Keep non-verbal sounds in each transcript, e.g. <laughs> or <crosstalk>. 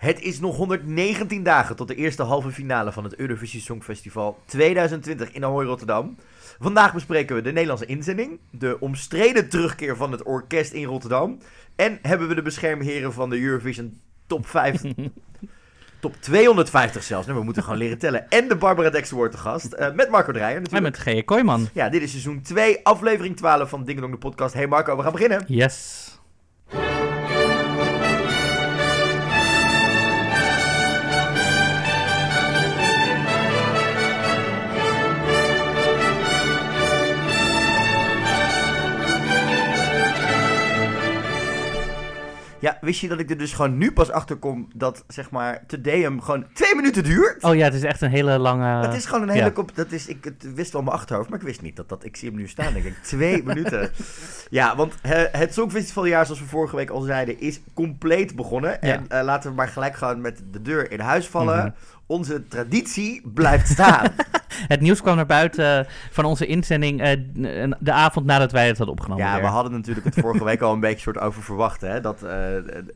Het is nog 119 dagen tot de eerste halve finale van het Eurovisie Songfestival 2020 in Ahoy Rotterdam. Vandaag bespreken we de Nederlandse inzending, de omstreden terugkeer van het orkest in Rotterdam en hebben we de beschermheren van de Eurovision Top 5 <laughs> Top 250 zelfs. Nou, we moeten gewoon leren tellen. En de Barbara Dexter wordt de gast. eh, met Marco Dreyer En natuurlijk. met G. Kooijman. Ja, dit is seizoen 2, aflevering 12 van Ding de podcast. Hey Marco, we gaan beginnen. Yes. Ja, wist je dat ik er dus gewoon nu pas achter kom dat, zeg maar, Today hem gewoon twee minuten duurt? Oh ja, het is echt een hele lange... Het is gewoon een hele ja. Dat is, ik het wist wel mijn achterhoofd, maar ik wist niet dat dat. Ik zie hem nu staan, denk ik. Twee <laughs> minuten. Ja, want eh, het Songfestivaljaar, zoals we vorige week al zeiden, is compleet begonnen. Ja. En eh, laten we maar gelijk gaan met de deur in huis vallen. Mhm. Onze traditie blijft staan. <laughs> Het nieuws kwam naar buiten van onze inzending eh, de avond nadat wij het hadden opgenomen. ja, we hadden natuurlijk het vorige week <laughs> al een beetje soort over verwacht, hè, dat eh,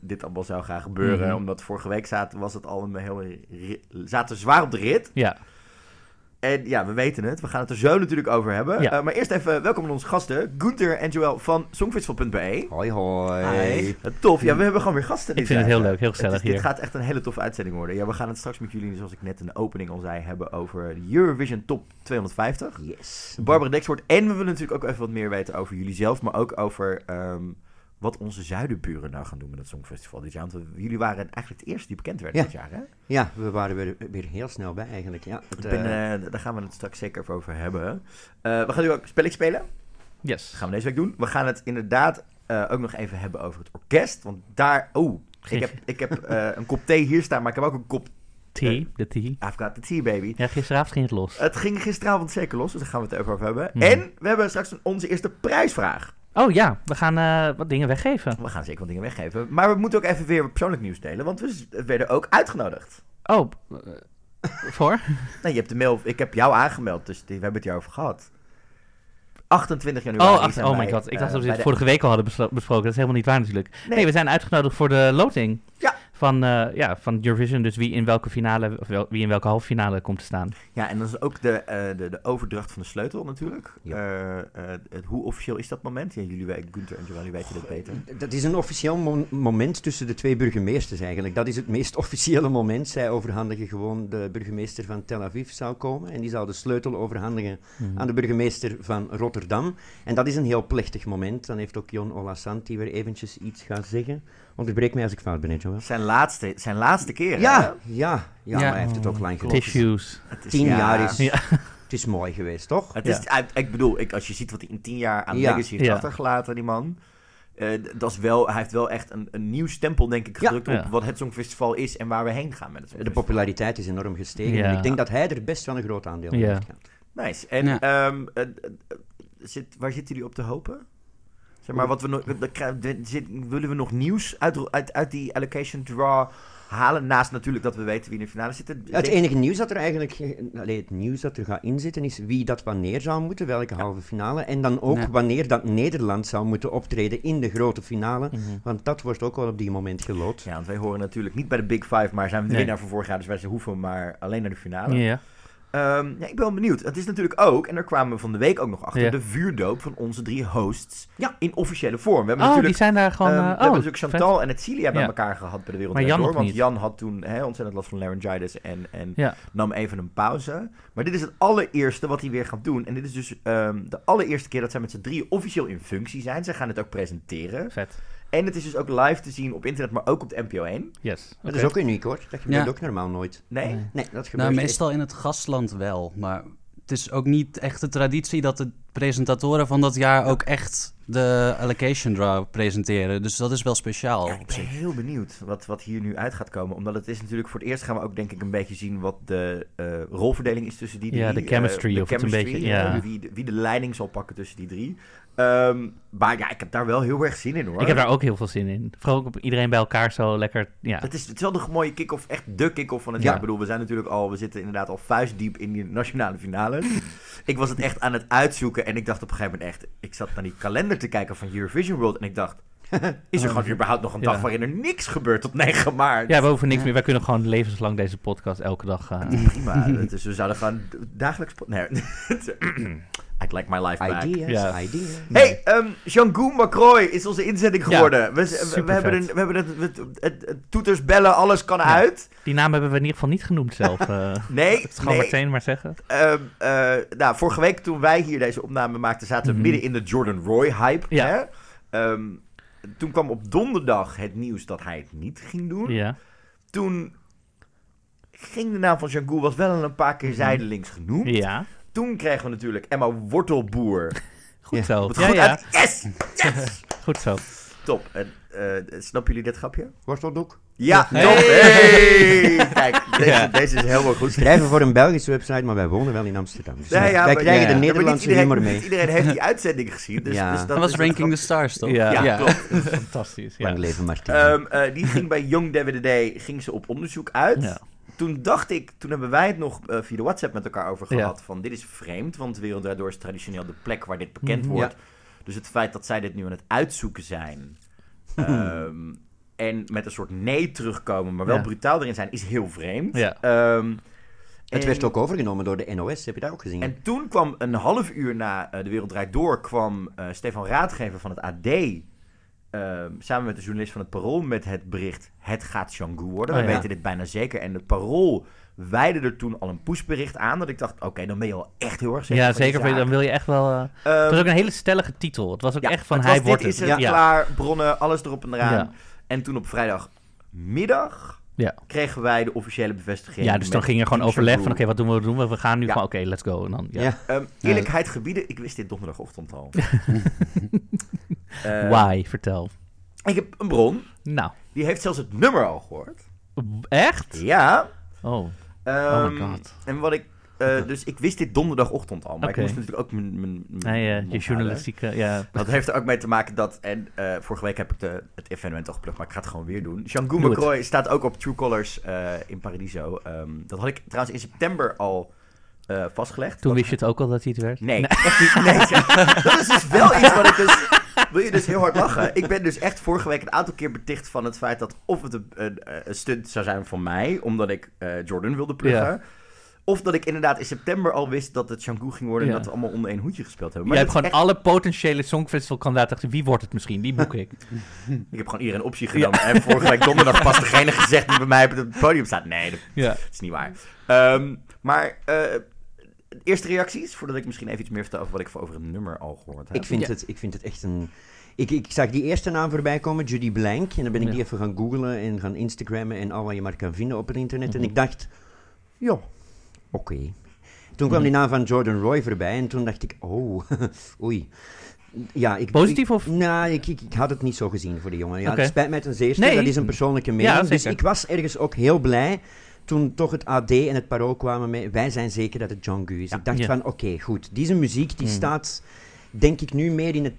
dit allemaal zou gaan gebeuren. Mhm. omdat vorige week zaten, was het al een heel, zaten zwaar op de rit. Ja, En ja, we weten het. We gaan het er zo natuurlijk over hebben. Ja. Eh, maar eerst even welkom aan onze gasten. Gunther en Joël van Songfestival.be. Hoi hoi. Hi. Eh, Tof. Ja, we hebben gewoon weer gasten. ik vind het heel leuk, heel Het gezellig is- dit hier. gaat echt een hele toffe uitzending worden. Ja, we gaan het straks met jullie, zoals ik net in de opening al zei, hebben over de Eurovision Top 250. Yes. Barbara Dexwoord. En we willen natuurlijk ook even wat meer weten over jullie zelf, maar ook over ehm, wat onze zuidenburen nou gaan doen met het Songfestival dit jaar. Want we- jullie waren eigenlijk het eerste die bekend werden Ja. dit jaar, hè? Ja, we waren weer, weer heel snel bij eigenlijk. Ja, het, Ik ben, eh, daar gaan we het straks zeker even over hebben. Eh, we gaan nu ook een spelletje spelen. Yes. Dat gaan we deze week doen. We gaan het inderdaad eh, ook nog even hebben over het orkest. Want daar... Oh, ik heb, ik heb <laughs> eh, een kop thee hier staan, maar ik heb ook een kop... Tea, de tea. I've got the tea, baby. Ja, gisteravond ging het los. Het ging gisteravond zeker los, dus daar gaan we het even over hebben. Mhm. En we hebben straks een- onze eerste prijsvraag. Oh ja, we gaan eh, wat dingen weggeven. We gaan zeker wat dingen weggeven. Maar we moeten ook even weer persoonlijk nieuws delen, want we werden ook uitgenodigd. Oh, eh, voor? <laughs> Nou, je hebt de mail... Ik heb jou aangemeld, dus die, we hebben het hierover gehad. 28 januari Oh, ach, oh my god. Ik eh, dacht dat we dit vorige week al hadden besproken. Dat is helemaal niet waar natuurlijk. Nee, Nee. we zijn uitgenodigd voor de loting. Ja. Van, eh, ja, van Eurovision. Dus wie in welke finale, of wel, wie in welke halve finale komt te staan. Ja, en dat is ook de, eh, de, de overdracht van de sleutel natuurlijk. Ja. Eh, eh, het, hoe officieel is dat moment? Ja, jullie weten, Gunther en Joël, jullie weten dat beter. dat is een officieel mo- moment tussen de twee burgemeesters eigenlijk. Dat is het meest <laughs> officiële moment. Zij overhandigen gewoon de burgemeester van Tel Aviv zou komen. En die zou de sleutel overhandigen Mhm. aan de burgemeester van Rotterdam. En dat is een heel plechtig moment. Dan heeft ook Jon Olassanti weer eventjes iets gaan zeggen. Onderbreek mij als ik fout ben, Joël. Zijn laatste, zijn laatste keer, Ja, hè? ja, ja, Ja. maar hij heeft het ook lang gedaan. Tissues. Het is, Tien ja, jaar is, Ja. het is mooi geweest, toch? Het Ja. is, ik bedoel, ik, als je ziet wat hij in tien jaar aan Ja. legacy heeft Ja. achtergelaten, die man. eh, dat is wel, hij heeft wel echt een, een nieuw stempel, denk ik, Ja. gedrukt op Ja. wat het Songfestival is en waar we heen gaan met het De populariteit is enorm gestegen. Ja. En ik denk dat hij er best wel een groot aandeel in Ja. heeft gehad. Nice. En Ja. ehm, eh, eh, zit, waar zitten jullie op te hopen? Zeg maar, wat we willen we nog nieuws uit, uit, uit die allocation draw halen? Naast natuurlijk dat we weten wie in de finale zit. Het enige nieuws dat er eigenlijk, allee, het nieuws dat er gaat inzitten is wie dat wanneer zou moeten, welke halve finale. En dan ook wanneer dat Nederland zou moeten optreden in de grote finale. Mhm. Want dat wordt ook wel op die moment gelood. Ja, want wij horen natuurlijk niet bij de Big Five, maar zijn we de Nee. winnaar van vorig jaar. Dus wij hoeven maar alleen naar de finale. Ja. Ehm, ja, ik ben wel benieuwd. Het is natuurlijk ook, en daar kwamen we van de week ook nog achter, Ja. de vuurdoop van onze drie hosts Ja. in officiële vorm. We hebben Oh, die natuurlijk... zijn daar gewoon... ehm, eh, we oh, hebben natuurlijk vet. Chantal en Etcilia bij Ja. elkaar gehad bij de Wereld Maar Draait Jan Door, nog Want niet. Jan had toen hè, ontzettend last van laryngitis en, en Ja. nam even een pauze. Maar dit is het allereerste wat hij weer gaat doen. En dit is dus ehm, de allereerste keer dat zij met z'n drieën officieel in functie zijn. Zij gaan het ook presenteren. Vet. En het is dus ook live te zien op internet, maar ook op de NPO 1. Yes. Dat Oké. is ook uniek hoor. Dat gebeurt Ja. ook normaal nooit. Nee? Nee. Nee, dat gebeurt Nou, meestal in het gastland wel, maar het is ook niet echt de traditie dat de presentatoren van dat jaar ook echt de allocation draw presenteren. Dus dat is wel speciaal Ja, ik op ben zich. heel benieuwd wat, wat hier nu uit gaat komen. Omdat het is natuurlijk voor het eerst gaan we ook denk ik een beetje zien wat de eh, rolverdeling is tussen die drie. Ja, de chemistry, de of het een beetje- ja. wie, de, wie de leiding zal pakken tussen die drie. Ehm, maar ja, ik heb daar wel heel erg zin in hoor. Ik heb daar ook heel veel zin in. Vooral ook op iedereen bij elkaar zo lekker... Ja. Het is, het is wel de mooie kick-off, echt de kick-off van het Ja. jaar. Ik bedoel, we zijn natuurlijk al, we zitten inderdaad al vuistdiep in die nationale finale. <laughs> ik was het echt aan het uitzoeken en ik dacht op een gegeven moment echt, ik zat naar die kalender te kijken van Eurovision World en ik dacht, <laughs> is er gewoon überhaupt nog een dag Ja. waarin er niks gebeurt tot 9 maart. Ja, we hoeven niks meer. Wij kunnen gewoon levenslang deze podcast elke dag... eh, Prima. <laughs> Dus we zouden gewoon dagelijks... Nee. <clears throat> <clears throat> I'd like my life back. Ideas, ideas. Hey, um, Jean-Guy Macroy is onze inzending Ja, geworden. we, we, hebben, een, we hebben het, het, het- het toeters, bellen, alles kan uit. die naam hebben we in ieder geval niet genoemd zelf. eh. <laughs> Nee, Dat nee. meteen maar zeggen. Ehm, eh, nou, vorige week toen wij hier deze opname maakten, zaten we Mhm. midden in de Jordan Roy hype. Ja. Hè? Ehm, toen kwam op donderdag het nieuws dat hij het niet ging doen. Ja. Toen ging de naam van Jean-Guy was wel een paar keer Mhm. zijdelings genoemd. Ja. Toen kregen we natuurlijk Emma Wortelboer. <laughs> Goed Ja. zo. Wat Ja, goed ja. uit. Yes! Yes! <laughs> Goed zo. Top. En, eh, snappen jullie dit grapje? Worteldoek. Ja, Hey. top. Hey! Kijk, <laughs> deze, Ja. deze is helemaal goed. Schrijven voor een Belgische website, maar wij wonen wel in Amsterdam. Dus Nee, wij- ja, wij krijgen ja, de Nederlandse niet iedereen, mee. Niet iedereen heeft die uitzending gezien. Dus, Ja. dus dat Dat was Ranking the Stars, toch? Ja, Ja, ja. klopt. fantastisch. Ja. Lang leven Martin. Ehm, eh, die ging bij Young DWDD ging ze op onderzoek uit. Toen dacht ik, toen hebben wij het nog eh, via de WhatsApp met elkaar over Ja. gehad. Van dit is vreemd, want de Wereld Draait Door is traditioneel de plek waar dit bekend Mhm. wordt. Dus het feit dat zij dit nu aan het uitzoeken zijn. <laughs> ehm, en met een soort nee terugkomen, maar wel Ja. brutaal erin zijn, is heel vreemd. Ja. Ehm, het en- werd ook overgenomen door de NOS, heb je dat ook gezien? En toen kwam een half uur na eh, De Wereld Draait Door... kwam eh, Stefan Raadgever van het AD... ehm, samen met de journalist van het Parool met het bericht... het gaat Jean-Gu worden. Oh, We ja. weten dit bijna zeker. En het Parool wijde er toen al een pushbericht aan... dat ik dacht, oké, dan ben je al echt heel erg zeker Ja, van zeker. Dan wil je echt wel... eh, het Ehm, was ook een hele stellige titel. Het was ook ja, echt van het hij was, wordt dit is het. het, ja. klaar, bronnen, alles erop en eraan. En toen op vrijdagmiddag... Ja. kregen wij de officiële bevestiging. ja, dus dan ging er gewoon overleg van oké, wat doen we, wat doen we? We gaan nu Ja. gewoon, oké, let's go. En dan, ja. Ja. Ehm, eerlijkheid gebieden, ik wist dit donderdagochtend al. <laughs> <laughs> Ehm, Why? Vertel. Ik heb een bron, Nou, die heeft zelfs het nummer al gehoord. echt? Ja. Oh, Ehm, my god. En wat ik... eh, dus ik wist dit donderdagochtend al. Maar ik moest natuurlijk ook mijn... mijn, mijn nee, eh, je journalistieke, ja. Dat heeft er ook mee te maken dat... En eh, vorige week heb ik de, het evenement al geplukt, maar ik ga het gewoon weer doen. Jean-Guy Doe het. McCroy staat ook op True Colors eh, in Paradiso. Ehm, dat had ik trouwens in september al eh, vastgelegd. Toen wist je het ook al dat hij het werd? Nee, echt <laughs> niet. Nee, zeg. <laughs> dat is dus wel iets wat ik dus... Wil je dus heel hard lachen? Ik ben dus echt vorige week een aantal keer beticht van het feit dat... of het een, een, een stunt zou zijn van mij, omdat ik eh, Jordan wilde pluggen... Ja. Of dat ik inderdaad in september al wist dat het Shanggu ging worden... Ja. en dat we allemaal onder één hoedje gespeeld hebben. Maar hebt dat gewoon alle potentiële songfestivalkandidaten. Wie wordt het misschien? Die boek ik. <laughs> Ik heb gewoon iedereen een optie gedaan. En vorige week <laughs> donderdag pas degene gezegd die bij mij op het podium staat. Nee, dat Ja. is niet waar. Ehm, maar eh, eerste reacties, voordat ik misschien even iets meer vertel over wat ik voor over een nummer al gehoord heb. Ik vind, Ja. het, ik vind het echt een... Ik, ik zag die eerste naam voorbij komen, Judy Blank. En dan ben ik Ja. die even gaan googlen en gaan Instagrammen en al wat je maar kan vinden op het internet. En Mhm. ik dacht, ja, oké. Toen kwam Mhm. die naam van Jordan Roy voorbij en toen dacht ik, oh, <laughs> oei. Ja, ik, Positief ik- of- Nou, ik, ik, ik had het niet zo gezien voor die jongen. Ja, Oké. Het spijt mij ten zeerste, Nee. dat is een persoonlijke mening. dus zeker. ik was ergens ook heel blij toen toch het AD en het Parool kwamen met... Wij zijn zeker dat het John Gu is. Ja. Ik dacht Ja. van, oké, goed. Deze muziek die Mhm. staat, denk ik, nu meer in het...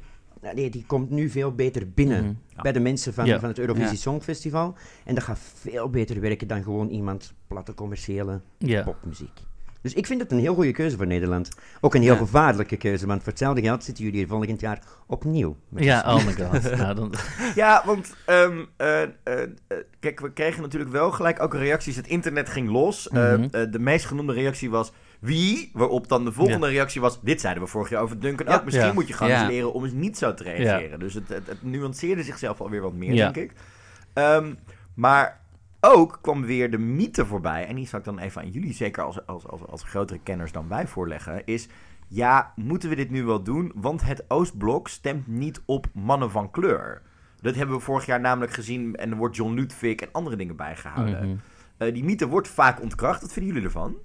Nee, die komt nu veel beter binnen Mhm. Ja. bij de mensen van, van het Eurovisie. Songfestival. En dat gaat veel beter werken dan gewoon iemand platte commerciële popmuziek. Dus ik vind het een heel goede keuze voor Nederland. Ook een heel Ja. gevaarlijke keuze, want voor hetzelfde geld zitten jullie hier volgend jaar opnieuw. met Ja, oh my god. <laughs> nou, dan, Ja, want ehm, eh, eh, eh, kijk, we kregen natuurlijk wel gelijk ook reacties. Het internet ging los. Eh, Mhm. de meest genoemde reactie was wie? Waarop dan de volgende reactie was: Dit zeiden we vorig jaar over Duncan Ja. ook. Misschien Ja. moet je gewoon Ja. eens leren om eens niet zo te reageren. Dus het, het, het nuanceerde zichzelf alweer wat meer, Ja. denk ik. Ehm, maar ook kwam weer de mythe voorbij. En die zal ik dan even aan jullie, zeker als, als, als, als grotere kenners dan wij, voorleggen. Is. Ja, moeten we dit nu wel doen? Want het Oostblok stemt niet op mannen van kleur. Dat hebben we vorig jaar namelijk gezien en er wordt John Ludwig en andere dingen bijgehouden. Mhm. Eh, die mythe wordt vaak ontkracht. Wat vinden jullie ervan?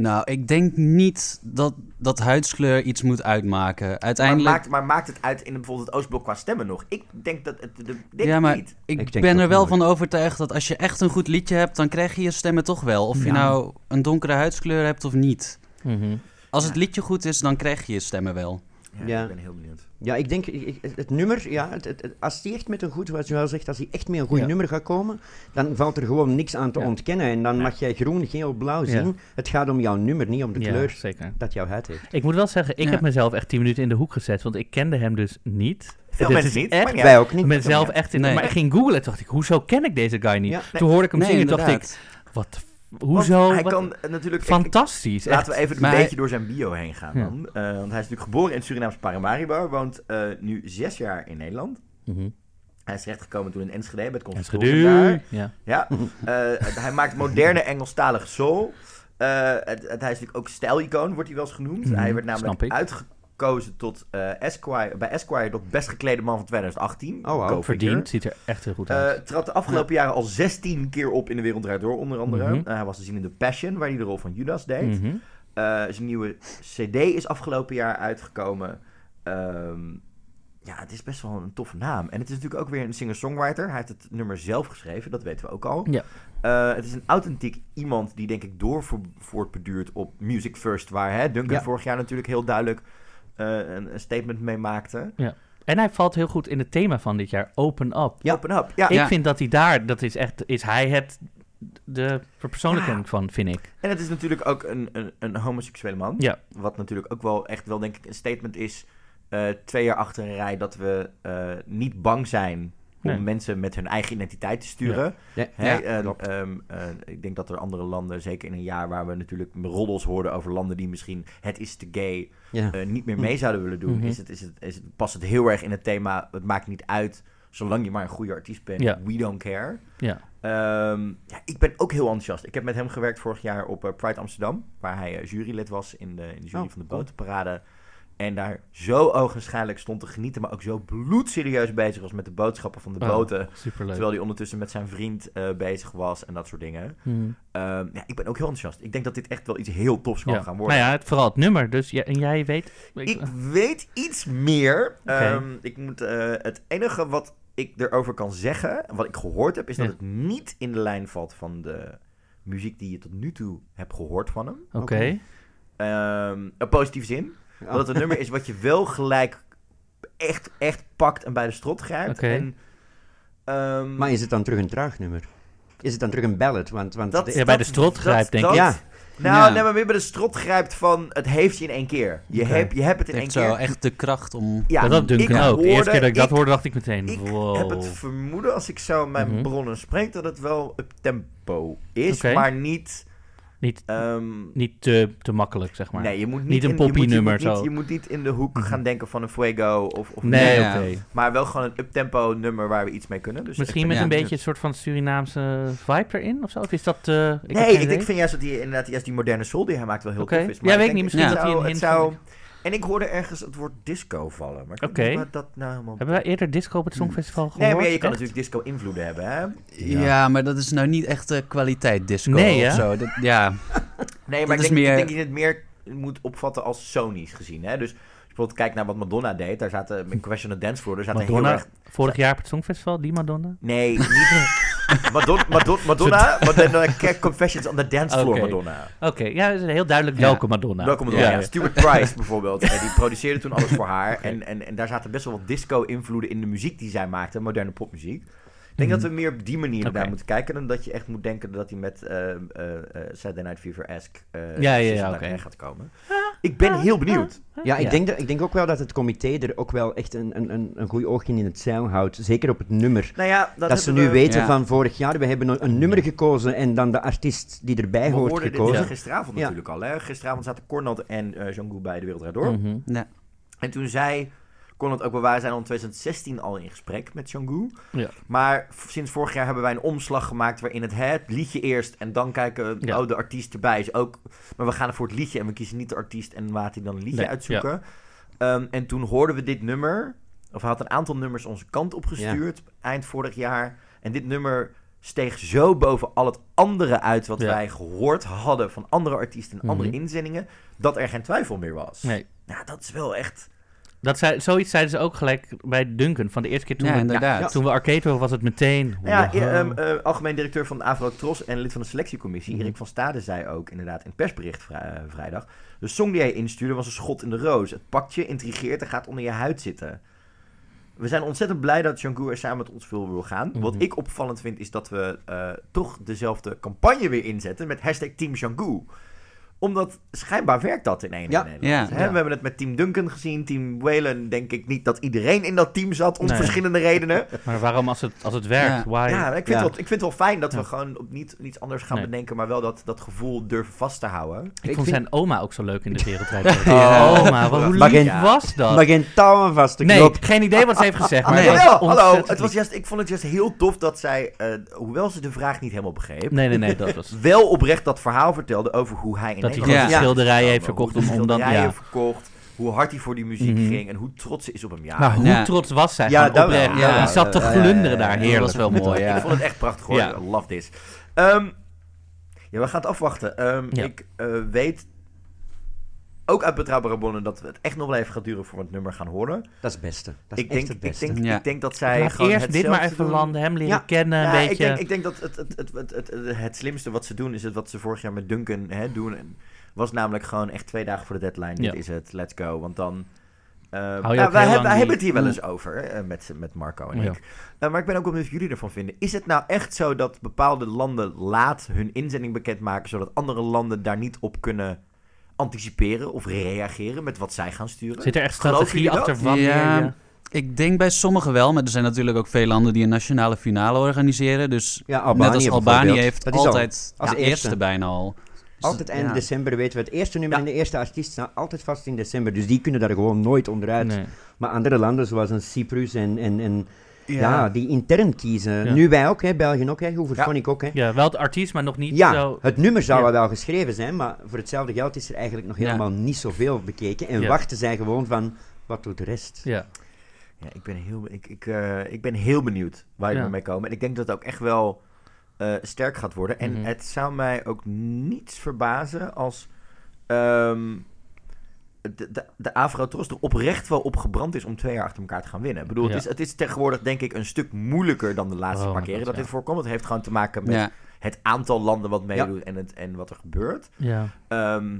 Nou, ik denk niet dat, dat huidskleur iets moet uitmaken. Maar Uiteindelijk... maakt, maar maakt het uit in bijvoorbeeld het Oostblok qua stemmen nog? Ik denk dat het... De, denk ja, maar niet. ik, ben er wel nooit. van overtuigd dat als je echt een goed liedje hebt, dan krijg je je stemmen toch wel. Of je nou een donkere huidskleur hebt of niet. Mhm. Als Ja. het liedje goed is, dan krijg je je stemmen wel. Ja, Ja. ik ben heel benieuwd. Ja, ik denk, ik- het nummer, ja, het, het, het- als hij echt met een goed, wat Joël zegt, als hij echt met een goed Ja. nummer gaat komen, dan valt er gewoon niks aan te Ja. ontkennen. En dan Ja. mag jij groen, geel, blauw Ja. zien. Het gaat om jouw nummer, niet om de Ja, kleur zeker. dat jouw huid heeft. Ik moet wel zeggen, ik Ja. heb mezelf echt 10 minuten in de hoek gezet, want ik kende hem dus niet. Veel mensen niet. echt- maar ja. Wij ook niet. Ik zelf echt in, Nee. maar ik ging googlen dacht ik, hoezo ken ik deze guy niet? Ja. Toen hoorde ik hem Nee, zingen en dacht ik, wat, Want hoezo? Hij Wat- kan eh, natuurlijk... ik- fantastisch. Laten we even een hij- beetje door zijn bio heen gaan Ja. Eh, want hij is natuurlijk geboren in Surinaamse Paramaribo. Woont eh, nu zes jaar in Nederland. Mhm. Hij is terechtgekomen toen in Enschede bij het conservatorium daar. Ja. Ja, hij maakt moderne Engelstalige soul. Het, het- hij is natuurlijk ook stijlicoon, wordt hij wel eens genoemd. Mhm, hij werd namelijk ik. Uitgekozen tot, eh, Esquire, bij Esquire tot best geklede man van 2018. Oh, wow. Verdiend. Ziet er echt heel goed Eh uit. trad de afgelopen jaren al 16 keer op in de Wereld Draait Door, onder andere. Mhm. Eh, hij was te zien in The Passion, waar hij de rol van Judas deed. Mhm. Zijn nieuwe CD is afgelopen jaar uitgekomen. Ehm, ja, het is best wel een toffe naam. En het is natuurlijk ook weer een singer-songwriter. Hij heeft het nummer zelf geschreven, dat weten we ook al. Ja. Het is een authentiek iemand die denk ik door vo- voortbeduurt op Music First, waar hè, Duncan Ja. vorig jaar natuurlijk heel duidelijk een, een statement mee maakte. En hij valt heel goed in het thema van dit jaar, Open Up. Ja. Open up. Ja. Ik Ja. vind dat hij daar, dat is echt, is hij het, de verpersoonlijking van, vind ik. En het is natuurlijk ook een, een, een homoseksuele man. Ja. Wat natuurlijk ook wel echt wel denk ik een statement is. eh, twee jaar achter een rij dat we eh, niet bang zijn om Nee. mensen met hun eigen identiteit te sturen. Ja. Klopt. ehm, eh, ik denk dat er andere landen, zeker in een jaar waar we natuurlijk roddels hoorden over landen die misschien het is te gay eh, niet meer mee zouden willen doen, Mhm. is het, is het, is het, past het heel erg in het thema. Het maakt niet uit, zolang je maar een goede artiest bent. We don't care. Ja. Ehm, ja, ik ben ook heel enthousiast. Ik heb met hem gewerkt vorig jaar op eh, Pride Amsterdam, waar hij jurylid was in de, in de jury Oh, van de cool. botenparade. En daar zo ogenschijnlijk stond te genieten, maar ook zo bloedserieus bezig was met de boodschappen van de Oh, boten. Superleuk. Terwijl hij ondertussen met zijn vriend eh, bezig was en dat soort dingen. Mhm. Ehm, ja, ik ben ook heel enthousiast. Ik denk dat dit echt wel iets heel tofs kan Ja. gaan worden. Nou ja, het, vooral het nummer. Dus ja, en jij weet... ik- Ik weet iets meer. Oké. Ehm, ik moet, eh, het enige wat ik erover kan zeggen, wat ik gehoord heb, is dat het niet in de lijn valt van de muziek die je tot nu toe hebt gehoord van hem. Oké. Ehm een positieve zin. Ja. Dat het een nummer is wat je wel gelijk echt, echt pakt en bij de strot grijpt. En, ehm, Maar is het dan terug een traag nummer? Is het dan terug een ballad? Want, want Dat- Ja, bij de strot dat- grijpt, denk dat- ik. ja, nou, Ja. nee, maar meer bij de strot grijpt van het heeft je in één keer. Je, hebt, je hebt het in één heeft zo keer. echt de kracht om... Ja, dat Duncan ik ook. De eerste keer dat ik dat hoorde, dacht ik meteen, Ik wow. heb het vermoeden, als ik zo mijn Mhm. bronnen spreek, dat het wel up tempo is, maar niet... Niet, ehm, niet te, te makkelijk, zeg maar. nee, je moet niet, niet een poppy-nummer niet- zo. Je moet niet in de hoek Mhm. gaan denken van een Fuego of... of Nee, Ja, ja. Maar wel gewoon een uptempo nummer waar we iets mee kunnen. Dus Misschien met een ja. beetje een soort van Surinaamse vibe erin of zo? Of is dat... eh, ik nee, ik, vind juist dat hij inderdaad juist die moderne soul die hij maakt wel heel Oké. tof is. Ja, ik weet ik niet, misschien dat hij een hint En ik hoorde ergens het woord disco vallen. Maar ik weet Oké. niet wat dat nou helemaal Hebben wij eerder disco op het Songfestival gehoord? Nee, maar ja, je kan Echt? natuurlijk disco invloeden hebben, hè? Ja. maar dat is nou niet echt de kwaliteit disco Nee, of zo. Dat, ja, <laughs> Nee, maar Dat ik denk, meer- ik denk dat je het meer moet opvatten als Sony's gezien. Hè? Dus bijvoorbeeld kijkt naar wat Madonna deed, daar zaten in Question of Dance Floor, daar zaten Madonna, heel erg... vorig jaar op het Songfestival, die Madonna? Nee, <laughs> niet... Madonna, Madonna, Madonna, Madonna Confessions on the Dance Floor Oké. Madonna. Oké, ja, dat is heel duidelijk Ja. welke Madonna. Welke Madonna? Ja. Ja. Stuart Price bijvoorbeeld, eh, die produceerde toen alles voor haar. En, en, en daar zaten best wel wat disco-invloeden in de muziek die zij maakte, moderne popmuziek. Ik denk Mhm. dat we meer op die manier naar moeten kijken dan dat je echt moet denken dat hij met eh, eh, eh, Saturday Night Fever-esque eh Ja, ja, ja, gaat komen. Ik ben heel benieuwd. Ja, ik, Ja. Denk dat, ik denk ook wel dat het comité er ook wel echt een, een, een, een goed oogje in het zeil houdt. Zeker op het nummer. Nou ja, dat, Dat, ze nu we- weten Ja. van vorig jaar, we hebben een, een nummer gekozen en dan de artiest die erbij We hoort hoorden dit gekozen. gisteravond Ja. natuurlijk al. Hè? Gisteravond zaten Cornald en eh Jean-Gou bij de Wereld Door. Mhm. ja. En toen zei Cornald ook wel, wij zijn al in 2016 al in gesprek met Jean-Gou. Ja. Maar sinds vorig jaar hebben wij een omslag gemaakt waarin het, het liedje eerst en dan kijken, Ja. oh de artiest erbij is ook. Maar we gaan voor het liedje en we kiezen niet de artiest en laat hij dan een liedje Nee, uitzoeken. Ehm, en toen hoorden we dit nummer, of hij had een aantal nummers onze kant opgestuurd eind vorig jaar. En dit nummer steeg zo boven al het andere uit wat Ja. wij gehoord hadden van andere artiesten en andere Mhm. inzendingen, dat er geen twijfel meer was. Nee. Nou, dat is wel echt Dat zei, zoiets zeiden ze ook gelijk bij Duncan. Van de eerste keer toen, Ja, we, inderdaad. toen we arcade was het meteen... Ja, ehm, eh, algemeen directeur van de Avro Tros en lid van de selectiecommissie, Mhm. Erik van Stade, zei ook inderdaad in het persbericht vrij- eh, vrijdag. De song die hij instuurde was een schot in de roos. Het pakt je, intrigeert en gaat onder je huid zitten. We zijn ontzettend blij dat Django er samen met ons veel wil gaan. Wat Mhm. ik opvallend vind is dat we eh, toch dezelfde campagne weer inzetten met hashtag Team Django. Omdat schijnbaar werkt dat in één Ja. Nederland. Ja. Hè, We hebben het met Team Duncan gezien. Team Whalen denk ik niet dat iedereen in dat team zat. Om Nee. verschillende redenen. <laughs> Maar waarom als het, als het werkt? Ja. Why? Ja, ik vind, Ja. Het wel, ik vind het wel fijn dat we gewoon op niet, niets anders gaan Nee. bedenken, maar wel dat, dat gevoel durven vast te houden. ik Ik vond vind- zijn oma ook zo leuk in de wereldrijd. <laughs> Ja. Oma, wat, hoe Maar lief geen- was dat? Maar geen touwen vast te nee, geen idee wat ze heeft gezegd. Maar Nee. het was Jawel, hallo, het was juist, ik vond het juist heel tof dat zij, eh, hoewel ze de vraag niet helemaal begreep, Nee, nee, nee, dat was... wel oprecht dat verhaal vertelde over hoe hij in Dat hij gewoon Ja. de schilderijen heeft Hoe verkocht hij om, om dan... Ja. heeft verkocht, hoe hard hij voor die muziek Mhm. ging en hoe trots ze is op hem. Ja, Maar hoe Ja. trots was zij? Ja, oprecht. wel. Ja. Die zat te Ja, ja, ja, glunderen ja, daar. ja. Dat Heerlijk. was wel mooi, Ik ja. vond het echt prachtig hoor. Ja. I love this. Ehm, ja, we gaan het afwachten. Ehm, Ja. Ik eh, weet ook uit betrouwbare bronnen dat het echt nog wel even gaat duren voor we het nummer gaan horen. Dat is het beste. Dat is Ik echt denk, het ik, beste. denk, Ja. ik denk dat zij Laat gewoon eerst dit maar even doen. landen, hem leren Ja. kennen, Ja, een ik beetje. denk, ik denk dat het, het, het, het, het, het, het slimste wat ze doen is het wat ze vorig jaar met Duncan hè, doen. En was namelijk gewoon echt twee dagen voor de deadline. Ja. Dit is het, let's go. Want dan... eh, je ja, wij hebben, lang wij die- hebben het hier wel eens over eh, met, met Marco en Ja. ik. Eh, maar ik ben ook benieuwd wat jullie ervan vinden. Is het nou echt zo dat bepaalde landen laat hun inzending bekendmaken... zodat andere landen daar niet op kunnen anticiperen of reageren met wat zij gaan sturen? Zit er echt strategie achter wanneer Ja. je... Ik denk bij sommigen wel, maar er zijn natuurlijk ook veel landen die een nationale finale organiseren. Dus Ja, Albanië net als Albanië heeft Dat is al altijd als ja, eerste. eerste bijna al. Dus Altijd eind ja. december weten we het eerste nummer Ja. en de eerste artiest staan altijd vast in december. Dus die kunnen daar gewoon nooit onderuit. Nee. Maar andere landen zoals een Cyprus en, en, en ja. die intern kiezen. Ja. Nu wij ook, hè, België ook, hè, Ja. Hooverphonic ook. Hè. Ja, wel het artiest, maar nog niet Ja, zo... het nummer zou wel geschreven zijn, maar voor hetzelfde geld is er eigenlijk nog Ja. helemaal niet zoveel bekeken. En Ja. wachten zij gewoon van, wat doet de rest? Ja. Ja, ik ben heel, ik, ik, eh, ik ben heel benieuwd waar je Ja. mee komen. En ik denk dat het ook echt wel eh, sterk gaat worden. En Mhm. het zou mij ook niets verbazen als ehm, de, de, de er oprecht wel op gebrand is om twee jaar achter elkaar te gaan winnen. Ik bedoel, Ja. het, is, het is tegenwoordig denk ik een stuk moeilijker dan de laatste Oh paar keren dat ja. dit voorkomt. Het heeft gewoon te maken met Ja. het aantal landen wat meedoet en, het, en wat er gebeurt. Ja. Ehm,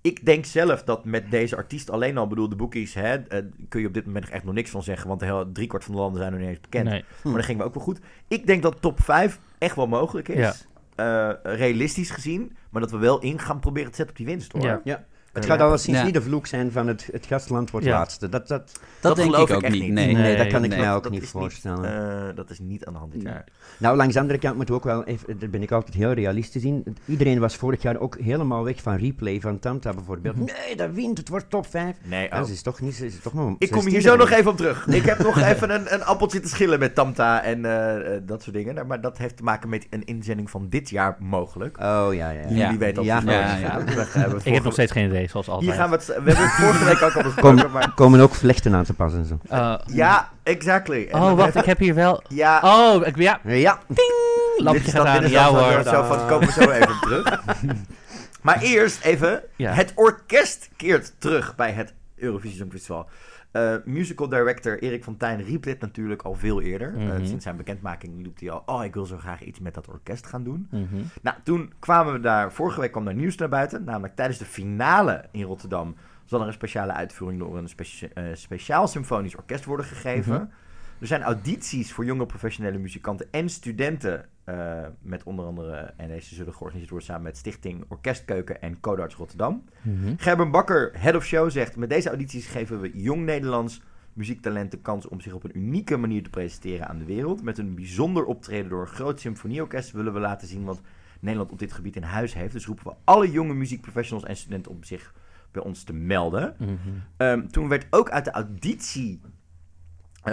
ik denk zelf dat met deze artiest alleen al, bedoel, de bookies, hè, eh, kun je op dit moment nog echt nog niks van zeggen, want de heel, driekwart van de landen zijn nog niet eens bekend. Nee. Maar dat gingen we ook wel goed. Ik denk dat top 5 echt wel mogelijk is, eh, realistisch gezien, maar dat we wel in gaan proberen te zetten op die winst, hoor. Ja. Het gaat alleszins Ja. niet de vloek zijn van het, het gastland wordt Ja. laatste. Dat, dat, Dat, Dat denk geloof ik ook echt niet. niet. Nee, nee, Nee, dat kan ik nee. mij ook Dat niet voorstellen. eh, dat is niet aan de hand dit Nee. jaar. Nou, langs de andere kant moeten we ook wel, even, daar ben ik altijd heel realistisch in. Iedereen was vorig jaar ook helemaal weg van replay van Tanta bijvoorbeeld. Mhm. Nee, dat wint, het wordt top 5. Nee, Dat oh. is toch niet, is het toch maar Ik kom 16e hier zo nog even op terug. <laughs> Ik heb nog even een, een appeltje te schillen met Tamta en eh, eh, dat soort dingen. Maar dat heeft te maken met een inzending van dit jaar mogelijk. Oh, ja, ja. Jullie weten al Ja. Ja, Ik heb nog steeds geen idee, zoals altijd. Hier gaan we het... We hebben het vorige week ook al <laughs> besproken, Kom, maar... komen ook vlechten aan te passen en zo. Eh, Ja, exactly. En oh, wacht, even- ik heb hier wel... Ja, Oh, ik, ja, Ja, lampje dit is gaat dan- aan. dit is Ja hoor. Zo van, komen we zo even <laughs> terug. Maar eerst even, Ja. het orkest keert terug bij het Eurovisie Songfestival. Eh musical director Erik van Tijn riep dit natuurlijk al veel eerder. Eh, Mhm. sinds zijn bekendmaking liep hij al, oh ik wil zo graag iets met dat orkest gaan doen. Mhm. Nou, toen kwamen we daar, vorige week kwam daar nieuws naar buiten. Namelijk tijdens de finale in Rotterdam zal er een speciale uitvoering door een eh, speciaal symfonisch orkest worden gegeven. Mhm. Er zijn audities voor jonge professionele muzikanten en studenten. Eh, met onder andere, en deze zullen georganiseerd worden samen met Stichting Orkestkeuken en Codarts Rotterdam. Mhm. Gerben Bakker, head of show, zegt: Met deze audities geven we jong Nederlands muziektalent de kans om zich op een unieke manier te presenteren aan de wereld. Met een bijzonder optreden door een groot symfonieorkest willen we laten zien wat Nederland op dit gebied in huis heeft. Dus roepen we alle jonge muziekprofessionals en studenten om zich bij ons te melden. Mhm. Ehm, toen werd ook uit de auditie.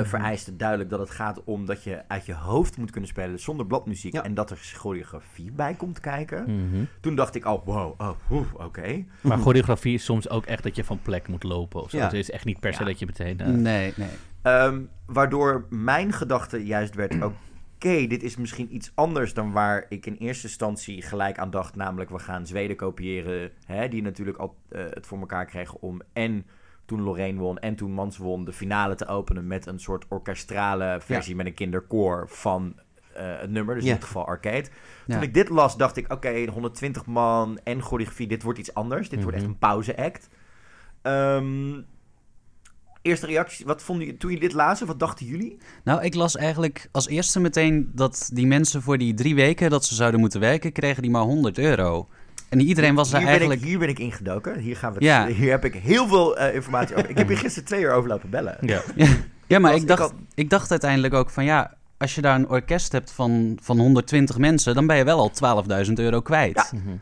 Vereiste duidelijk dat het gaat om dat je uit je hoofd moet kunnen spelen zonder bladmuziek Ja. en dat er choreografie bij komt kijken. Mhm. Toen dacht ik al, wow, oh, oké. Maar choreografie is soms ook echt dat je van plek moet lopen of zo. Ja. Het is echt niet per se Ja. dat je meteen... eh, Nee, nee. Ehm, waardoor mijn gedachte juist werd, <clears throat> oké, dit is misschien iets anders dan waar ik in eerste instantie gelijk aan dacht. Namelijk, we gaan Zweden kopiëren, hè, die natuurlijk al eh, het voor elkaar kregen om en toen Lorraine won en toen Mans won, de finale te openen met een soort orkestrale versie met een kinderkoor van eh, het nummer. Dus Ja. in dit geval arcade. Toen ik dit las, dacht ik, oké, 120 man en choreografie, dit wordt iets anders. Dit wordt echt Mhm. een pauze-act. Ehm, eerste reactie, wat vonden jullie toen jullie dit lazen? Wat dachten jullie? Nou, ik las eigenlijk als eerste meteen dat die mensen voor die drie weken dat ze zouden moeten werken, kregen die maar 100 euro. En iedereen was daar hier, ben eigenlijk... ik, hier ben ik ingedoken. Hier, gaan we Ja. hier heb ik heel veel eh, informatie over. Ik heb hier gisteren twee uur over lopen bellen. Ja. <laughs> Ja, maar was- ik dacht, ik dacht uiteindelijk ook van ja, als je daar een orkest hebt van, van 120 mensen, dan ben je wel al 12.000 euro kwijt. Ja. Mhm.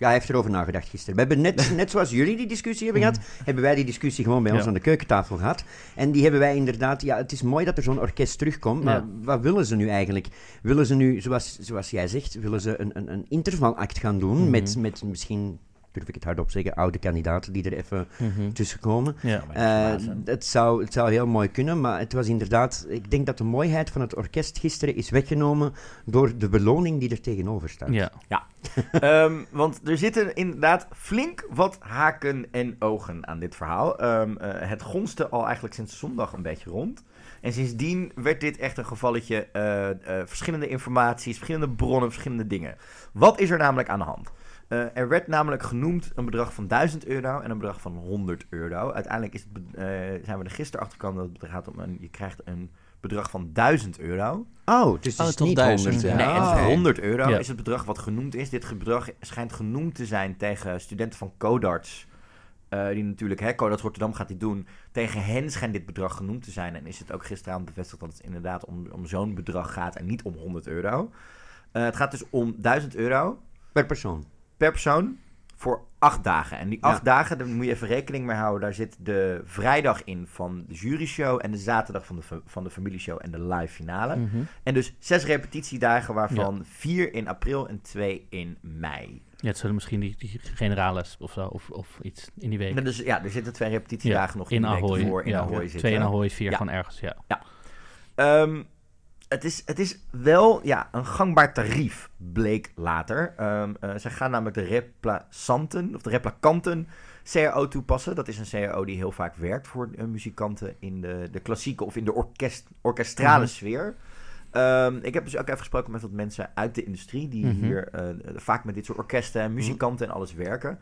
Ja, hij heeft erover nagedacht gisteren. We hebben net, net zoals jullie die discussie hebben gehad, hebben wij die discussie gewoon bij ons Ja. aan de keukentafel gehad. En die hebben wij inderdaad, ja, het is mooi dat er zo'n orkest terugkomt, maar Ja. wat willen ze nu eigenlijk? Willen ze nu, zoals, zoals jij zegt, willen ze een, een, een intervalact gaan doen Mhm. met, met misschien, durf ik het hardop zeggen, oude kandidaten die er even Mhm. tussen komen. Ja. Eh, het, zou, het zou heel mooi kunnen, maar het was inderdaad... Ik denk dat de mooiheid van het orkest gisteren is weggenomen door de beloning die er tegenover staat. Ja. <laughs> Ehm, want er zitten inderdaad flink wat haken en ogen aan dit verhaal. Ehm, eh, het gonste al eigenlijk sinds zondag een beetje rond. En sindsdien werd dit echt een gevalletje eh, eh, verschillende informaties, verschillende bronnen, verschillende dingen. Wat is er namelijk aan de hand? Eh, er werd namelijk genoemd een bedrag van 1000 euro en een bedrag van 100 euro. Uiteindelijk is het, eh, zijn we er gisteren achter gekomen dat het gaat om een, je krijgt een bedrag van 1000 euro. Oh, dus het Oh, is tot niet duizend, 100. ja. Nee, en Ah, voor oké. 100 euro Ja. is het bedrag wat genoemd is. Dit bedrag schijnt genoemd te zijn tegen studenten van Codarts. eh, die natuurlijk, hè, Codarts Rotterdam gaat dit doen. Tegen hen schijnt dit bedrag genoemd te zijn. En is het ook gisteravond bevestigd dat het inderdaad om, om zo'n bedrag gaat en niet om 100 euro. Eh, het gaat dus om 1000 euro Per persoon. Per persoon voor acht dagen. En die Ja. acht dagen, daar moet je even rekening mee houden. Daar zit de vrijdag in van de juryshow en de zaterdag van de, van de familieshow en de live finale. Mhm. En dus zes repetitiedagen, waarvan vier in april en twee in mei. Ja, het zullen misschien die, die generales of zo, of, of iets in die week. Dus ja, er zitten twee repetitiedagen nog in de week Ahoy. ervoor in ja, Ahoy ja. zitten. Twee in Ahoy, vier Ja. van ergens, ja. Ehm, het, is, het is wel ja, een gangbaar tarief, bleek later. Eh, ze gaan namelijk de replaçanten, of de replakanten, CAO toepassen. Dat is een CAO die heel vaak werkt voor eh, muzikanten in de, de klassieke of in de orkest, orkestrale Mhm. sfeer. Ehm, ik heb dus ook even gesproken met wat mensen uit de industrie die Mhm. hier eh, vaak met dit soort orkesten en muzikanten en alles werken.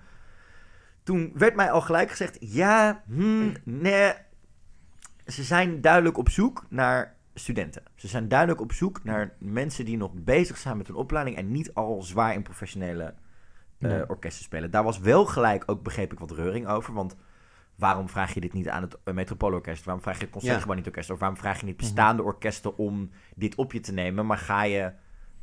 Toen werd mij al gelijk gezegd: ja, hmm, nee. Ze zijn duidelijk op zoek naar studenten. Ze zijn duidelijk op zoek naar mensen die nog bezig zijn met hun opleiding en niet al zwaar in professionele eh, Ja. orkesten spelen. Daar was wel gelijk ook, begreep ik, wat reuring over. Want waarom vraag je dit niet aan het uh, Metropoolorkest? Waarom vraag je het Concertgebouw niet orkest? Of waarom vraag je niet bestaande orkesten om dit op je te nemen? Maar ga je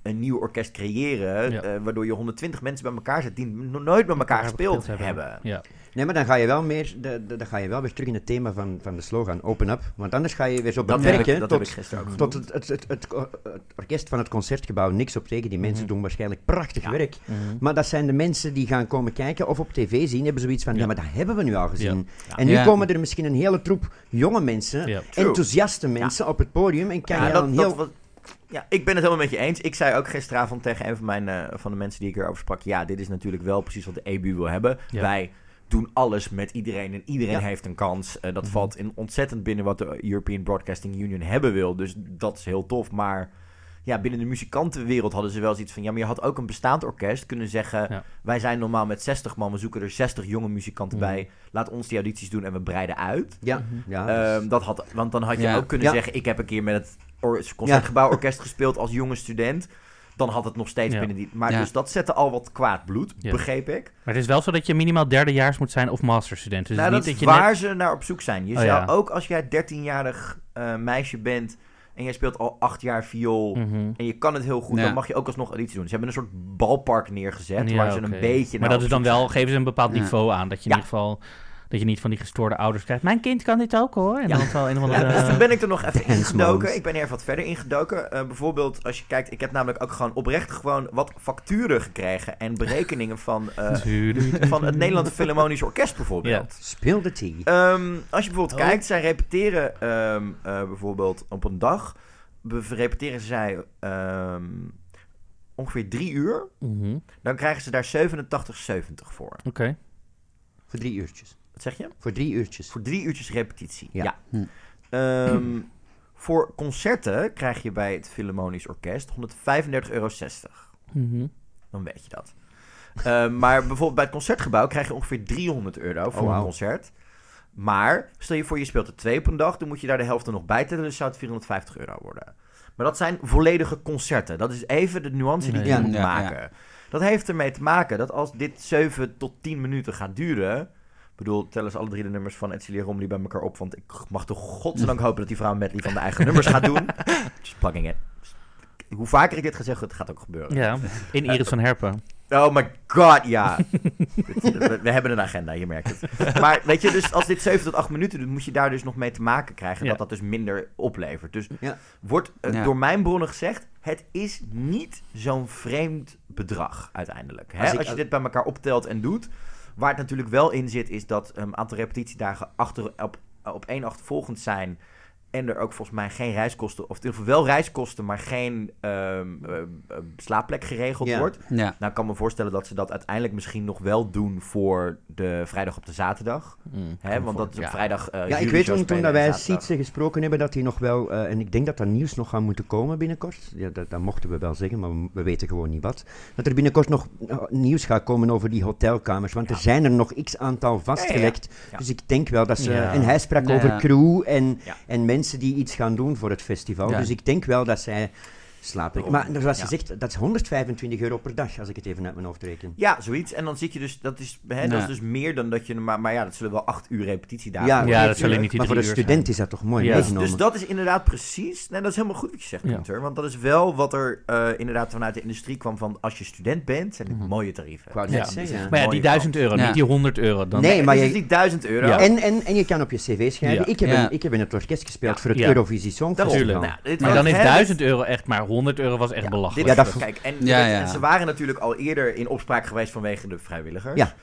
een nieuw orkest creëren, Ja. eh, waardoor je 120 mensen bij elkaar zet die nog nooit met elkaar gespeeld hebben. Ja. Nee, maar dan ga je wel meer, de, de- dan ga je wel weer terug in het thema van, van de slogan Open Up. Want anders ga je weer zo beperken dat heb ik tot, gisteren ook tot het, het, het, het, het orkest van het Concertgebouw. Niks op tegen, die mensen Mhm. doen waarschijnlijk prachtig Ja. werk. Mhm. Maar dat zijn de mensen die gaan komen kijken of op tv zien, hebben zoiets van, ja, Ja. maar dat hebben we nu al gezien. Ja. En nu Ja. komen er misschien een hele troep jonge mensen, enthousiaste mensen op het podium en kan Ja, je dan dat heel... ja, ik ben het helemaal met je eens. Ik zei ook gisteravond tegen een van, mijn, eh, van de mensen die ik erover sprak... ja, dit is natuurlijk wel precies wat de EBU wil hebben. Ja. Wij doen alles met iedereen en iedereen Ja. heeft een kans. Eh, dat Mhm. valt in ontzettend binnen wat de European Broadcasting Union hebben wil. Dus dat is heel tof, maar... Ja, binnen de muzikantenwereld hadden ze wel zoiets van... ja, maar je had ook een bestaand orkest kunnen zeggen... Ja. wij zijn normaal met 60 man, we zoeken er 60 jonge muzikanten Mhm. bij. Laat ons die audities doen en we breiden uit. Ja, Mhm. ja, dus- Ehm, dat had, want dan had je Ja. ook kunnen Ja. zeggen: Ik heb een keer met het or- concertgebouworkest gespeeld als jonge student. Dan had het nog steeds Ja. binnen die. Maar Ja. dus dat zette al wat kwaad bloed, Ja. begreep ik. Maar het is wel zo dat je minimaal derdejaars moet zijn of masterstudent. Dus nou, niet dat is dat je waar net... ze naar op zoek zijn. Je Oh, zou ja. ook als jij 13-jarig eh, meisje bent en jij speelt al acht jaar viool. Mhm. En je kan het heel goed, Ja. dan mag je ook alsnog auditie doen. Ze hebben een soort balpark neergezet Ja, waar ze een beetje. Maar dat is dan wel, geven ze een bepaald Ja. niveau aan. Dat je in Ja. ieder geval, dat je niet van die gestoorde ouders krijgt. Mijn kind kan dit ook hoor. En Ja. dan zal een of Ja, andere... dus toen ben ik er nog even ingedoken. Ik ben er even wat verder ingedoken. Eh bijvoorbeeld, als je kijkt, ik heb namelijk ook gewoon oprecht gewoon wat facturen gekregen en berekeningen van, eh, van het Nederlandse Philharmonisch Orkest bijvoorbeeld. Speel de tea. Ehm, als je bijvoorbeeld Oh. kijkt, zij repeteren ehm, eh, bijvoorbeeld op een dag, repeteren zij ehm, ongeveer drie uur. Mhm. Dan krijgen ze daar 87,70 voor. Oké. Voor drie uurtjes. Wat zeg je? Voor drie uurtjes. Voor drie uurtjes repetitie. Ja. Ja. Hm. Ehm, voor concerten krijg je bij het Philharmonisch Orkest 135,60 euro. Mhm. Dan weet je dat. Ehm, maar bijvoorbeeld bij het concertgebouw krijg je ongeveer 300 euro voor Oh, wauw. een concert. Maar stel je voor je speelt er twee op een dag, dan moet je daar de helft er nog bij tellen, dus zou het 450 euro worden. Maar dat zijn volledige concerten. Dat is even de nuance die Nee. je Ja. moet Ja, maken. Dat heeft ermee te maken dat als dit 7 tot 10 minuten gaat duren... Ik bedoel, tel eens alle drie de nummers van Edcilia Romley bij elkaar op. Want ik mag toch godzijdank hopen dat die vrouw een medley van de eigen <laughs> nummers gaat doen. Just plugging it. Hoe vaker ik dit ga zeggen, het gaat ook gebeuren. Ja, in Iris van Herpen. Oh my god, ja. <laughs> we, we hebben een agenda, je merkt het. Maar weet je, dus als dit 7 tot 8 minuten doet, moet je daar dus nog mee te maken krijgen. Ja. Dat dat dus minder oplevert. Dus Ja. wordt eh, Ja. door mijn bronnen gezegd, het is niet zo'n vreemd bedrag uiteindelijk. Hè? Als je dit bij elkaar optelt en doet. Waar het natuurlijk wel in zit, is dat een aantal repetitiedagen achter, op, op één achtervolgend zijn. En er ook volgens mij geen reiskosten, of in ieder geval wel reiskosten, maar geen ehm, eh, eh, slaapplek geregeld Ja. wordt. Ja. Nou, ik kan me voorstellen dat ze dat uiteindelijk misschien nog wel doen voor de vrijdag op de zaterdag. Mm, Hè? Want dat is op ja. vrijdag. eh, Ja, ik weet show toen, dat wij. Sietse gesproken hebben, dat hij nog wel, eh, en ik denk dat dat nieuws nog gaat moeten komen binnenkort, ja, dat, dat mochten we wel zeggen, maar we, we weten gewoon niet wat, dat er binnenkort nog eh, nieuws gaat komen over die hotelkamers, want er zijn er nog x aantal vastgelegd, Ja. dus ik denk wel dat ze, Ja. en hij sprak Ja. over crew en, Ja. en mensen die iets gaan doen voor het festival, Ja. dus ik denk wel dat zij slapen. Maar zoals je Ja. zegt, dat is 125 euro per dag, als ik het even uit mijn hoofd reken. Ja, zoiets. En dan zit je dus, dat is, hè, dat is dus meer dan dat je, maar, maar ja, dat zullen wel acht uur repetitiedagen Ja, Ja, dat zullen niet die Maar voor een student zijn. is dat toch mooi Ja. Dus, dus dat is inderdaad precies. Nee, dat is helemaal goed wat je zegt, Ja. Gunther. Want dat is wel wat er eh, inderdaad vanuit de industrie kwam van als je student bent, zijn dit Mhm. mooie tarieven. Ik Ja. net zeggen. Maar ja, die 1000 euro, Ja. niet die 100 euro. Dan Nee, maar het is je- niet 1000 euro. Ja. En, en, en je kan op je cv schrijven. Ja. Ik, heb Ja. een, ik heb in het orkest gespeeld Ja. voor het Ja. Eurovisie Songfestival. Nou, Maar dan is hè, 1000 euro echt, maar 100 euro was echt Ja, belachelijk. dit Ja, dat- kijk, en, Ja, en ze waren natuurlijk al eerder in opspraak geweest vanwege de vrijwilligers. Ja.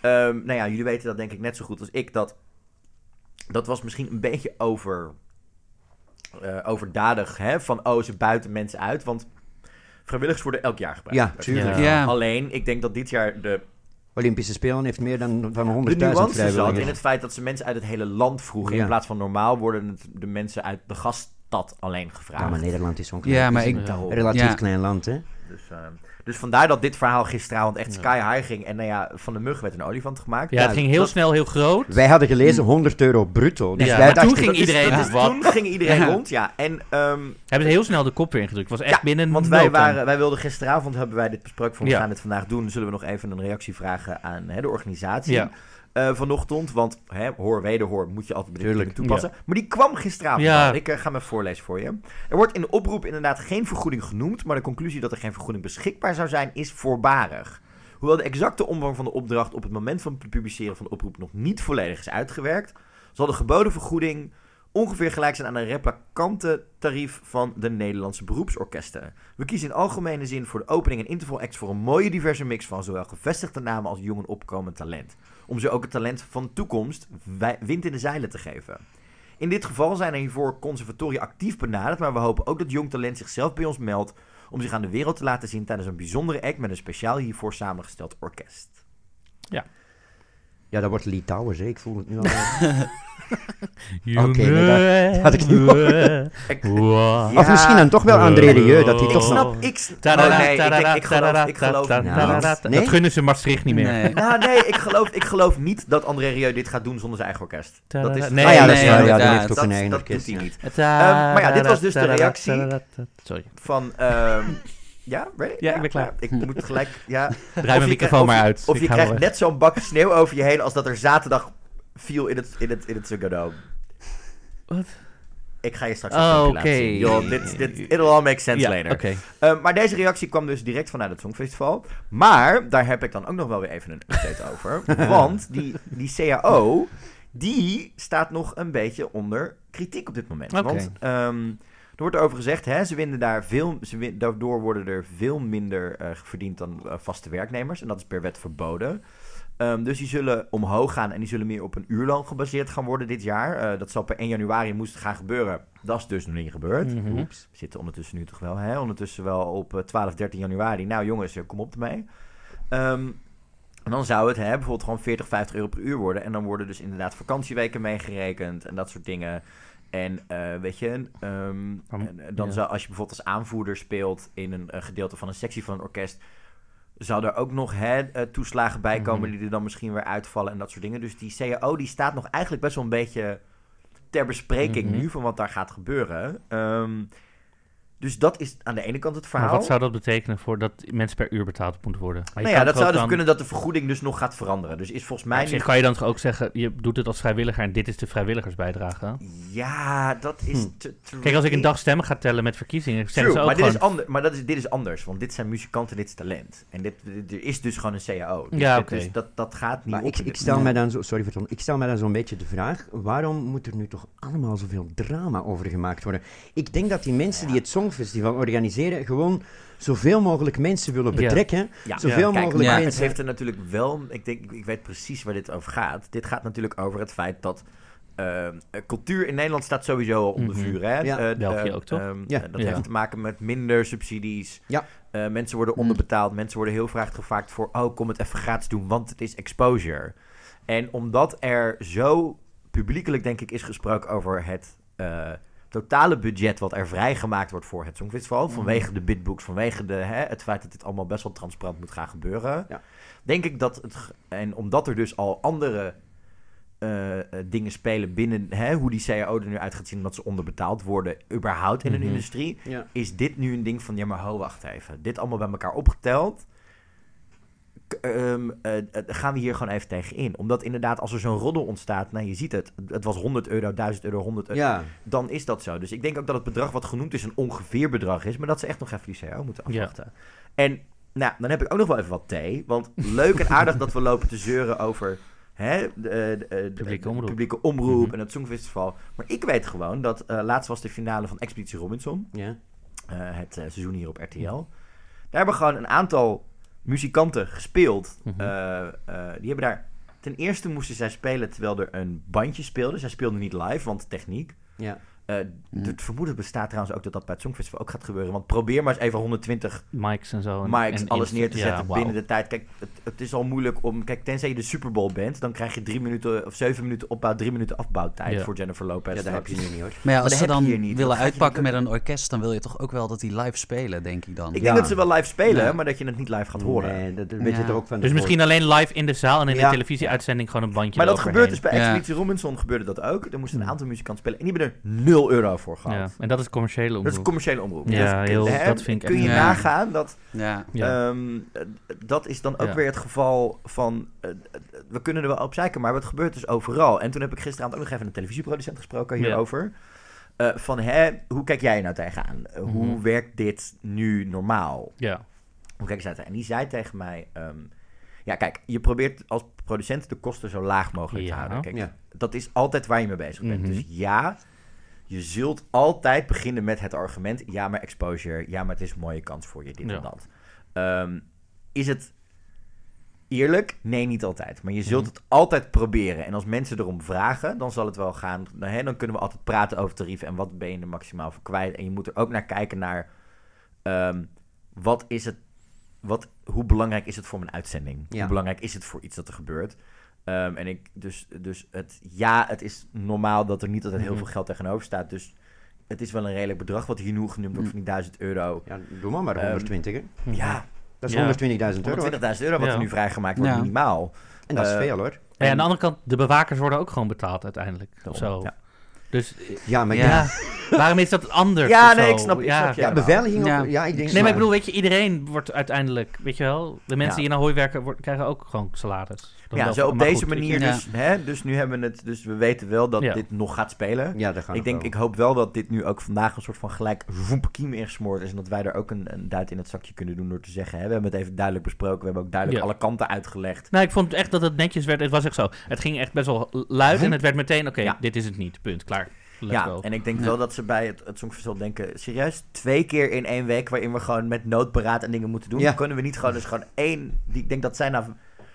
Ehm, nou ja, jullie weten dat denk ik net zo goed als ik. Dat, dat was misschien een beetje over, eh, overdadig. Hè? Van, oh, ze buiten mensen uit. Want vrijwilligers worden elk jaar gebruikt. Ja, tuurlijk. Ja. Ja. Alleen, ik denk dat dit jaar de, Olympische Spelen heeft meer dan van 100.000 de nuance zat in het feit dat ze mensen uit het hele land vroegen. Ja. In plaats van normaal worden het de mensen uit de gaststad alleen gevraagd. Ja, maar Nederland is zo'n klein, Ja, maar is ik- relatief Ja. klein land, hè? Dus, eh, dus vandaar dat dit verhaal gisteravond echt sky high ging. En nou ja, van de mug werd een olifant gemaakt. Ja, het ging heel dat- snel, heel groot. Wij hadden gelezen 100 euro bruto. Dus Ja, wij maar toen dachten, ging dat iedereen- dat wat? Toen ging iedereen Ja. rond, ja. En, ehm, Hebben ze heel snel de kop weer ingedrukt. Het was echt Ja, binnen want wij, waren, wij wilden gisteravond, hebben wij dit besproken van we gaan dit vandaag doen. Zullen we nog even een reactie vragen aan hè, de organisatie Ja. Eh, vanochtend. Want hè, hoor, wederhoor moet je altijd bij dit Tuurlijk. dingen toepassen. Maar die kwam gisteravond Ja. Ik eh, ga hem even voorlezen voor je. Er wordt in de oproep inderdaad geen vergoeding genoemd. Maar de conclusie dat er geen vergoeding beschikbaar zou zijn is voorbarig. Hoewel de exacte omvang van de opdracht op het moment van het publiceren van de oproep nog niet volledig is uitgewerkt, zal de geboden vergoeding ongeveer gelijk zijn aan een replicante tarief van de Nederlandse beroepsorkesten. We kiezen in algemene zin voor de opening en interval acts voor een mooie diverse mix van zowel gevestigde namen als jong en opkomend talent. Om ze ook het talent van de toekomst wind in de zeilen te geven. In dit geval zijn er hiervoor conservatoria actief benaderd, maar we hopen ook dat jong talent zichzelf bij ons meldt om zich aan de wereld te laten zien tijdens een bijzondere act met een speciaal hiervoor samengesteld orkest. Ja, dat wordt hè? Ik voel het nu al. <laughs> Oké, nee, dat had ik niet <laughs> Ik- Wow. Of misschien dan toch wel André Rieu, dat hij Ik toch snap, ik... Oh, nee, ik, denk- ik geloof, ik geloof niet. Nee? Dat gunnen ze Maastricht niet meer. Nee. <laughs> Nou, nee, ik geloof, ik geloof niet dat André Rieu dit gaat doen zonder zijn eigen orkest. Dat is, Nee, ah ja, dat is. Ja, die heeft ook dat, een eigen dat orkest. doet hij ja. niet. Tadada, maar ja, dit was dus de reactie. Sorry, Van, ehm, ja, ready? Ja, ik ben klaar. Ik moet gelijk, ja. draai mijn microfoon maar uit. Of je krijgt net zo'n bak sneeuw over je heen als dat er zaterdag viel in het, in het, in het Ziggo. Wat? Ik ga je straks Oh, een zien. Dit, dit, it'll all make sense Ja, later. Uh, maar deze reactie kwam dus direct vanuit het Songfestival. Maar daar heb ik dan ook nog wel weer even een update over. <laughs> Want die, die CAO, die staat nog een beetje onder kritiek op dit moment. Want ehm, er wordt over gezegd, hè, ze winnen daar veel, ze win- daardoor worden er veel minder eh, verdiend dan eh, vaste werknemers. En dat is per wet verboden. Ehm, dus die zullen omhoog gaan en die zullen meer op een uurloon gebaseerd gaan worden dit jaar. Eh, dat zal per 1 januari moest gaan gebeuren. Dat is dus nog niet gebeurd. Mhm. We zitten ondertussen nu toch wel, hè? Ondertussen wel op eh, 12, 13 januari. Nou jongens, eh, kom op ermee. Ehm, En dan zou het hè, bijvoorbeeld gewoon 40, 50 euro per uur worden. En dan worden dus inderdaad vakantieweken meegerekend en dat soort dingen. En eh, weet je, ehm, dan ja. zou als je bijvoorbeeld als aanvoerder speelt in een, eh, gedeelte van een sectie van een orkest, zou er ook nog hè, eh, toeslagen bij komen Mhm. die er dan misschien weer uitvallen en dat soort dingen. Dus die CAO die staat nog eigenlijk best wel een beetje ter bespreking Mhm. nu van wat daar gaat gebeuren. Ehm, dus dat is aan de ene kant het Maar verhaal. wat zou dat betekenen voor dat mensen per uur betaald moeten worden? Maar nou ja, dat zou dus dan- kunnen dat de vergoeding dus nog gaat veranderen. Dus is volgens mij zich nu kan je dan toch ook zeggen, je doet het als vrijwilliger en dit is de vrijwilligersbijdrage? Ja, dat is. Hm. te- te- Kijk, als ik een dag stemmen ga tellen met verkiezingen, True, ze ook maar, dit gewoon... is ander, maar dat is, dit is anders, want dit zijn muzikanten, dit is talent. En dit, dit- er is dus gewoon een CAO. Dus, Ja, dit- oké. dus dat, dat gaat niet Maar op. ik, ik stel Ja. mij dan zo, sorry Verton, ik stel mij dan zo'n beetje de vraag, waarom moet er nu toch allemaal zoveel drama over gemaakt worden? Ik denk dat die mensen die het Songfestival organiseren gewoon zoveel mogelijk mensen willen Ja. betrekken, Ja. zoveel Kijk, mogelijk Ja. Het mensen. heeft er natuurlijk wel, ik denk, ik weet precies waar dit over gaat. Dit gaat natuurlijk over het feit dat eh, cultuur in Nederland staat sowieso al onder Mhm. vuur. Hè? Ja. Eh, België eh, ook, toch? ehm, Ja. dat Ja. heeft te maken met minder subsidies. Ja. Eh, mensen worden onderbetaald. Mensen worden heel vaak gevraagd voor... oh, kom het even gratis doen, want het is exposure. En omdat er zo publiekelijk, denk ik, is gesproken over het... totale budget wat er vrijgemaakt wordt voor het Songfestival... vanwege de bidbooks, vanwege de, hè, het feit dat dit allemaal best wel transparant moet gaan gebeuren... Ja. denk ik dat het... En omdat er dus al andere eh, eh, dingen spelen binnen hè, hoe die CAO er nu uit gaat zien, omdat ze onderbetaald worden, überhaupt in een Mhm. industrie, Ja. is dit nu een ding van, ja maar ho, wacht even. Dit allemaal bij elkaar opgeteld, ehm, eh, eh, gaan we hier gewoon even tegen in. Omdat inderdaad, als er zo'n roddel ontstaat, nou je ziet het, het was 100 euro, 1000 euro, 100 euro, Ja, dan is dat zo. Dus ik denk ook dat het bedrag wat genoemd is een ongeveer bedrag is, maar dat ze echt nog even die CAO moeten Ja. afwachten. En nou, dan heb ik ook nog wel even wat thee, want leuk en aardig dat we lopen te zeuren over hè, de, de, de- de- Publieke de omroep. publieke omroep Mhm. en het Songfestival. Maar ik weet gewoon dat eh, laatst was de finale van Expeditie Robinson, ja. eh, het eh, seizoen hier op RTL. Daar hebben gewoon een aantal muzikanten gespeeld. Mhm. Eh, eh, die hebben daar... Ten eerste moesten zij spelen terwijl er een bandje speelde. Zij speelden niet live, want techniek. ja. Eh, Het vermoeden bestaat trouwens ook dat dat bij het Songfestival ook gaat gebeuren. Want probeer maar eens even 120 Mics en zo. En, mics, en alles neer te ja, zetten binnen de tijd. Kijk, het, het is al moeilijk om... Kijk, tenzij je de Super Bowl bent, dan krijg je drie minuten of zeven minuten opbouw, drie minuten afbouwtijd Ja. voor Jennifer Lopez. ja, dat heb je nu niet hoor. Maar ja, als ze dan niet. willen uitpakken met een orkest, dan wil je toch ook wel dat die live spelen, denk ik dan. Ik Ja. denk dat ze wel live spelen, Ja. maar dat je het niet live gaat horen. Nee, dat, dat weet je er ook van. Dus misschien alleen live in de zaal en in Ja. de televisieuitzending gewoon een bandje Maar dat gebeurt dus bij. Expeditie Robinson gebeurde dat ook. Er moesten een aantal muzikanten spelen en die hebben er 0 euro voor gehad. Ja, en dat is commerciële Dat is omroep. een commerciële omroep. Ja, Dus, heel- hè, dat vind ik Kun je nagaan dat Ja. Ehm, eh, dat is dan ook Ja. weer het geval van... eh, we kunnen er wel op zeiken, maar het gebeurt dus overal. En toen heb ik gisteravond ook nog even een televisieproducent gesproken Ja. hierover. Eh, van, hè, hoe kijk jij nou tegenaan? Eh, Hoe Mhm. werkt dit nu normaal? ja. Hoe kijk jij tegen? En die zei tegen mij... ehm, ja, kijk, je probeert als producent de kosten zo laag mogelijk te houden. Kijk, Ja. dat is altijd waar je mee bezig bent. Mhm. Dus ja, je zult altijd beginnen met het argument... ja, maar exposure, ja, maar het is een mooie kans voor je, dit Ja. en dat. Ehm, is het eerlijk? Nee, niet altijd. Maar je zult Mhm. het altijd proberen. En als mensen erom vragen, dan zal het wel gaan. Nou, hè, dan kunnen we altijd praten over tarieven en wat ben je er maximaal voor kwijt. En je moet er ook naar kijken naar ehm, wat is het, wat, hoe belangrijk is het voor mijn uitzending? Ja. Hoe belangrijk is het voor iets dat er gebeurt? Ehm, en ik, dus, dus het, ja, het is normaal dat er niet altijd heel Mhm. veel geld tegenover staat. Dus het is wel een redelijk bedrag wat hier nu genoemd wordt van die 1000 euro. Ja, doe maar maar Ehm, 120, hè. Ja, Dat is Ja. 120.000 euro. hoor. 120.000 euro wat Ja. er nu vrijgemaakt wordt, Ja. minimaal. En dat is Eh, veel, hoor. Ja, aan de andere kant, de bewakers worden ook gewoon betaald uiteindelijk. Of zo. ja. Dus Ja, maar ja. ja. <laughs> waarom is dat anders? Ja, nee, ik snap- ik ja. snap beveiliging Ja. ik denk Nee, maar ik bedoel, weet je, iedereen wordt uiteindelijk, weet je wel, de mensen Ja. die in Ahoy werken krijgen ook gewoon salaris. Ja, zo op deze goed, manier. Ja. Dus, hè, dus nu hebben we het. Dus we weten wel dat Ja. dit nog gaat spelen. Ja, dat gaat ik, denk, wel. ik hoop wel dat dit nu ook vandaag een soort van gelijk voempekiem ingesmoord is. En dat wij er ook een, een duit in het zakje kunnen doen door te zeggen. Hè, we hebben het even duidelijk besproken. We hebben ook duidelijk Ja. alle kanten uitgelegd. Nou, ik vond echt dat het netjes werd. Het was echt zo. Het ging echt best wel luid Voem. en het werd meteen, oké, Ja. dit is het niet. Punt. Klaar. Let's ja, go. en ik denk Ja. wel dat ze bij het, het Songfestival denken... serieus, twee keer in één week... waarin we gewoon met noodberaad en dingen moeten doen... Ja. kunnen we niet gewoon dus gewoon één... Die, ik denk dat zij na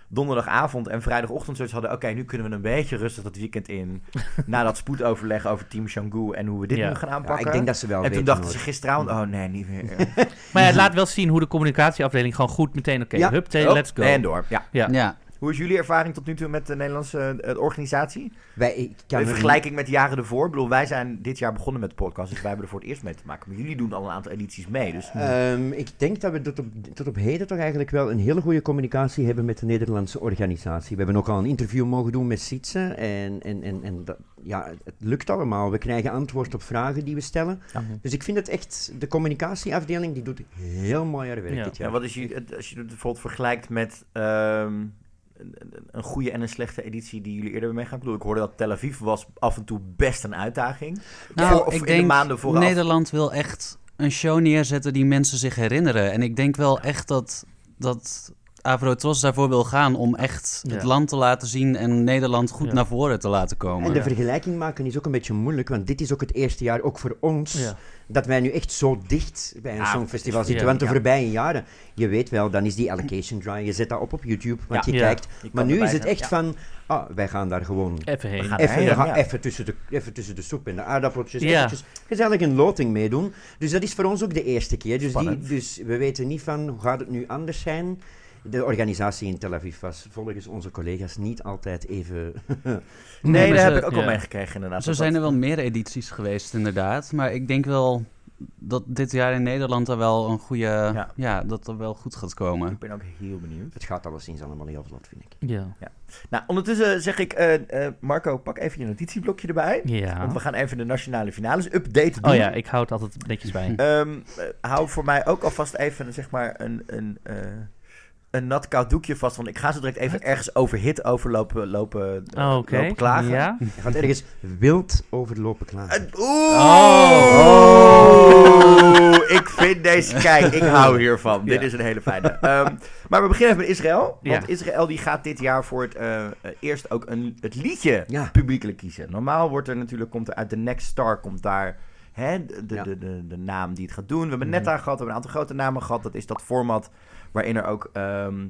donderdagavond en vrijdagochtend zoiets hadden... oké, nu kunnen we een beetje rustig dat weekend in... <laughs> na dat spoedoverleg over Team Shangu en hoe we dit Ja. nu gaan Ja, aanpakken. ik denk dat ze wel en toen dachten hoor. ze gisteravond... oh nee, niet meer. <laughs> Maar ja, het laat wel zien hoe de communicatieafdeling gewoon goed meteen... Oké, Ja. hup, Oh, let's go. En door, ja. Ja. Hoe is jullie ervaring tot nu toe met de Nederlandse eh, organisatie? Wij, ik kan In er- vergelijking met de jaren ervoor. Ik bedoel, wij zijn dit jaar begonnen met de podcast, dus wij hebben er voor het eerst mee te maken. Maar jullie doen al een aantal edities mee, dus... Ehm, ik denk dat we tot op, tot op heden toch eigenlijk wel een hele goede communicatie hebben met de Nederlandse organisatie. We hebben ook al een interview mogen doen met Sietse en, en, en, en dat, ja, het lukt allemaal. We krijgen antwoord op vragen die we stellen. Ja. Dus ik vind het echt, de communicatieafdeling die doet heel mooi haar werk Ja. dit Ja, jaar. wat is je, als je het bijvoorbeeld vergelijkt met ehm, een, goede en een slechte editie die jullie eerder hebben meegaan? Ik bedoel, ik hoorde dat Tel Aviv was af en toe best een uitdaging. Nou, Voor- of ik in de denk maanden vooraf. Nederland wil echt een show neerzetten die mensen zich herinneren. En ik denk wel echt dat, dat Avrotros daarvoor wil gaan om echt het Ja. land te laten zien en Nederland goed Ja. naar voren te laten komen. En de Ja. vergelijking maken is ook een beetje moeilijk, want dit is ook het eerste jaar, ook voor ons, Ja. dat wij nu echt zo dicht bij een songfestival is- zitten. ja, want de ja. voorbije jaren, je weet wel, dan is die allocation dry, je zet dat op op YouTube, want Ja. je Ja. kijkt. Maar nu is het echt ja. van, ah, wij gaan daar gewoon Even heen. We gaan- even, we gaan even, tussen de, even tussen de soep en de aardappeltjes, Ja. eventjes gezellig een loting meedoen. Dus dat is voor ons ook de eerste keer. Dus, die, dus we weten niet van, hoe gaat het nu anders zijn? De organisatie in Tel Aviv was volgens onze collega's niet altijd even... <laughs> Nee, daar ze- heb ik ook al ja. meegekregen inderdaad. Zo Dat zijn er wel meer edities geweest, inderdaad. Maar ik denk wel dat dit jaar in Nederland er wel een goede... Ja. Ja, dat er wel goed gaat komen. Ik ben ook heel benieuwd. Het gaat alleszins allemaal heel vlot, vind ik. Ja. Nou, ondertussen zeg ik, eh, eh, Marco, pak even je notitieblokje erbij. Ja. Want we gaan even de nationale finales update doen. Oh ja, ik hou het altijd netjes bij. Ehm, eh, hou voor mij ook alvast even zeg maar een, een, eh, een nat koud doekje vast. Want ik ga zo direct even ergens over hit overlopen lopen, eh, Oh, lopen klagen. Ja. Je gaat ergens wild overlopen klagen. Eh, Oeh! Ik vind deze... Kijk, ik hou hiervan. Dit is een hele fijne. Ehm, maar we beginnen even met Israël. Want Ja. Israël die gaat dit jaar voor het eh, eerst ook een, het liedje Ja. publiekelijk kiezen. Normaal wordt er natuurlijk, komt er uit de Next Star, komt daar hè, de, de, Ja. de, de, de naam die het gaat doen. We hebben Mhm. net daar gehad, we hebben een aantal grote namen gehad. Dat is dat format waarin er ook ehm,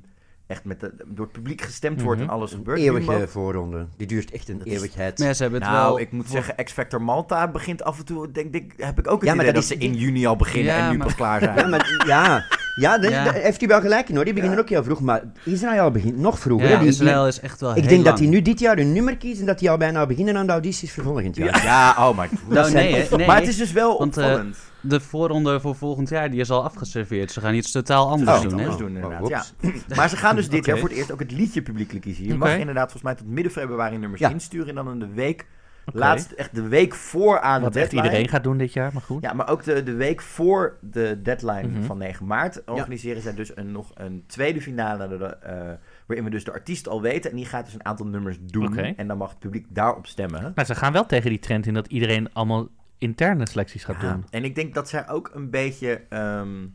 echt met de, door het publiek gestemd wordt Mhm. en alles gebeurt. Eeuwige Nu mogen- voorronde. Die duurt echt een Dat is- eeuwigheid. Maar ja, ze hebben het nou, wel... ik moet zeggen, X-Factor Malta begint af en toe, denk ik, heb ik ook het Ja, maar idee dat, dat ze is- in juni al beginnen Ja, en nu maar- pas klaar zijn. Ja, maar ja, <laughs> ja, daar heeft u wel gelijk in hoor. Die beginnen ook heel vroeg. Maar Israël begint nog vroeger. hè. Ja, Die- die- Israël is echt wel ik heel denk dat lang. die nu dit jaar een nummer kiezen en dat die al bijna beginnen aan de audities voor volgend jaar. Ja, oh my god. Nou, zijn nee, hè, nee. Maar het is dus wel Want, eh, opvallend. De voorronde voor volgend jaar die is al afgeserveerd. Ze gaan iets totaal anders Oh, doen, hè? anders doen, Oh, inderdaad. oeps. Ja. <laughs> Maar ze gaan dus dit Oké. jaar voor het eerst ook het liedje publiekelijk kiezen. Je Oké. mag inderdaad volgens mij tot midden februari nummers Ja. insturen en dan in de week, Laatst, echt de week voor aan Wat de echt deadline. iedereen gaat doen dit jaar, maar goed. Ja, maar ook de, de week voor de deadline Mhm. van 9 maart organiseren zij dus een, nog een tweede finale. de- eh, waarin we dus de artiest al weten. En die gaat dus een aantal nummers doen. En dan mag het publiek daarop stemmen. Maar ze gaan wel tegen die trend in dat iedereen allemaal interne selecties gaat Ja, doen. En ik denk dat zij ook een beetje. ehm,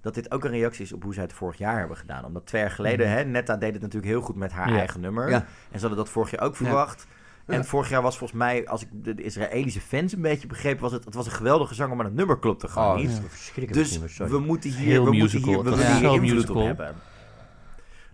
dat dit ook een reactie is op hoe zij het vorig jaar hebben gedaan. Omdat twee jaar geleden, hè, Netta deed het natuurlijk heel goed met haar Ja. eigen nummer. Ja. En ze hadden dat vorig jaar ook verwacht. En vorig jaar was volgens mij, als ik de, Israëlische fans een beetje begreep, was het, het was een geweldige zanger, maar het nummer klopte gewoon Oh, niet. Dus nummer, sorry. we moeten hier, Heel we moeten musical. hier, we hier invloed musical. op hebben.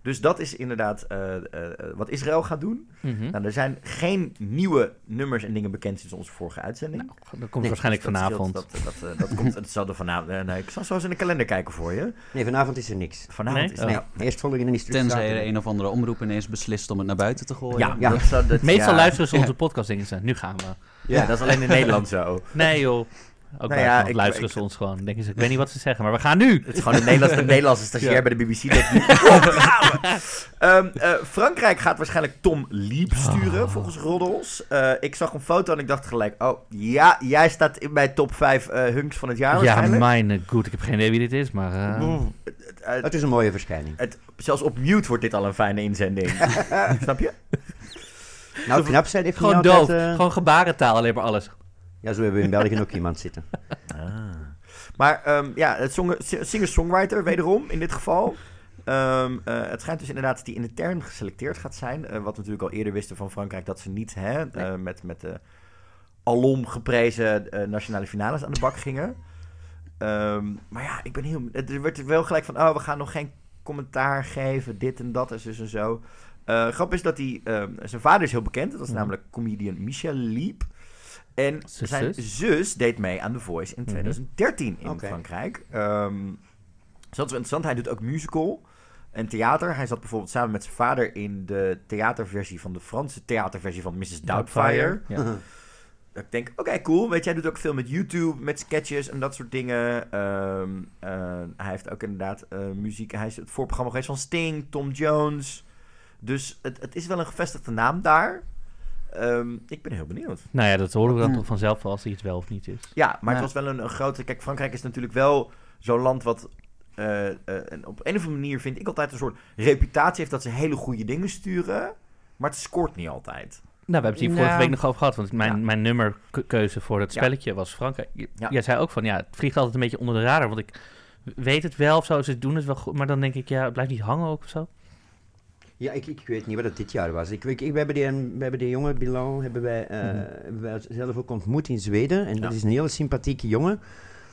Dus dat is inderdaad eh, eh, eh, wat Israël gaat doen. Mhm. Nou, er zijn geen nieuwe nummers en dingen bekend sinds onze vorige uitzending. Dat komt Nee, waarschijnlijk Dus dat vanavond. scheelt, Dat, dat, dat komt, het zal er vanavond. nee, ik zal zo eens in de kalender kijken voor je. Nee, vanavond is er niks. Vanavond Nee? is Oh. Nee, nou, eerst volgende is terug Tenzij er een of andere omroep ineens beslist om het naar buiten te gooien. Ja, Ja. Dat, zou- dat, Meestal ja, luisteren ze onze podcast dingen. Nu gaan we. Ja, dat is alleen in Nederland zo. Nee joh. Ook Nou ja, ik- luisteren ik- ze ons gewoon. Denken ze, ik weet niet wat ze zeggen, maar we gaan nu. Het is gewoon een Nederlandse, een <laughs> Nederlandse stagiair Ja. bij de BBC. Dat. <laughs> Ehm, eh, Frankrijk gaat waarschijnlijk Tom Liep sturen, volgens Roddels. Eh, ik zag een foto en ik dacht gelijk... Oh, ja, jij staat in mijn top 5 hunks van het jaar Ja, mijn goed. Ik heb geen idee wie dit is, maar... eh, Eh, Het is een mooie verschijning. het, zelfs op mute wordt dit al een fijne inzending. <laughs> Snap je? Nou, knap zijn heeft gewoon niet doof. altijd... eh, Gewoon gebarentaal, alleen maar alles. Ja, zo hebben we in België ook iemand zitten. <laughs> Maar ehm, ja, het song- singer-songwriter wederom in dit geval. Ehm, eh, het schijnt dus inderdaad dat hij intern geselecteerd gaat zijn. eh, wat we natuurlijk al eerder wisten van Frankrijk, dat ze niet hè, eh, met, met de alom geprezen nationale finales aan de bak gingen. Ehm, maar ja, ik ben heel. Het werd wel gelijk van, oh, we gaan nog geen commentaar geven, dit en dat en zus en zo. Grap is dat hij, zijn vader is heel bekend, dat is Mhm. namelijk comedian Michel Liep. En Zijn zijn zus? zus deed mee aan The Voice in Mhm. 2013 in Oké. Frankrijk. Ehm dus dat is wel interessant. Hij doet ook musical en theater. Hij zat bijvoorbeeld samen met zijn vader in de theaterversie van de Franse theaterversie van Mrs. Doubtfire. Ja. Dat ik denk, oké, cool. Weet je, hij doet ook veel met YouTube, met sketches en dat soort dingen. Ehm, eh, hij heeft ook inderdaad eh, muziek. Hij is het voorprogramma geweest van Sting, Tom Jones. Dus het, het is wel een gevestigde naam daar. Ehm, ik ben heel benieuwd. Nou ja, dat horen we dan Mm. toch vanzelf wel als hij het wel of niet is. Ja, maar Ja. het was wel een, een grote... Kijk, Frankrijk is natuurlijk wel zo'n land wat... eh, eh, en op een of andere manier vind ik altijd een soort reputatie heeft dat ze hele goede dingen sturen. Maar het scoort niet altijd. Nou, we hebben het hier vorige week nog over gehad. Want mijn, Ja. mijn nummerkeuze voor het Ja. spelletje was Frankrijk. Ja. Jij zei ook van, ja, het vliegt altijd een beetje onder de radar. Want ik weet het wel of zo, ze doen het wel goed. Maar dan denk ik, ja, het blijft niet hangen ook of zo. Ja, ik, ik weet niet wat het dit jaar was. Ik, ik, ik- we, hebben die, we hebben die jongen, Bilal, hebben wij, wij zelf ook ontmoet in Zweden. En dat is een hele sympathieke jongen.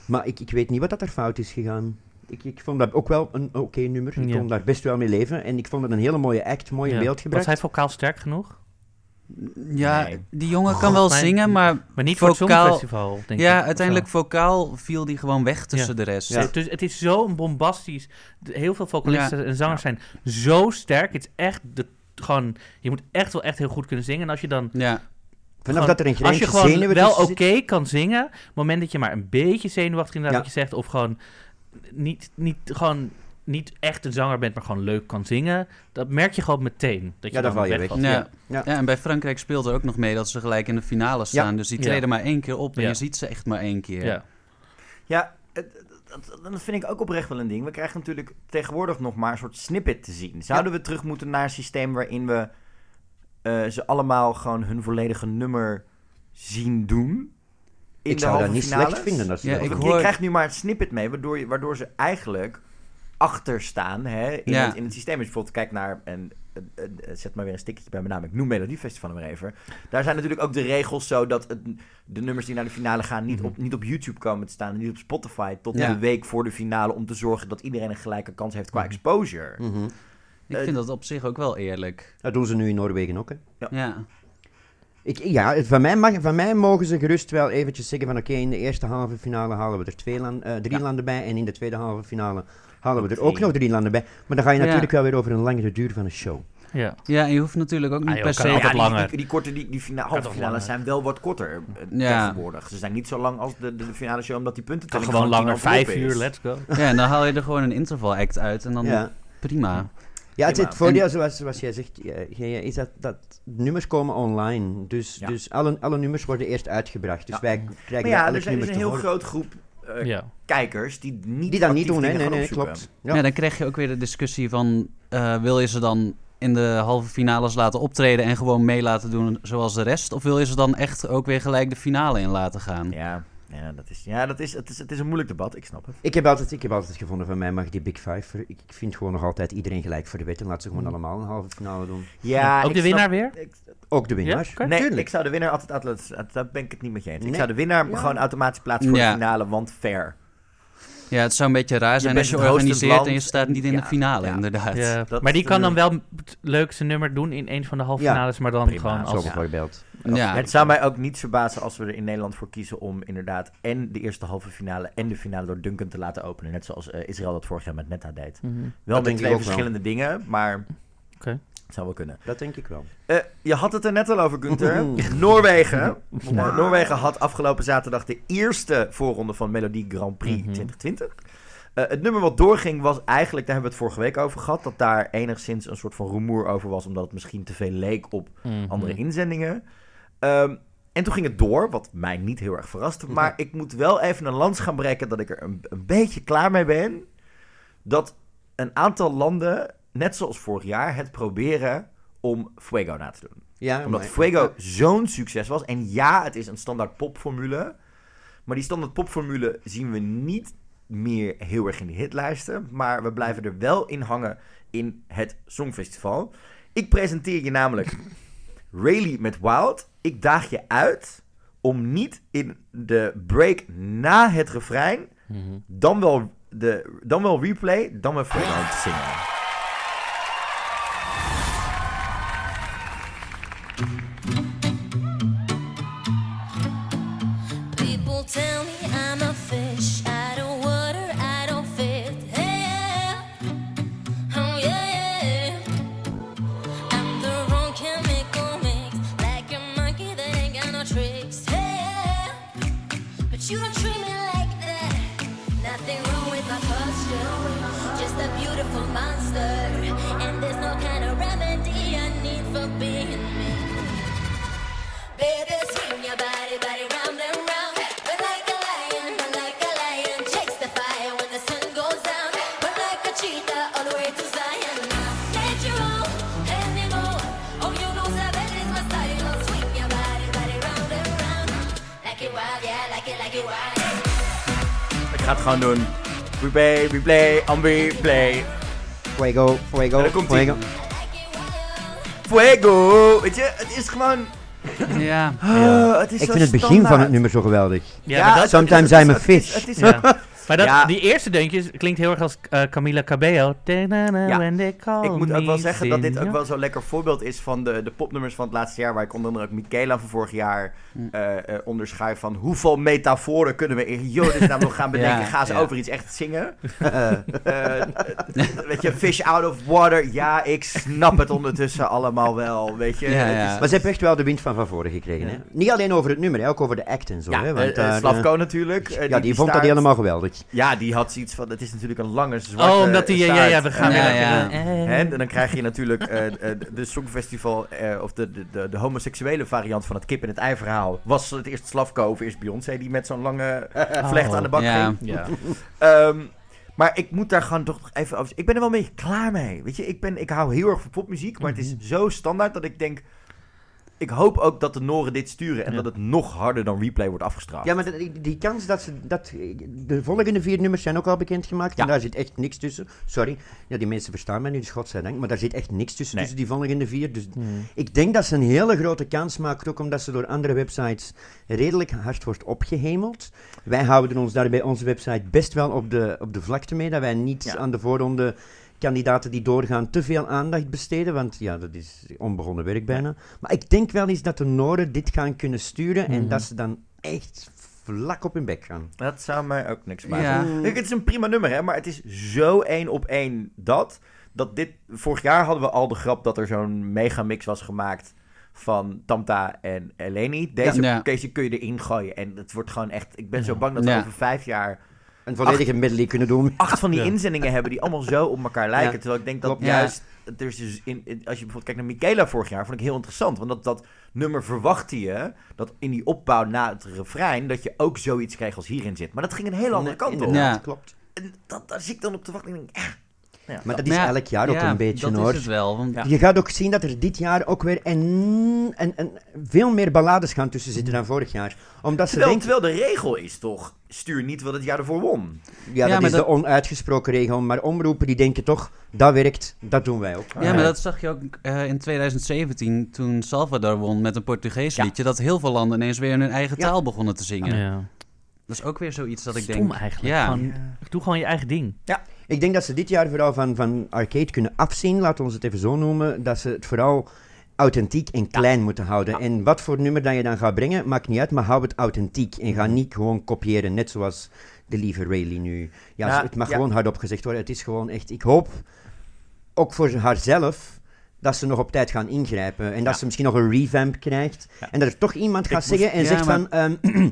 Maar ik, ik weet niet wat dat er fout is gegaan. Ik, ik vond dat ook wel een oké nummer. Ik Ja. kon daar best wel mee leven. En ik vond het een hele mooie act, mooi in beeld Was gebracht. hij vocaal sterk genoeg? Ja, Nee. die jongen kan wel mijn- zingen, maar Maar niet voor het Songfestival, denk ik. ja, uiteindelijk zo. vocaal viel die gewoon weg tussen de rest. Ja. Dus het is zo'n bombastisch. Heel veel vocalisten en zangers zijn zo sterk. Het is echt de, gewoon. Je moet echt wel echt heel goed kunnen zingen. En als je dan. Ja. Vanaf gewoon- dat er een als je gewoon wel oké kan zingen. Op het moment dat je maar een beetje zenuwachtig inderdaad Ja. wat je zegt. Of gewoon niet, niet, gewoon niet echt een zanger bent, maar gewoon leuk kan zingen. Dat merk je gewoon meteen. Dat je Ja, dan val je weg. wegvalt. Ja. Ja. En bij Frankrijk speelt er ook nog mee dat ze gelijk in de finale staan. Dus die Ja. treden maar één keer op en Ja. je ziet ze echt maar één keer. Ja. Ja, dat, dat vind ik ook oprecht wel een ding. We krijgen natuurlijk tegenwoordig nog maar een soort snippet te zien. Zouden we terug moeten naar een systeem waarin we eh, ze allemaal gewoon hun volledige nummer zien doen? In Ik de zou dat niet finales? slecht vinden. Dat ze Ja, dat ik doen. Je hoor- krijgt nu maar een snippet mee, waardoor, je, waardoor ze eigenlijk achter staan hè, in, Ja. het, in het systeem. Als je bijvoorbeeld kijkt naar, en eh, zet maar weer een stickertje bij mijn naam, ik noem Melodiefestival maar even. Daar zijn natuurlijk ook de regels zo dat het, de nummers die naar de finale gaan niet, Mhm. op, niet op YouTube komen te staan, en niet op Spotify, tot Ja. een week voor de finale, om te zorgen dat iedereen een gelijke kans heeft qua Mhm. exposure. Mhm. Ik Eh, vind dat op zich ook wel eerlijk. Dat doen ze nu in Noorwegen ook. Hè. Ja. Ik, ja, van mij, mag, van mij mogen ze gerust wel eventjes zeggen van oké, in de eerste halve finale halen we er twee land, eh, drie Ja. landen bij en in de tweede halve finale halen we er ook nog drie landen bij. Maar dan ga je Ja. natuurlijk wel weer over een langere duur van een show. Ja. ja, en je hoeft natuurlijk ook niet Ah, joh, per se... die, langer. Die, die korte, die, die fina- Kan halve toch finales zijn wel wat korter eh, Ja. tegenwoordig. Ze zijn niet zo lang als de, de, de finale show, omdat die punten Kan gewoon langer, vijf uur, let's go. <laughs> Ja, en dan haal je er gewoon een interval act uit en dan Ja, prima. ja het, het voordeel, zoals, zoals jij zegt, eh, is dat, dat nummers komen online. Dus, Ja. dus alle, alle nummers worden eerst uitgebracht. Dus Ja. wij Maar krijgen ja, elk er zijn dus nummer een te heel horen. groot groep eh, Ja. kijkers die niet Die dat niet doen, hè? Nee, nee, klopt. Ja. Ja. dan krijg je ook weer de discussie van... eh, wil je ze dan in de halve finales laten optreden en gewoon mee laten doen zoals de rest? Of wil je ze dan echt ook weer gelijk de finale in laten gaan? Ja, ja, dat is, ja dat is, het, is, het is een moeilijk debat, ik snap het. Ik heb, altijd, ik heb altijd gevonden, van mij mag die Big Five. Ik ik vind gewoon nog altijd iedereen gelijk voor de wet. En laat ze gewoon Mhm. allemaal een halve finale doen. Ja, ook de snap- winnaar weer? ik- Ook de winnaars. oké. nee, Tuurlijk. ik zou de winnaar altijd, altijd, daar ben ik het niet met je eens. Ik zou de winnaar Ja. gewoon automatisch plaatsen voor Ja. de finale, want fair. Ja, het zou een beetje raar zijn bent als je organiseert en je staat niet in de finale, ja, inderdaad. Ja. Dat maar die kan dan wel het leukste nummer doen in een van de halve Ja. finales, maar dan Prima, gewoon als... Ja. bijvoorbeeld. Ja. het zou mij ook niet verbazen als we er in Nederland voor kiezen om inderdaad en de eerste halve finale en de finale door Duncan te laten openen. Net zoals eh, Israël dat vorig jaar met Netta deed. Mhm. Wel met ik twee wel. verschillende dingen, maar Zou wel kunnen. Dat denk ik wel. Eh, je had het er net al over, Gunther. <laughs> Noorwegen. Noorwegen had afgelopen zaterdag de eerste voorronde van Melodie Grand Prix Mhm. 2020. Eh, het nummer wat doorging was eigenlijk, daar hebben we het vorige week over gehad, dat daar enigszins een soort van rumoer over was, omdat het misschien te veel leek op Mhm. andere inzendingen. Ehm, en toen ging het door, wat mij niet heel erg verraste. Maar ik moet wel even een lans gaan breken dat ik er een, een beetje klaar mee ben. Dat een aantal landen, net zoals vorig jaar, het proberen om Fuego na te doen. Ja, Omdat maar- Fuego zo'n succes was. En ja, het is een standaard popformule. Maar die standaard popformule zien we niet meer heel erg in de hitlijsten. Maar we blijven er wel in hangen in het Songfestival. Ik presenteer je namelijk <laughs> Rayleigh met Wild. Ik daag je uit om niet in de break na het refrein Mhm. dan wel de, dan wel replay, dan wel Fuego te zingen. Ik ga het gewoon doen. Replay, replay, on replay. Fuego, fuego, En dan komt fuego. Fuego! Weet je, het is gewoon... Ja. Ah, het is Ik zo vind het begin van het nummer zo geweldig. Ja, maar dat, Sometimes het I'm a het is- fish. Het is, ja. Maar dat, Ja. die eerste deuntjes klinkt heel erg als eh, Camila Cabello. Ja. When they call Ik moet ook wel zeggen dat dit ook wel zo'n lekker voorbeeld is van de, de popnummers van het laatste jaar. Waar ik onder andere ook Michaela van vorig jaar Hm. eh eh, onderschrijf van hoeveel metaforen kunnen we in Jodes naam nog gaan <laughs> bedenken. Ja, Gaan ze ja. over iets echt zingen? <laughs> Weet je, fish out of water. Ja, ik snap het ondertussen allemaal wel. Weet je, Ja, Het ja. is- Maar ze hebben echt wel de wind van van voren gekregen. Hè? Niet alleen over het nummer, hè, ook over de act en zo. ja, hè, want, Slavko natuurlijk. ja, die, vond dat staart. helemaal geweldig. Ja, die had zoiets van, het is natuurlijk een lange zwarte Oh, omdat die... Ja, ja, ja, we gaan weer ja. Hè, en dan krijg je natuurlijk eh, eh, de Songfestival, eh, of de, de, de, de homoseksuele variant van het kip en het ei verhaal. Was het eerst Slavko of eerst Beyoncé die met zo'n lange vlecht aan de bak Ja. ging. Ja. <laughs> Ehm, maar ik moet daar gewoon toch nog even over... Ik ben er wel een beetje klaar mee. Weet je, ik, ben, ik hou heel erg van popmuziek, maar het is zo standaard dat ik denk... Ik hoop ook dat de Noren dit sturen en Ja. dat het nog harder dan replay wordt afgestraft. Ja, maar de- die, kans dat ze... Dat, de volgende vier nummers zijn ook al bekendgemaakt. Ja. En daar zit echt niks tussen. Sorry. Ja, die mensen verstaan mij nu, dus godzijdank. Maar daar zit echt niks tussen, Nee. tussen die volgende vier. Dus Hmm. ik denk dat ze een hele grote kans maakt, ook omdat ze door andere websites redelijk hard wordt opgehemeld. Wij houden ons daar bij onze website best wel op de, op de vlakte mee, dat wij niet Ja. aan de voorronde kandidaten die doorgaan te veel aandacht besteden, want ja, dat is onbegonnen werk bijna. Maar ik denk wel eens dat de Noorden dit gaan kunnen sturen en Mhm. dat ze dan echt vlak op hun bek gaan. Dat zou mij ook niks maken. Ja. Kijk, het is een prima nummer, hè, maar het is zo één op één dat. Dat dit. Vorig jaar hadden we al de grap dat er zo'n megamix was gemaakt van Tamta en Eleni. Deze Ja. deze kun je erin gooien. En het wordt gewoon echt. Ik ben zo bang dat we Ja. over vijf jaar Een volledige medley kunnen doen. acht van die Ja. inzendingen hebben die allemaal zo op elkaar lijken. Ja. Terwijl ik denk dat Klopt. Juist. Er is dus in, in- als je bijvoorbeeld kijkt naar Michaela vorig jaar, vond ik heel interessant. Want dat, dat nummer verwachtte je dat in die opbouw na het refrein. dat je ook zoiets kreeg als hierin zit. Maar dat ging een hele andere kant op. Ja. klopt. En dat, daar zit ik dan op te wachten en denk ik, eh, ja, Maar dat Maar is ja, elk jaar ook ja, een beetje, dat hoor. is het wel. Want Ja. Je gaat ook zien dat er dit jaar ook weer en, en, en veel meer ballades gaan tussen zitten dan vorig jaar. Omdat ze terwijl, denken, terwijl de regel is toch, stuur niet wat het jaar ervoor won. ja, dat is dat- de onuitgesproken regel, maar omroepen die denken toch, dat werkt, dat doen wij ook. Ja, maar dat zag je ook eh, in 2017 toen Salvador won met een Portugees Ja. liedje. Dat heel veel landen ineens weer in hun eigen Ja. taal begonnen te zingen. Ja. Dat is ook weer zoiets dat ik Stom denk. eigenlijk. Ja. Gewoon, doe gewoon je eigen ding. Ik denk dat ze dit jaar vooral van, van arcade kunnen afzien, laten we ons het even zo noemen, dat ze het vooral authentiek en klein moeten houden. En wat voor nummer dat je dan gaat brengen, maakt niet uit, maar hou het authentiek. En ga niet gewoon kopiëren, net zoals de lieve Rayleigh nu. Ja, Ja, het mag gewoon hardop gezegd worden. Het is gewoon echt, ik hoop, ook voor haarzelf, dat ze nog op tijd gaan ingrijpen. En dat Ja. ze misschien nog een revamp krijgt. Ja. En dat er toch iemand Ik gaat moest- zeggen en ja, zegt maar- van... ehm, <clears throat>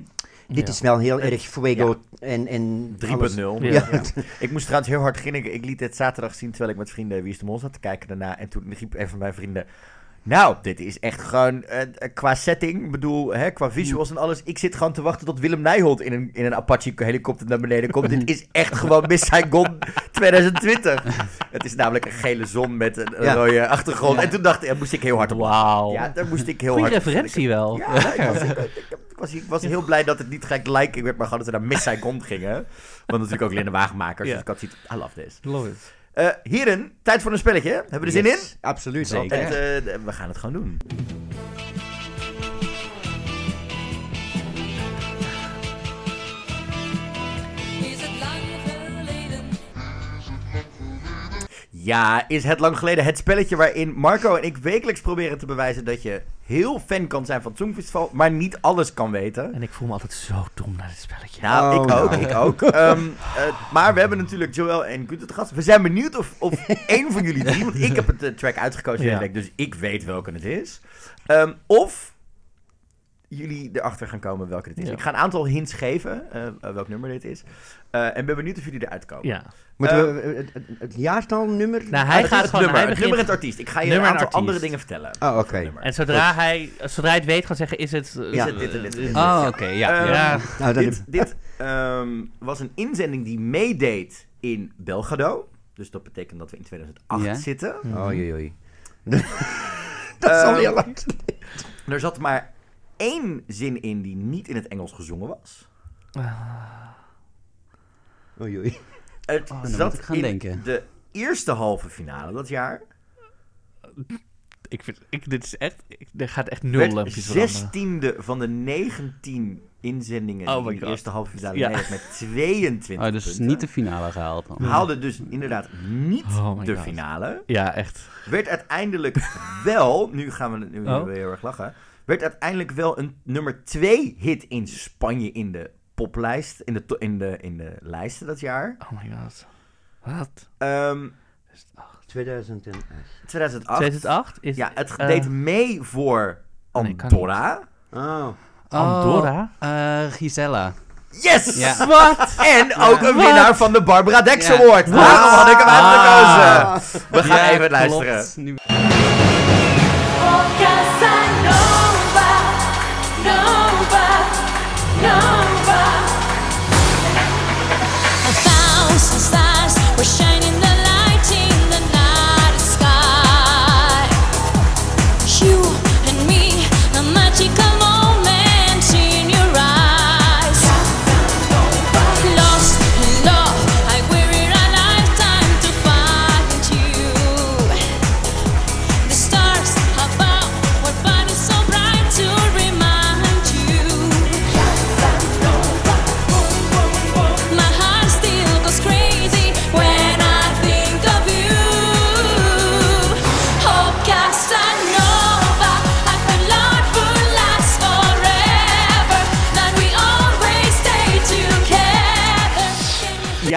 dit Ja. is wel heel erg fuego en, en 3.0. alles. Ja. Ja. <laughs> Ik moest trouwens heel hard grinniken. Ik liet het zaterdag zien terwijl ik met vrienden Wie is de Mol zat te kijken daarna. En toen riep een van mijn vrienden... Nou, dit is echt gewoon eh, eh, qua setting, ik bedoel, hè, qua visuals en alles. Ik zit gewoon te wachten tot Willem Nijholt in een, in een Apache helikopter naar beneden komt. dit is echt gewoon Miss Saigon 2020. Het is namelijk een gele zon met een, Ja. rode achtergrond. Ja. En toen dacht ik, eh, moest ik heel hard op. Wauw. Ja, daar moest ik heel Goeie hard op referentie wel. Ja, ik was, ik, ik- ik was, ik was heel blij dat het niet gelijk liking werd, maar gewoon dat we naar Miss Saigon gingen. Want natuurlijk ook Linda Wagenmakers, Ja. dus ik had zoiets, I love this. Love it. Eh heren, tijd voor een spelletje. Hebben we er zin in? Absoluut. Zeker. Het, eh, we gaan het gewoon doen. Ja, is het lang geleden het spelletje waarin Marco en ik wekelijks proberen te bewijzen dat je heel fan kan zijn van het Songfestival, maar niet alles kan weten. En ik voel me altijd zo dom naar dit spelletje. Nou, Oh, ik ook, nou. ik ook. <laughs> Ehm, eh, maar we hebben natuurlijk Joel en Gunther te gast. We zijn benieuwd of, of <laughs> één van jullie drie, want ik heb het eh, track uitgekozen Ja. deze week, dus ik weet welke het is. Ehm, of jullie erachter gaan komen welke het is. Ja. Ik ga een aantal hints geven, eh, eh, welk nummer dit is. Eh, en ben benieuwd of jullie eruit komen. Ja. Moeten we het, het, het jaartal, nummer? Nou, Ah, hij dat gaat het gewoon... nummer, hij het begint- nummer en het artiest. Ik ga je een en aantal andere dingen vertellen. Ah, oké. En zodra hij, zodra hij het weet, gaat zeggen, is het... Is het dit en dit dit? Oh, oké, ja. Ehm, Ja. Nou, dit dit ehm, was een inzending die meedeed in Belgrado. Dus dat betekent dat we in 2008 Ja. zitten. Oei, oei. <laughs> dat is al Ehm, heel lang. Er zat maar één zin in die niet in het Engels gezongen was. Oei, oei. Het Oh, dan zat moet ik gaan in denken. de eerste halve finale dat jaar. Ik vind, ik, dit is echt, ik, er gaat echt nul lampjes zestiende van de 19 inzendingen Oh in de God. eerste halve finale Ja. met 22 Oh, dus punten. niet de finale gehaald dan. Haalde dus inderdaad niet Oh de God. finale. Ja, echt. Werd uiteindelijk wel, nu gaan we nu Oh. gaan we heel erg lachen. Werd uiteindelijk wel een nummer 2 hit in Spanje in de poplijst, in de, in de, in de lijsten dat jaar. Oh my god. Wat? Ehm 2008. 2008. 2008 is... Ja, het eh, deed mee voor nee, kan Andorra. Oh. Andorra? Oh, eh, Gisella. Yes! Ja. <laughs> Wat? En ook een winnaar van de Barbara Dex. Award. Daarom had ik hem uitgekozen. We gaan Ja, even klopt. luisteren. Nu-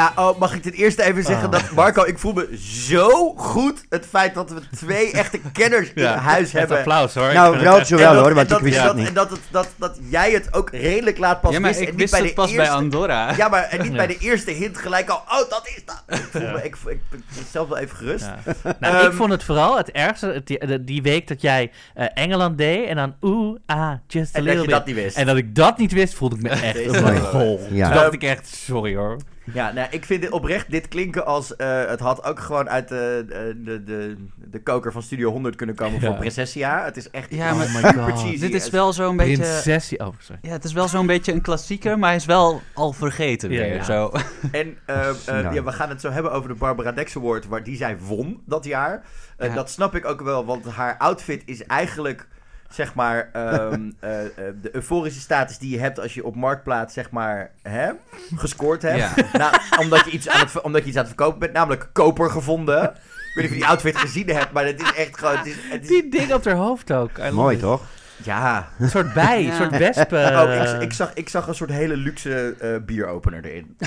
Ja, oh, mag ik ten eerste even zeggen Ah. dat Marco, ik voel me zo goed het feit dat we twee echte kenners <laughs> in huis hebben. applaus hoor. Nou, wel dat- hoor, want ik wist dat dat, niet. En dat, het- dat, dat jij het ook redelijk laat pas Ja, maar wist. en ik niet wist bij het de pas bij eerste- Andorra. Ja, maar en niet <laughs> Ja. bij de eerste hint gelijk al, oh, dat is dat. Ik voel me, ik, ik, ik ben zelf wel even gerust. Ja. <laughs> Nou, Ehm, ik vond het vooral het ergste het- die, week dat jij eh, Engeland deed en dan oeh, ah, just a En little je bit. dat niet wist. En dat ik dat niet wist, voelde ik me echt een hol. Toen dacht Ehm, ik echt, sorry hoor. Ja, nou, ik vind dit oprecht dit klinken als... eh, het had ook gewoon uit de, de, de, de, koker van Studio 100 kunnen komen Ja. voor Prinsessia. Het is echt Ja, maar- Oh super God. cheesy. Dit is Het- wel zo'n beetje... Prinsessie, oh sorry. Ja, het is wel zo'n beetje een klassieker, maar hij is wel al vergeten Ja, weer. ja. Zo. En eh, eh, <laughs> Nou. ja, we gaan het zo hebben over de Barbara Dex Award, waar die zij won dat jaar. Ja. Dat snap ik ook wel, want haar outfit is eigenlijk, zeg maar, ehm, <laughs> eh, eh, de euforische status die je hebt als je op Marktplaats, zeg maar, hè, gescoord hebt. Ja. Nou, omdat, je iets aan het, omdat je iets aan het verkopen bent, namelijk koper gevonden. Ik weet niet of je die outfit gezien hebt, maar het is echt gewoon... Het is, het is- Die ding op haar hoofd ook. I Mooi it. toch? ja. Een soort bij, Ja. een soort wesp. eh, Oh, ik, ik, zag, ik zag een soort hele luxe eh, bieropener erin.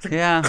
Ja,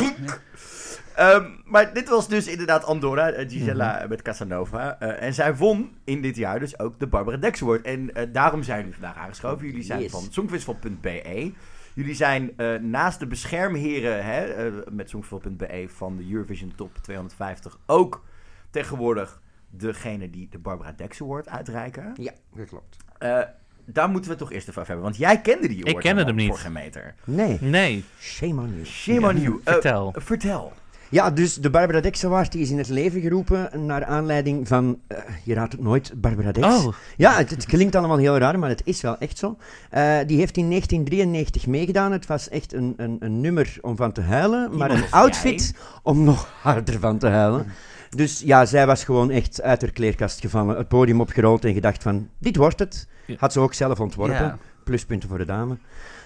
Ehm, maar dit was dus inderdaad Andorra, eh, Gisela met Casanova. Eh, en zij won in dit jaar dus ook de Barbara Dex Award. En eh, daarom zijn jullie vandaag aangeschoven. Jullie zijn Yes. van songfestival.be. Jullie zijn eh, naast de beschermheren hè, eh, met songfestival.be van de Eurovision Top 250 ook tegenwoordig degene die de Barbara Dex Award uitreiken. Ja, dat klopt. Eh, daar moeten we toch eerst even over hebben. Want jij kende die award kende helemaal hem niet. voor geen meter. Nee, Nee, shame on you. Shame on you. Vertel. vertel. Ja, dus de Barbara Dex die is in het leven geroepen naar aanleiding van, eh, je raadt het nooit, Barbara Dex. Oh, Ja, het, het klinkt allemaal heel raar, maar het is wel echt zo. Eh, die heeft in 1993 meegedaan. Het was echt een, een, een nummer om van te huilen, maar een outfit om nog harder van te huilen. Dus ja, zij was gewoon echt uit haar kleerkast gevallen, het podium opgerold en gedacht van, dit wordt het. Had ze ook zelf ontworpen. Ja. Pluspunten voor de dame.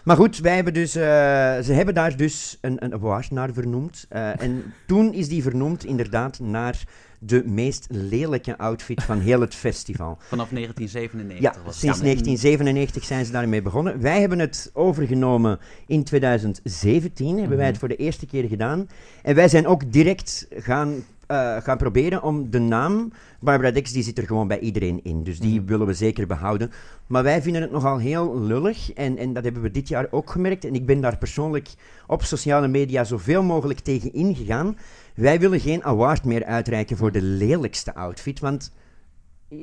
Maar goed, wij hebben dus, eh, ze hebben daar dus een, een award naar vernoemd. Eh, en toen is die vernoemd inderdaad naar de meest lelijke outfit van heel het festival. <laughs> Vanaf 1997 Ja, was sinds 1997 zijn ze daarmee begonnen. Wij hebben het overgenomen in 2017, hebben wij het voor de eerste keer gedaan. En wij zijn ook direct gaan, eh, gaan proberen om de naam Barbara Dex, die zit er gewoon bij iedereen in. Dus die willen we zeker behouden. Maar wij vinden het nogal heel lullig en, en dat hebben we dit jaar ook gemerkt. En ik ben daar persoonlijk op sociale media zoveel mogelijk tegen ingegaan. Wij willen geen award meer uitreiken voor de lelijkste outfit, want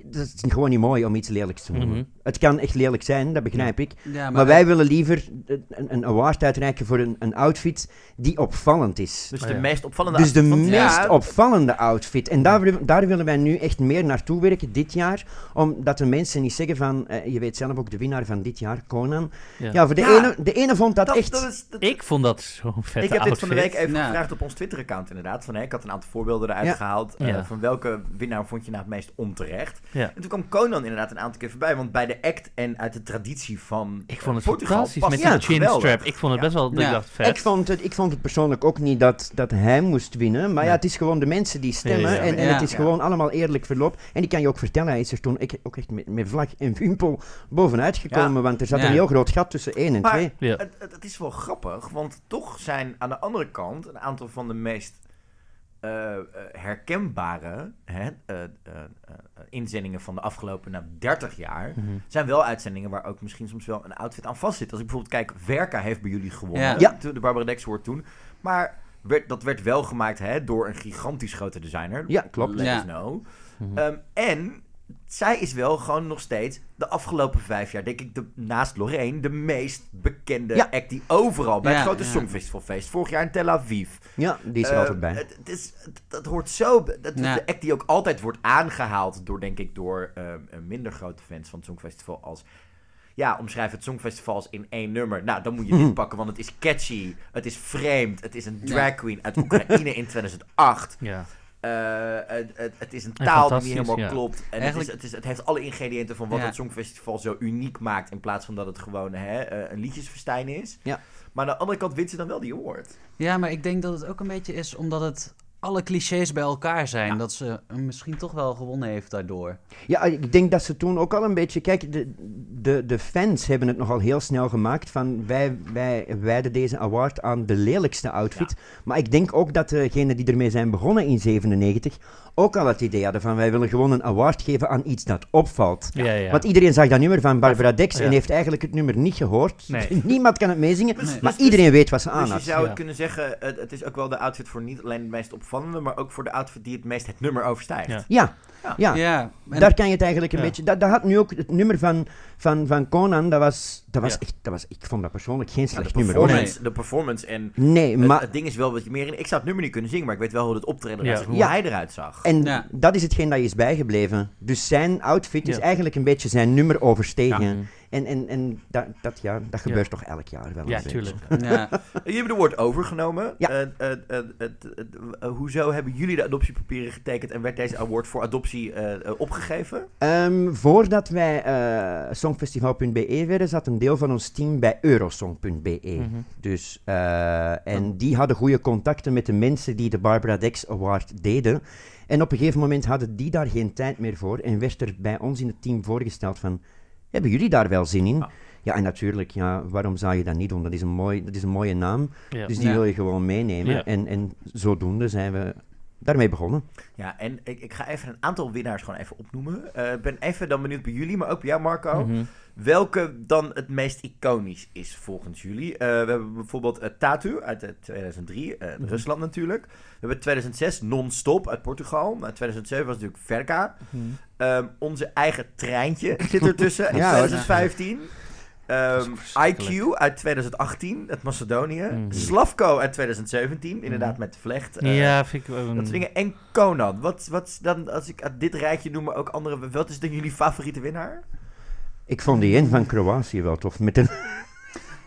dat is gewoon niet mooi om iets lelijks te noemen. Mhm. Het kan echt lelijk zijn, dat begrijp ik. Ja, maar, Maar wij willen liever een, een award uitreiken voor een, een outfit die opvallend is. Dus Oh, de ja. meest opvallende Dus de outfit. Meest ja, opvallende outfit. En daar, daar willen wij nu echt meer naartoe werken dit jaar. Omdat de mensen niet zeggen van... eh, je weet zelf ook de winnaar van dit jaar, Conan. Ja, Ja. voor de, Ja. ene, de ene vond dat, dat, echt... dat is, dat- Ik vond dat zo'n vette ik heb dit van de week outfit. even Ja. gevraagd op ons Twitter-account inderdaad. Van, ik had een aantal voorbeelden eruit Ja. gehaald. eh, Ja. van welke winnaar vond je nou het meest onterecht? Ja. En toen kwam Conan inderdaad een aantal keer voorbij. Want bij de act en uit de traditie van Ik vond het Portugal fantastisch met die chin geweldig. strap. Ik vond het Ja. best wel, Ja. ik dacht vet. Ik vond, het, ik vond het persoonlijk ook niet dat, dat hij moest winnen. Maar ja, het is gewoon de mensen die stemmen. Ja, ja, ja. En, en Ja. het is Ja. gewoon allemaal eerlijk verloop. En ik kan je ook vertellen, hij is er toen echt- ook echt met, met vlag en wimpel bovenuit gekomen. Want er zat Ja. een heel groot gat tussen 1 en Maar 2. Ja. het, het, het is wel grappig, want toch zijn aan de andere kant een aantal van de meest eh, eh, herkenbare hè, eh, inzendingen van de afgelopen nou, 30 jaar. Mhm. zijn wel uitzendingen waar ook misschien soms wel een outfit aan vast zit. Als ik bijvoorbeeld kijk, Verka heeft bij jullie gewonnen. Ja. De Barbara Dex hoort toen. Maar werd, dat werd wel gemaakt hè, door een gigantisch grote designer. Ja, klopt. Let Ja. know. Mhm. Ehm, en zij is wel gewoon nog steeds de afgelopen vijf jaar, denk ik, de, naast Lorraine, de meest bekende Ja. act die overal bij het grote ja. Songfestivalfeest, vorig jaar in Tel Aviv. Ja, die is er Eh, altijd bij. Het, het is, het, dat hoort zo. Dat is de act die ook altijd wordt aangehaald door, denk ik, door eh, een minder grote fans van het Songfestival als. Ja, omschrijf het Songfestival als in één nummer. Nou, dan moet je dit pakken, want het is catchy, het is vreemd, het is een drag queen uit Oekraïne in <laughs> 2008. Ja. Eh, het, het, het is een En taal die niet helemaal ja. klopt. En het, is, Eigenlijk- het, is, het heeft alle ingrediënten van wat Ja. het Songfestival zo uniek maakt. In plaats van dat het gewoon hè, eh, een liedjesfestijn is. Ja. Maar aan de andere kant wint ze dan wel die award. Ja, maar ik denk dat het ook een beetje is omdat het alle clichés bij elkaar zijn. Ja. Dat ze hem misschien toch wel gewonnen heeft daardoor. Ja, ik denk dat ze toen ook al een beetje... Kijk, de, de, de fans hebben het nogal heel snel gemaakt van... Wij, wij wijden deze award aan de lelijkste outfit. Maar ik denk ook dat degenen die ermee zijn begonnen in 97... ook al het idee hadden van... Wij willen gewoon een award geven aan iets dat opvalt. Ja, ja. Want iedereen zag dat nummer van Barbara Dex Ja. en heeft eigenlijk het nummer niet gehoord. Nee. <laughs> Niemand kan het meezingen, Nee. maar Dus- iedereen weet wat ze aan Dus je zou Ja. het kunnen zeggen, het, het is ook wel de outfit voor niet alleen het meest opvallende, maar ook voor de outfit die het meest het nummer overstijgt. Ja. Ja, Ja. ja. Ja, en- Daar kan je het eigenlijk een Ja. beetje... Dat, dat had nu ook het nummer van, van, van Conan, dat was, dat was Ja. echt... Dat was, ik vond dat persoonlijk geen slecht de, nummer. hoor. de performance en Nee, het, maar... het ding is wel wat je meer in. Ik zou het nummer niet kunnen zingen, maar ik weet wel hoe het optreden eruit Ja. hoe Ja. hij eruit zag. En Ja. dat is hetgeen dat je is bijgebleven. Dus zijn outfit is eigenlijk een beetje zijn nummer overstegen. En, en, en dat, dat, ja, dat gebeurt toch elk jaar wel Ja, tuurlijk. ja. Jullie <laughs> hebben de woord overgenomen. Ja. Eh, eh, eh, hoezo hebben jullie de adoptiepapieren getekend en werd deze award voor adoptie opgegeven? Ehm, voordat wij eh, songfestival.be werden, zat een deel van ons team bij eurosong.be. Mhm. Dus, eh, en die hadden goede contacten met de mensen die de Barbara Dex Award deden. En op een gegeven moment hadden die daar geen tijd meer voor en werd er bij ons in het team voorgesteld van, hebben jullie daar wel zin in? Ja. Ja, en natuurlijk, ja, waarom zou je dat niet doen? Dat is een, mooi, dat is een mooie naam, Ja. dus die Ja. wil je gewoon meenemen. Ja. En, en zodoende zijn we daarmee begonnen. Ja, en ik, ik ga even een aantal winnaars gewoon even opnoemen. Eh, Ik ben even dan benieuwd bij jullie, maar ook bij jou Marco. Mhm. Welke dan het meest iconisch is volgens jullie? Eh, we hebben bijvoorbeeld eh, Tatu uit eh, 2003, eh, Mhm. Rusland natuurlijk. We hebben 2006 Non-Stop uit Portugal. Nou, 2007 was natuurlijk Verka. Mhm. Ehm, onze eigen treintje <laughs> zit ertussen in Ja, hoor. 2015. Ehm, IQ uit 2018, uit Macedonië. Mhm. Slavko uit 2017, inderdaad met Vlecht. eh, Ja, vind ik... ehm, Dat soort dingen. En Conan. Wat, wat is dan, als ik uit dit rijtje noem, maar ook andere. Wat is dan jullie favoriete winnaar? Ik vond die een van Kroatië wel tof. Met een,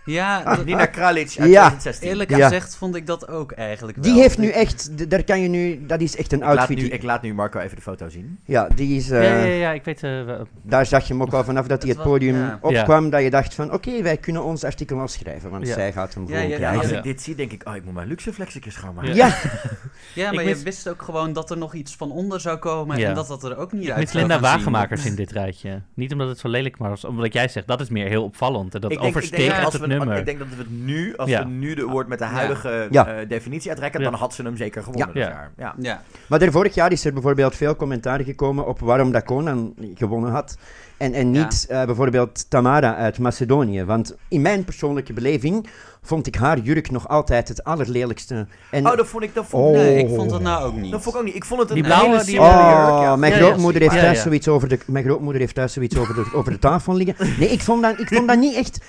Ja, dat- Nina Kralic uit Ja. 2016. eerlijk Ja. gezegd vond ik dat ook eigenlijk wel. Die heeft nu echt, daar kan je nu, dat is echt een Ik laat, outfit. nu, die- ik laat nu Marco even de foto zien. ja, die is, eh, ja, ja, ja, ik weet... eh, wel- daar zag je hem ook al vanaf dat hij Het het was- podium ja. opkwam, dat je dacht van, oké, wij kunnen ons artikel al schrijven, want Ja. zij gaat hem gewoon ja, Ja, krijgen. als ik dit zie, denk ik, oh, ik moet mijn luxe flexicus schoonmaken. <laughs> Ja, Ja, maar Ik je wist ook gewoon dat er nog iets van onder zou komen Ja. en dat dat er ook niet Ik uit zou Linda gaan zien. Wagemakers in dit rijtje. Niet omdat het zo lelijk maar was, omdat jij zegt, dat is meer heel opvallend. En dat als het ik denk dat we het nu, als Ja. we nu de woord met de huidige Ja. eh, definitie uitreiken, Ja. dan had ze hem zeker gewonnen Ja. dit jaar. Ja. Ja, maar er vorig jaar is er bijvoorbeeld veel commentaar gekomen op waarom dat Conan gewonnen had. En, en niet eh, bijvoorbeeld Tamara uit Macedonië. Want in mijn persoonlijke beleving vond ik haar jurk nog altijd het allerlelijkste. En, Oh, dat vond ik, dat vond, Oh. nee, ik vond dat nou ook niet. dat vond ik ook niet. Ik vond het een Die blauwe, hele die- simpele Oh, jurk. Ja. mijn grootmoeder heeft thuis zoiets over de, mijn grootmoeder heeft thuis zoiets over de, over de tafel liggen. Nee, ik vond dat, ik vond dat niet echt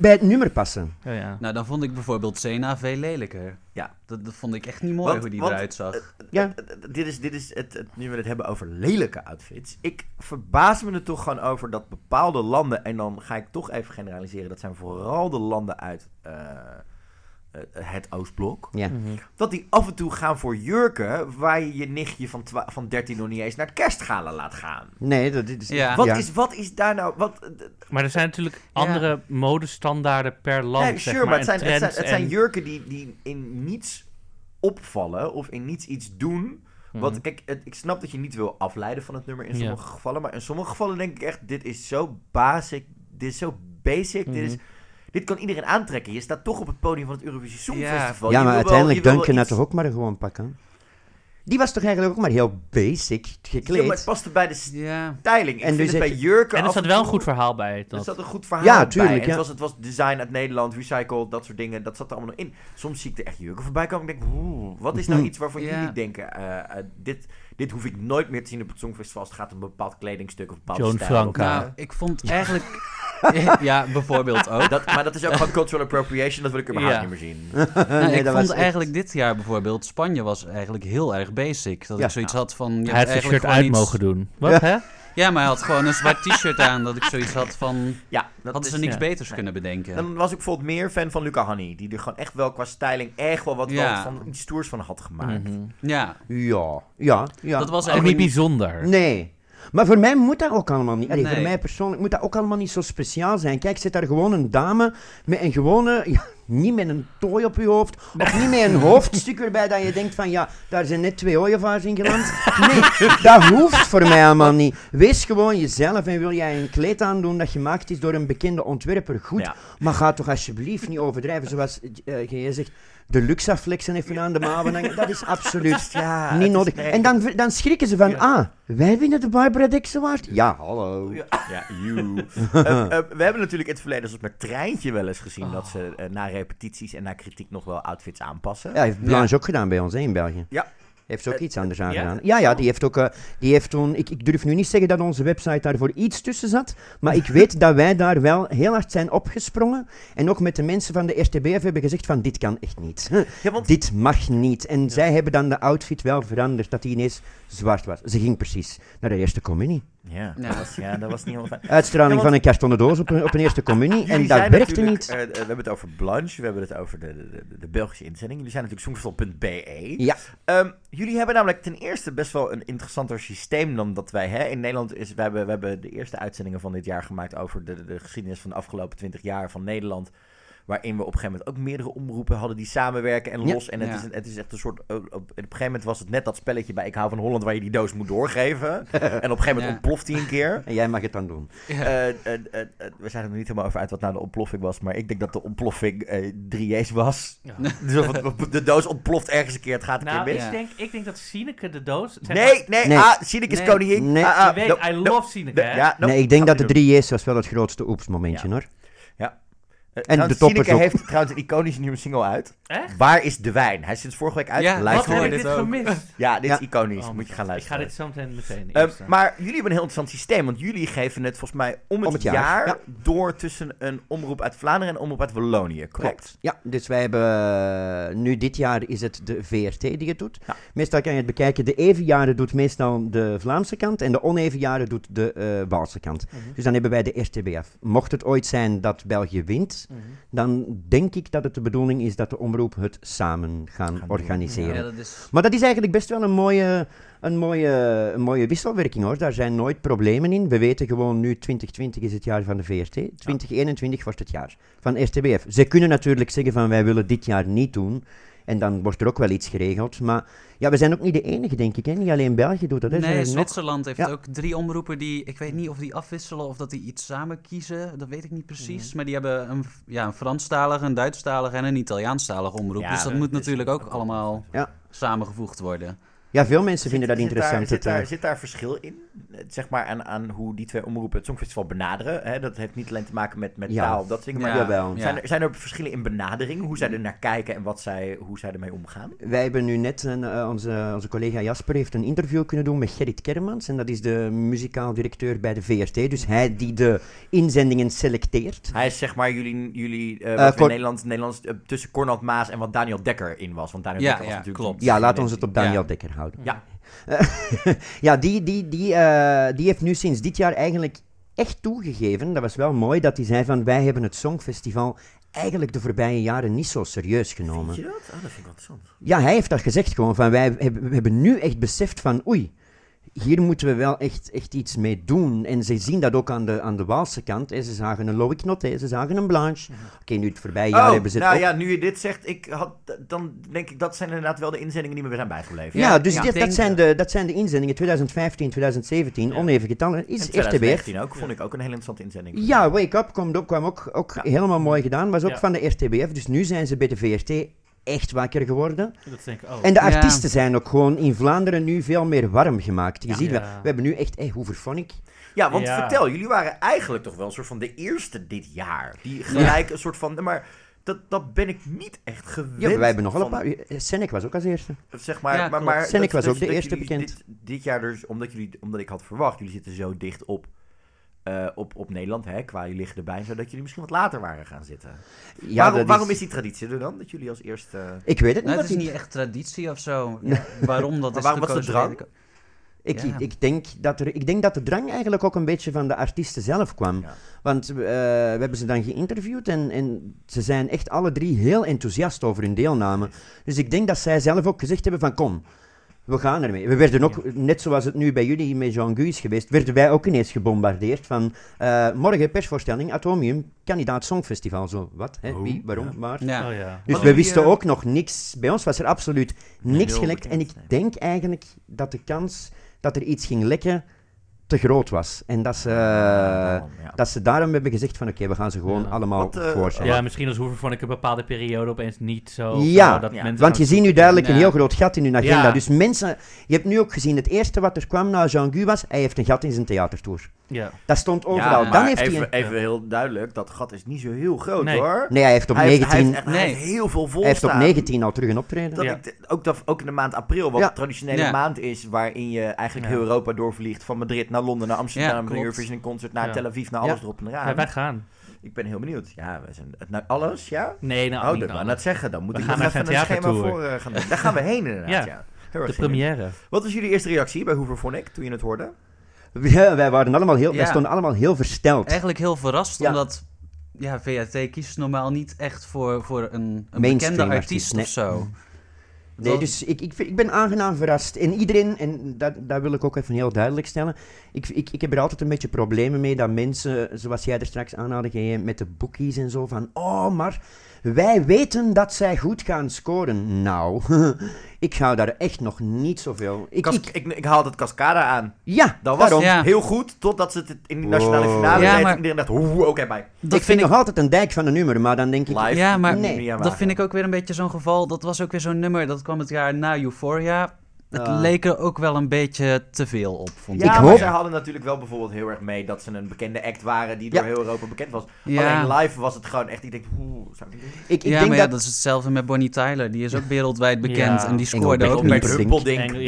bij het nummer passen. Ja, ja. Nou, dan vond ik bijvoorbeeld Sena veel lelijker. Ja. Dat, dat vond ik echt niet mooi Want- hoe die want- eruit zag. Ja. Eh, eh, Dit is, dit is het, het, nu we het hebben over lelijke outfits. Ik verbaas me er toch gewoon over dat bepaalde landen, en dan ga ik toch even generaliseren, dat zijn vooral de landen uit eh, eh, het Oostblok, Ja. Mhm. dat die af en toe gaan voor jurken waar je je nichtje van, twa- van 13 nog niet eens naar het kerstgala laat gaan. Nee, dat is... Ja. Wat, ja. is, wat is daar nou... Wat, eh, Maar er zijn natuurlijk andere modestandaarden per land, Nee, zeg sure, maar het zijn, het zijn, trends het zijn en- jurken die, die in niets opvallen of in niets iets doen. Want Mhm. kijk, het- ik snap dat je niet wil afleiden van het nummer in Ja. sommige gevallen. Maar in sommige gevallen denk ik echt, dit is zo basic, dit is zo basic, dit, is, Mhm. Dit kan iedereen aantrekken. Je staat toch op het podium van het Eurovisie Songfestival. Ja, Je maar uiteindelijk wel Duncan had iets- toch ook maar gewoon pakken? Die was toch eigenlijk ook maar heel basic Ja, gekleed? maar het paste bij de Ja. styling. Ik En dus het bij jurken En er zat wel een goed verhaal bij. Er Dat. zat een goed verhaal Ja, bij. tuurlijk, En ja. Het, was, het was design uit Nederland, recycled, dat soort dingen. Dat zat er allemaal nog in. Soms zie ik er echt jurken voorbij komen. En ik denk, oeh, wat is nou Mhm. iets waarvan Ja. jullie denken... eh, eh, dit, dit hoef ik nooit meer te zien op het Songfestival... als het gaat om een bepaald kledingstuk of een bepaalde Joan stijl. Franca. Nou, ik vond eigenlijk... <laughs> <laughs> ja, bijvoorbeeld ook. Dat, maar dat is ook gewoon cultural appropriation. Dat wil ik überhaupt Ja. niet meer zien. <laughs> Nou, Nee, ik dat vond echt- eigenlijk dit jaar bijvoorbeeld, Spanje was eigenlijk heel erg basic. Dat Ja. ik zoiets had van... Je Hij hebt had zijn eigenlijk shirt uit iets- mogen doen. Wat, hè? Ja, maar hij had gewoon een zwart t-shirt aan. Dat ik zoiets had van... Ja, dat Hadden is, ze niks ja. beters Nee. kunnen bedenken. Dan was ik bijvoorbeeld meer fan van Luca Hanni. Die er gewoon echt wel qua styling echt wel wat Ja. van iets stoers van had gemaakt. Ja, Ja, ja, ja. dat was Ook niet eigenlijk... bijzonder. Nee. Maar voor mij moet dat ook allemaal niet. Allee, Nee. Voor mij persoonlijk moet dat ook allemaal niet zo speciaal zijn. Kijk, zit daar gewoon een dame met een gewone... Ja, niet met een tooi op je hoofd. Of niet met een <laughs> hoofdstuk erbij dat je denkt van... Ja, daar zijn net twee ooievaars in geland. Nee, dat hoeft voor mij allemaal niet. Wees gewoon jezelf en wil jij een kleed aandoen dat gemaakt is door een bekende ontwerper. Goed. Ja. Maar ga toch alsjeblieft niet overdrijven. Zoals eh jij zegt, de luxaflexen even aan de mouwen hangen. Dat is absoluut Ja, niet nodig. nee, En dan, dan schrikken ze van, Ja. ah, wij winnen de Barbara Dex Award? Ja, hallo. Ja, ja you. <laughs> Eh, eh, we hebben natuurlijk in het verleden, zoals met Treintje, wel eens gezien dat ze eh, na repetities en na kritiek nog wel outfits aanpassen. Ja, heeft Blanche ook gedaan bij ons hè, in België. Ja. Heeft ze ook Eh, iets anders aan ja? gedaan. Ja, ja, die heeft ook, eh, die heeft toen, ik, ik durf nu niet zeggen dat onze website daarvoor iets tussen zat, maar ik weet dat wij daar wel heel hard zijn opgesprongen en ook met de mensen van de RTBF hebben gezegd van, dit kan echt niet. Ja, want <laughs> Dit mag niet. En zij hebben dan de outfit wel veranderd, dat die ineens zwart was. Ze ging precies naar de eerste communie. Ja, Ja. Dat, was, ja dat was niet helemaal fijn. Uitstraling Ja, want- van een kartonnen doos op een, op een eerste communie. En dat werkte niet. eh, we hebben het over Blanche, we hebben het over de, de, de, Belgische inzending. Jullie zijn natuurlijk songfestival.be. Ja. Ehm, jullie hebben namelijk ten eerste best wel een interessanter systeem dan dat wij hè. in Nederland is. We hebben, we hebben de eerste uitzendingen van dit jaar gemaakt over de, de, de geschiedenis van de afgelopen 20 jaar van Nederland. Waarin we op een gegeven moment ook meerdere omroepen hadden die samenwerken en Ja. los. En het, Ja. is, het is echt een soort. Op, op, een gegeven moment was het net dat spelletje bij Ik hou van Holland waar je die doos moet doorgeven. <laughs> en op een gegeven moment Ja. ontploft hij een keer. En jij mag het dan doen. Eh, eh, eh, we zijn er nog niet helemaal over uit wat nou de ontploffing was. Maar ik denk dat de ontploffing eh 3J's was. Ja. <laughs> Dus de doos ontploft ergens een keer. Het gaat een Nou, keer ik mis. Ja. denk, ik denk dat Sineke de doos... Nee, nee, Nee. ah, Sineke is Nee. koningin. Nee. Ah, ah, je weet, no, I no, love Sineke, no, hè? ja, no, nee, ik denk dat de niet 3J's was wel het grootste oeps-momentje, Ja. hoor. En trouwens, de toppers Sineke ook. heeft trouwens een iconische nieuwe single uit. Echt? Waar is de wijn? Hij is sinds vorige week uit. Ja, wat Luister Wat hoor heb ik dit ook. gemist? Ja, dit Ja. is iconisch. Oh, Moet je gaan Ik luisteren. ga dit zo meteen meteen Ehm, eh. maar jullie hebben een heel interessant systeem, want jullie geven het volgens mij om het, Om het jaar, jaar, ja. door tussen een omroep uit Vlaanderen en een omroep uit Wallonië, correct? Klopt. Ja, dus wij hebben... eh, nu dit jaar is het de VRT die het doet. Ja. Meestal kan je het bekijken. De even jaren doet meestal de Vlaamse kant en de oneven jaren doet de eh Waalse kant. Mhm. Dus dan hebben wij de RTBF. Mocht het ooit zijn dat België wint, is, dan denk ik dat het de bedoeling is dat de omroep het samen gaan, organiseren. Ja, dat is... Maar dat is eigenlijk best wel een mooie, een, mooie, een mooie wisselwerking hoor. Daar zijn nooit problemen in. We weten gewoon nu 2020 is het jaar van de VRT. 2021 wordt het jaar van RTBF. Ze kunnen natuurlijk zeggen van wij willen dit jaar niet doen. En dan wordt er ook wel iets geregeld. Maar ja, we zijn ook niet de enige, denk ik. Hè? Niet alleen België doet dat. Hè? Nee, nog- Zwitserland heeft Ja. ook drie omroepen die, ik weet niet of die afwisselen of dat die iets samen kiezen, dat weet ik niet precies. Maar die hebben een, ja, een Franstalige, een Duitsstalige en een Italiaanstalige omroep. Ja, dus dat moet natuurlijk ook allemaal Ja. samengevoegd worden. Ja, veel mensen vinden dat Zit- zit daar- interessant. Zit daar, eh, zit daar verschil in? Zeg maar aan, aan hoe die twee omroepen het Songfestival benaderen. Hè? Dat heeft niet alleen te maken met, met Ja. taal of dat dingen. Maar Ja. Zijn, er, zijn er verschillen in benadering? Hoe zij er naar kijken en wat zij, hoe zij ermee omgaan? Wij hebben nu net, een, eh, onze, onze collega Jasper heeft een interview kunnen doen met Gerrit Kermans. En dat is de muzikaal directeur bij de VRT. Dus hij die de inzendingen selecteert. Hij is zeg maar jullie, jullie eh, Eh, wat Cor- Nederlands, Nederlands tussen Cornald Maas en wat Daniel Dekker in was. Want Daniel Ja, Dekker was ja, natuurlijk... klopt. Ja, laat ons het op Daniel Ja. Dekker houden. Ja. <laughs> ja, die, die, die, eh, die heeft nu sinds dit jaar eigenlijk echt toegegeven, dat was wel mooi, dat hij zei van wij hebben het Songfestival eigenlijk de voorbije jaren niet zo serieus genomen. Vind je dat? Oh, dat vind ik wel interessant. Ja, hij heeft dat gezegd gewoon, van wij hebben, we hebben nu echt beseft van oei, hier moeten we wel echt, echt iets mee doen. En ze zien dat ook aan de, aan de Waalse kant. Hè. Ze zagen een Loïc Noté, ze zagen een Blanche. Oké, nu het voorbije jaar oh, hebben ze het nou ja, nu je dit zegt, ik had, dan denk ik dat zijn inderdaad wel de inzendingen die me zijn bijgebleven. Ja, dus ja, dit- dat, zijn de, dat zijn de inzendingen 2015, 2017, Ja. oneven getallen, is En RTBF. 2019 ook, vond ik ook een hele interessante inzending. Ja, Wake Up kwam ook, kwam ook, ook Ja. helemaal mooi gedaan. Was ook Ja. van de RTBF. Dus nu zijn ze bij de VRT echt wakker geworden. Dat denk ik ook. En de Ja. artiesten zijn ook gewoon in Vlaanderen nu veel meer warm gemaakt. Je Ja. ziet, we, Ja. we hebben nu echt, hey, Hooverphonic. Ja, want Ja. vertel, jullie waren eigenlijk toch wel een soort van de eerste dit jaar. Die gelijk een soort van... Maar dat, dat ben ik niet echt gewend. Ja, maar wij hebben nog wel een paar. Senec was ook als eerste. Zeg maar, Ja, maar, maar Senec was dat- ook de dat eerste bekend. Dit, dit jaar dus, omdat, jullie, omdat ik had verwacht, jullie zitten zo dicht op, eh, op, op Nederland, hè, qua jullie liggen erbij, zodat jullie misschien wat later waren gaan zitten. Ja, waarom, dat waarom is die traditie er dan? Dat jullie als eerste... Ik weet het niet. Nou, wat het is niet echt traditie of zo. <laughs> Waarom dat Maar is waarom was de drang? ik. Ik, Ja. ik, ik, denk dat er, ik denk dat de drang eigenlijk ook een beetje van de artiesten zelf kwam. Ja. Want eh, we hebben ze dan geïnterviewd en, en ze zijn echt alle drie heel enthousiast over hun deelname. Dus ik denk dat zij zelf ook gezegd hebben van kom, we gaan ermee. We werden ook, net zoals het nu bij jullie met Jean Gu is geweest, werden wij ook ineens gebombardeerd van eh, morgen persvoorstelling Atomium, kandidaat Songfestival. Zo, wat? Hè? Oh, Wie? Waarom? ja. Waar? Ja. Oh ja. Dus we wisten je- ook nog niks. Bij ons was er absoluut niks gelekt. En ik denk eigenlijk dat de kans dat er iets ging lekken te groot was. En dat ze, ja. dat ze daarom hebben gezegd van oké, we gaan ze gewoon Ja. allemaal Wat, eh, voorstellen. Ja, misschien als Hoever vond ik een bepaalde periode opeens niet zo. Ja, dat ja. mensen Want je ziet nu duidelijk een Ja. heel groot gat in hun agenda. Ja. Dus mensen, je hebt nu ook gezien, het eerste wat er kwam na Jean Gu was, hij heeft een gat in zijn theatertour. Ja. Dat stond Ja, overal. maar Dan heeft even, hij... een- even heel duidelijk, dat gat is niet zo heel groot Nee. hoor. Nee, hij heeft op hij, heeft, 19... hij, heeft echt, hij heeft heel veel vol hij heeft op staan. 19 al terug een optreden. Dat Ja. ik, ook, dat, ook in de maand april, wat Ja. een traditionele Ja. maand is, waarin je eigenlijk Ja. heel Europa doorvliegt. Van Madrid naar Londen, naar Amsterdam, Ja, naar. Eurovision Concert, naar Ja. Tel Aviv, naar alles Ja. erop en eraan. Ja, wij gaan. Ik ben heel benieuwd. Ja, we zijn, het- nou, alles, ja? Nee, nou, oh, niet dat net zeggen. Dan moet We ik gaan nog naar even een schema voor eh, gaan doen. Daar gaan we heen inderdaad, <laughs> ja. De première. Wat was jullie eerste reactie bij Hoover Phonic toen je het hoorde? <laughs> Ja, wij, waren allemaal heel, wij stonden allemaal heel versteld. Eigenlijk heel verrast, Ja. omdat ja, VAT kiest normaal niet echt voor, voor een, een bekende artiest, nee. of zo. Nee, Dat- dus ik, ik, ik ben aangenaam verrast. En iedereen, en dat, dat wil ik ook even heel duidelijk stellen. Ik, ik, ik heb er altijd een beetje problemen mee dat mensen, zoals jij er straks aanhaalde, jij met de bookies en zo, van oh, maar wij weten dat zij goed gaan scoren. Nou, <laughs> ik ga daar echt nog niet zoveel. Ik, Kas- ik, ik, ik, haal het Cascada aan. ja, Dat was daarom. Ja. heel goed, totdat ze het in de nationale Wow. finale Ja, deed. maar- En iedereen dacht, oeh, oké, bij. Dat ik vind nog altijd een dijk van een nummer, maar dan denk ik... Live. Ja, maar Nee, dat vind ik ook weer een beetje zo'n geval. Dat was ook weer zo'n nummer, dat kwam het jaar na Euphoria. Het Ah. leek er ook wel een beetje te veel op, vond Ja, Ik maar hoop- zij hadden natuurlijk wel bijvoorbeeld heel erg mee dat ze een bekende act waren die door Ja. heel Europa bekend was. Ja. Alleen live was het gewoon echt, ik denk, oeh, zou ik doen? Ik, ik ja, denk maar ja, dat... dat is hetzelfde met Bonnie Tyler. Die is ook wereldwijd bekend Ja. en die scoorde ook niet. Het <laughs>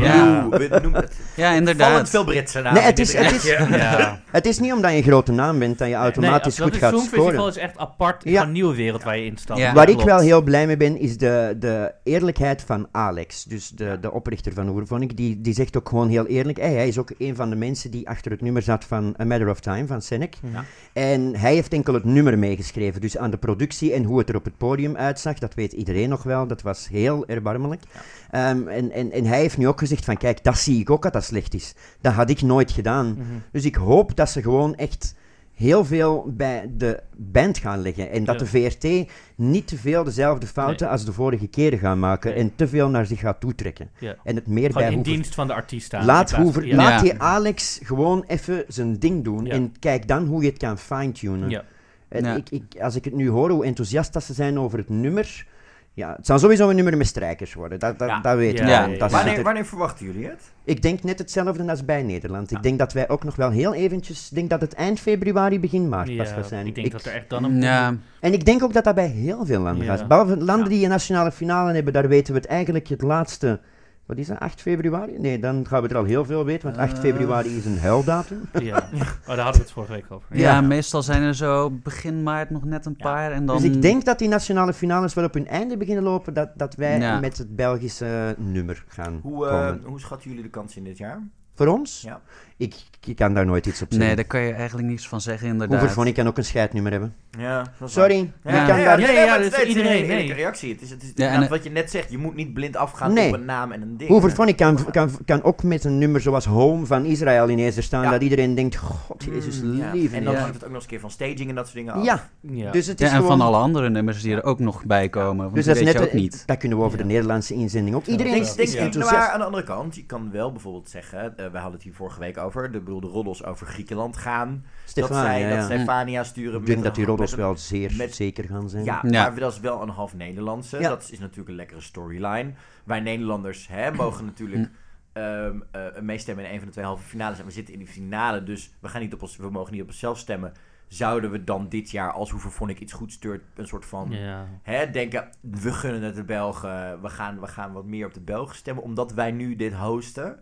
Ja, vallend inderdaad. veel Britse namen. Nee, het is- het is-. <laughs> Ja. Het is niet omdat je een grote naam bent dat je automatisch nee, goed gaat Songfestival scoren. is echt apart. Ja. Van een nieuwe wereld waar je instapt. Ja. Waar ik wel heel blij mee ben, is de, de eerlijkheid van Alex. Dus de, de oprichter van Hoevervonic, die, die zegt ook gewoon heel eerlijk, hey, hij is ook een van de mensen die achter het nummer zat van A Matter of Time, van Senec. Ja. En hij heeft enkel het nummer meegeschreven, dus aan de productie en hoe het er op het podium uitzag, dat weet iedereen nog wel, dat was heel erbarmelijk. Ehm, en, en, en hij heeft nu ook gezegd van, kijk, dat zie ik ook dat dat slecht is. Dat had ik nooit gedaan. Mhm. Dus ik hoop dat ze gewoon echt heel veel bij de band gaan leggen. En dat Ja. de VRT niet te veel dezelfde fouten als de vorige keren gaan maken. Nee. En te veel naar zich gaat toetrekken. Ja. En het meer Gewoon bij in Hoever. dienst van de artiest staan. Laat, Hoever, ja. laat die Alex gewoon even zijn ding doen. Ja. En kijk dan hoe je het kan fine-tunen. Ja. En Ja. ik, ik, als ik het nu hoor, hoe enthousiast dat ze zijn over het nummer... Ja, het zal sowieso een nummer met strijkers worden. Dat, dat, Ja. dat weet Ja, ik. ja, Wanneer, er- wanneer verwachten jullie het? ik denk net hetzelfde als bij Nederland. Ja. Ik denk dat wij ook nog wel heel eventjes... Ik denk dat het eind februari, begin maart pas gaat zijn. ik denk Ik- dat er echt dan een... Ja, En ik denk ook dat dat bij heel veel landen Ja. gaat. Behalve landen Ja. die een nationale finale hebben, daar weten we het eigenlijk het laatste... Wat is dat, 8 februari? Nee, dan gaan we er al heel veel weten, want 8 Eh. februari is een huildatum. <laughs> Ja. Oh, daar hadden we het vorige week over. ja. Ja. meestal zijn er zo begin maart nog net een Ja. paar. En dan... Dus ik denk dat die nationale finales wel op hun einde beginnen lopen, dat, dat wij Ja. met het Belgische nummer gaan Hoe, eh, komen. hoe schatten jullie de kans in dit jaar? Voor ons? Ja. Ik, ik kan daar nooit iets op zeggen. Nee, daar kan je eigenlijk niets van zeggen, inderdaad. Hoever van ik kan ook een scheidnummer hebben. Ja, dat Sorry, waar. ik Ja, kan ja, daar... nee, Nee, nee, ja, het is iedereen, een nee. reactie. Het is, het is Ja, en wat je net zegt. Je moet niet blind afgaan Nee. op een naam en een ding. Ik kan, kan, kan ook met een nummer zoals Home van Israël ineens er staan, Ja. dat iedereen denkt, god jezus Mm, ja. lief. En dan Ja. hangt het ook nog eens een keer van staging en dat soort dingen af. Ja, Ja. dus het is Ja, en gewoon... van alle andere nummers die er ook nog bij komen. Want Dus dat is weet net, je ook niet. dat kunnen we over de Nederlandse inzending ook. Iedereen is, enthousiast. maar aan de andere kant, je kan wel bijvoorbeeld zeggen, eh, we hadden het hier vorige week over, de, bedoel, de roddels over Griekenland gaan. dat Stefania, zij ja. dat Stefania sturen. Ik denk dat die roddels wel zeer met- zeker gaan zijn. Ja, Ja. maar dat is wel een half Nederlandse. Ja. Dat is natuurlijk een lekkere storyline. Wij Nederlanders hè, <clears throat> mogen natuurlijk ehm, eh, meestemmen in een van de twee halve finales. En we zitten in die finale, dus we, gaan niet op ons, we mogen niet op onszelf stemmen. Zouden we dan dit jaar, als Hoever vond ik iets goed stuurt, een soort van Ja. hè, denken, we gunnen het de Belgen, we gaan, we gaan wat meer op de Belgen stemmen, omdat wij nu dit hosten.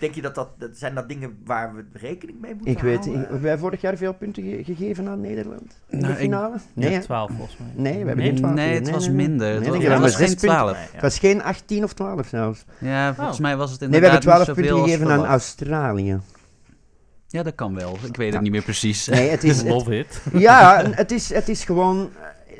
Denk je dat dat, dat zijn dat dingen waar we rekening mee moeten Ik weet, houden? ik- hebben wij vorig jaar veel punten ge- gegeven aan Nederland? In Nou, de ik- finale? Nee, Ja, hè? 12 volgens mij. nee, we hebben Nee? geen 12. Nee, het was minder. Nee, Het was, het geen punten- 12. Nee, ja. Het was geen 18 of 12 zelfs. Ja, volgens Oh. mij was het Nee, we inderdaad hebben 12 niet punten gegeven aan. Australië. Ja, dat kan wel. Ik weet Ja. het niet meer precies. Nee, het is, <laughs> het, Love it. ja, het is, het is gewoon...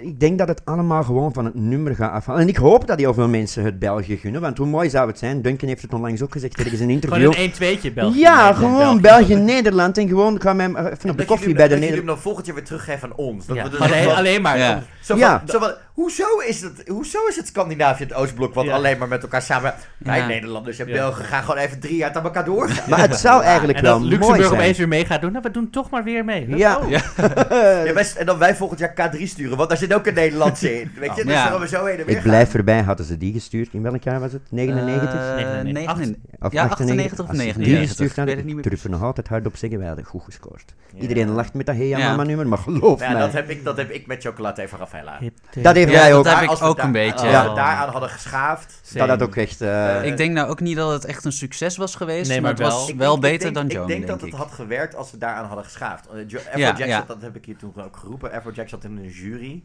Ik denk dat het allemaal gewoon van het nummer gaat afhangen. En ik hoop dat heel veel mensen het België gunnen. Want hoe mooi zou het zijn? Duncan heeft het onlangs ook gezegd in een interview. Gewoon een 1-2'tje België. ja, Nee, gewoon België-Nederland. En gewoon gaan we hem even op de koffie bij de dat jullie hem dan volgend jaar weer teruggeven aan ons. Dat Ja, we dus alleen, maar. Ja. Zo van, Ja. zo van, hoezo, is het, hoezo is het Scandinavië het Oostblok wat Ja. alleen maar met elkaar samen... Wij Ja. Nederlanders en Ja. Belgen gaan gewoon even drie jaar aan elkaar doorgaan. <laughs> Maar het zou eigenlijk En wel dat mooi Luxemburg zijn. opeens weer mee gaat doen. Nou, we doen toch maar weer mee. Ja. Oh. Ja. <laughs> Ja, wij- en dan wij volgend jaar K3 sturen, want daar zit ook een Nederlandse in. <laughs> Weet je, dus Ja. dan gaan we zo heen en weer Ik blijf erbij. Hadden ze die gestuurd? In welk jaar was het? 99? Eh, 99. 99. Of ja, 98 of Als ze die 99. gestuurd hadden, durf er nog altijd hard op zeggen, wij hadden goed gescoord. Ja. Iedereen lacht met dat Hey Ja. Mama nummer, maar geloof Ja, mij. dat heb, ik, dat heb ik met chocolade Raffaella. Dat heeft Ja, wij dat ook. heb Maar ik als we ook een beetje. Als we Ja. daaraan hadden geschaafd... Dat had ook echt... eh, Ik denk nou ook niet dat het echt een succes was geweest, Nee, maar, maar het was wel. Beter denk- dan Joan, Ik denk dat het had gewerkt als we daaraan hadden geschaafd. Eh, Afrojack, ja. zat- dat heb ik hier toen ook geroepen. Afrojack zat in een jury.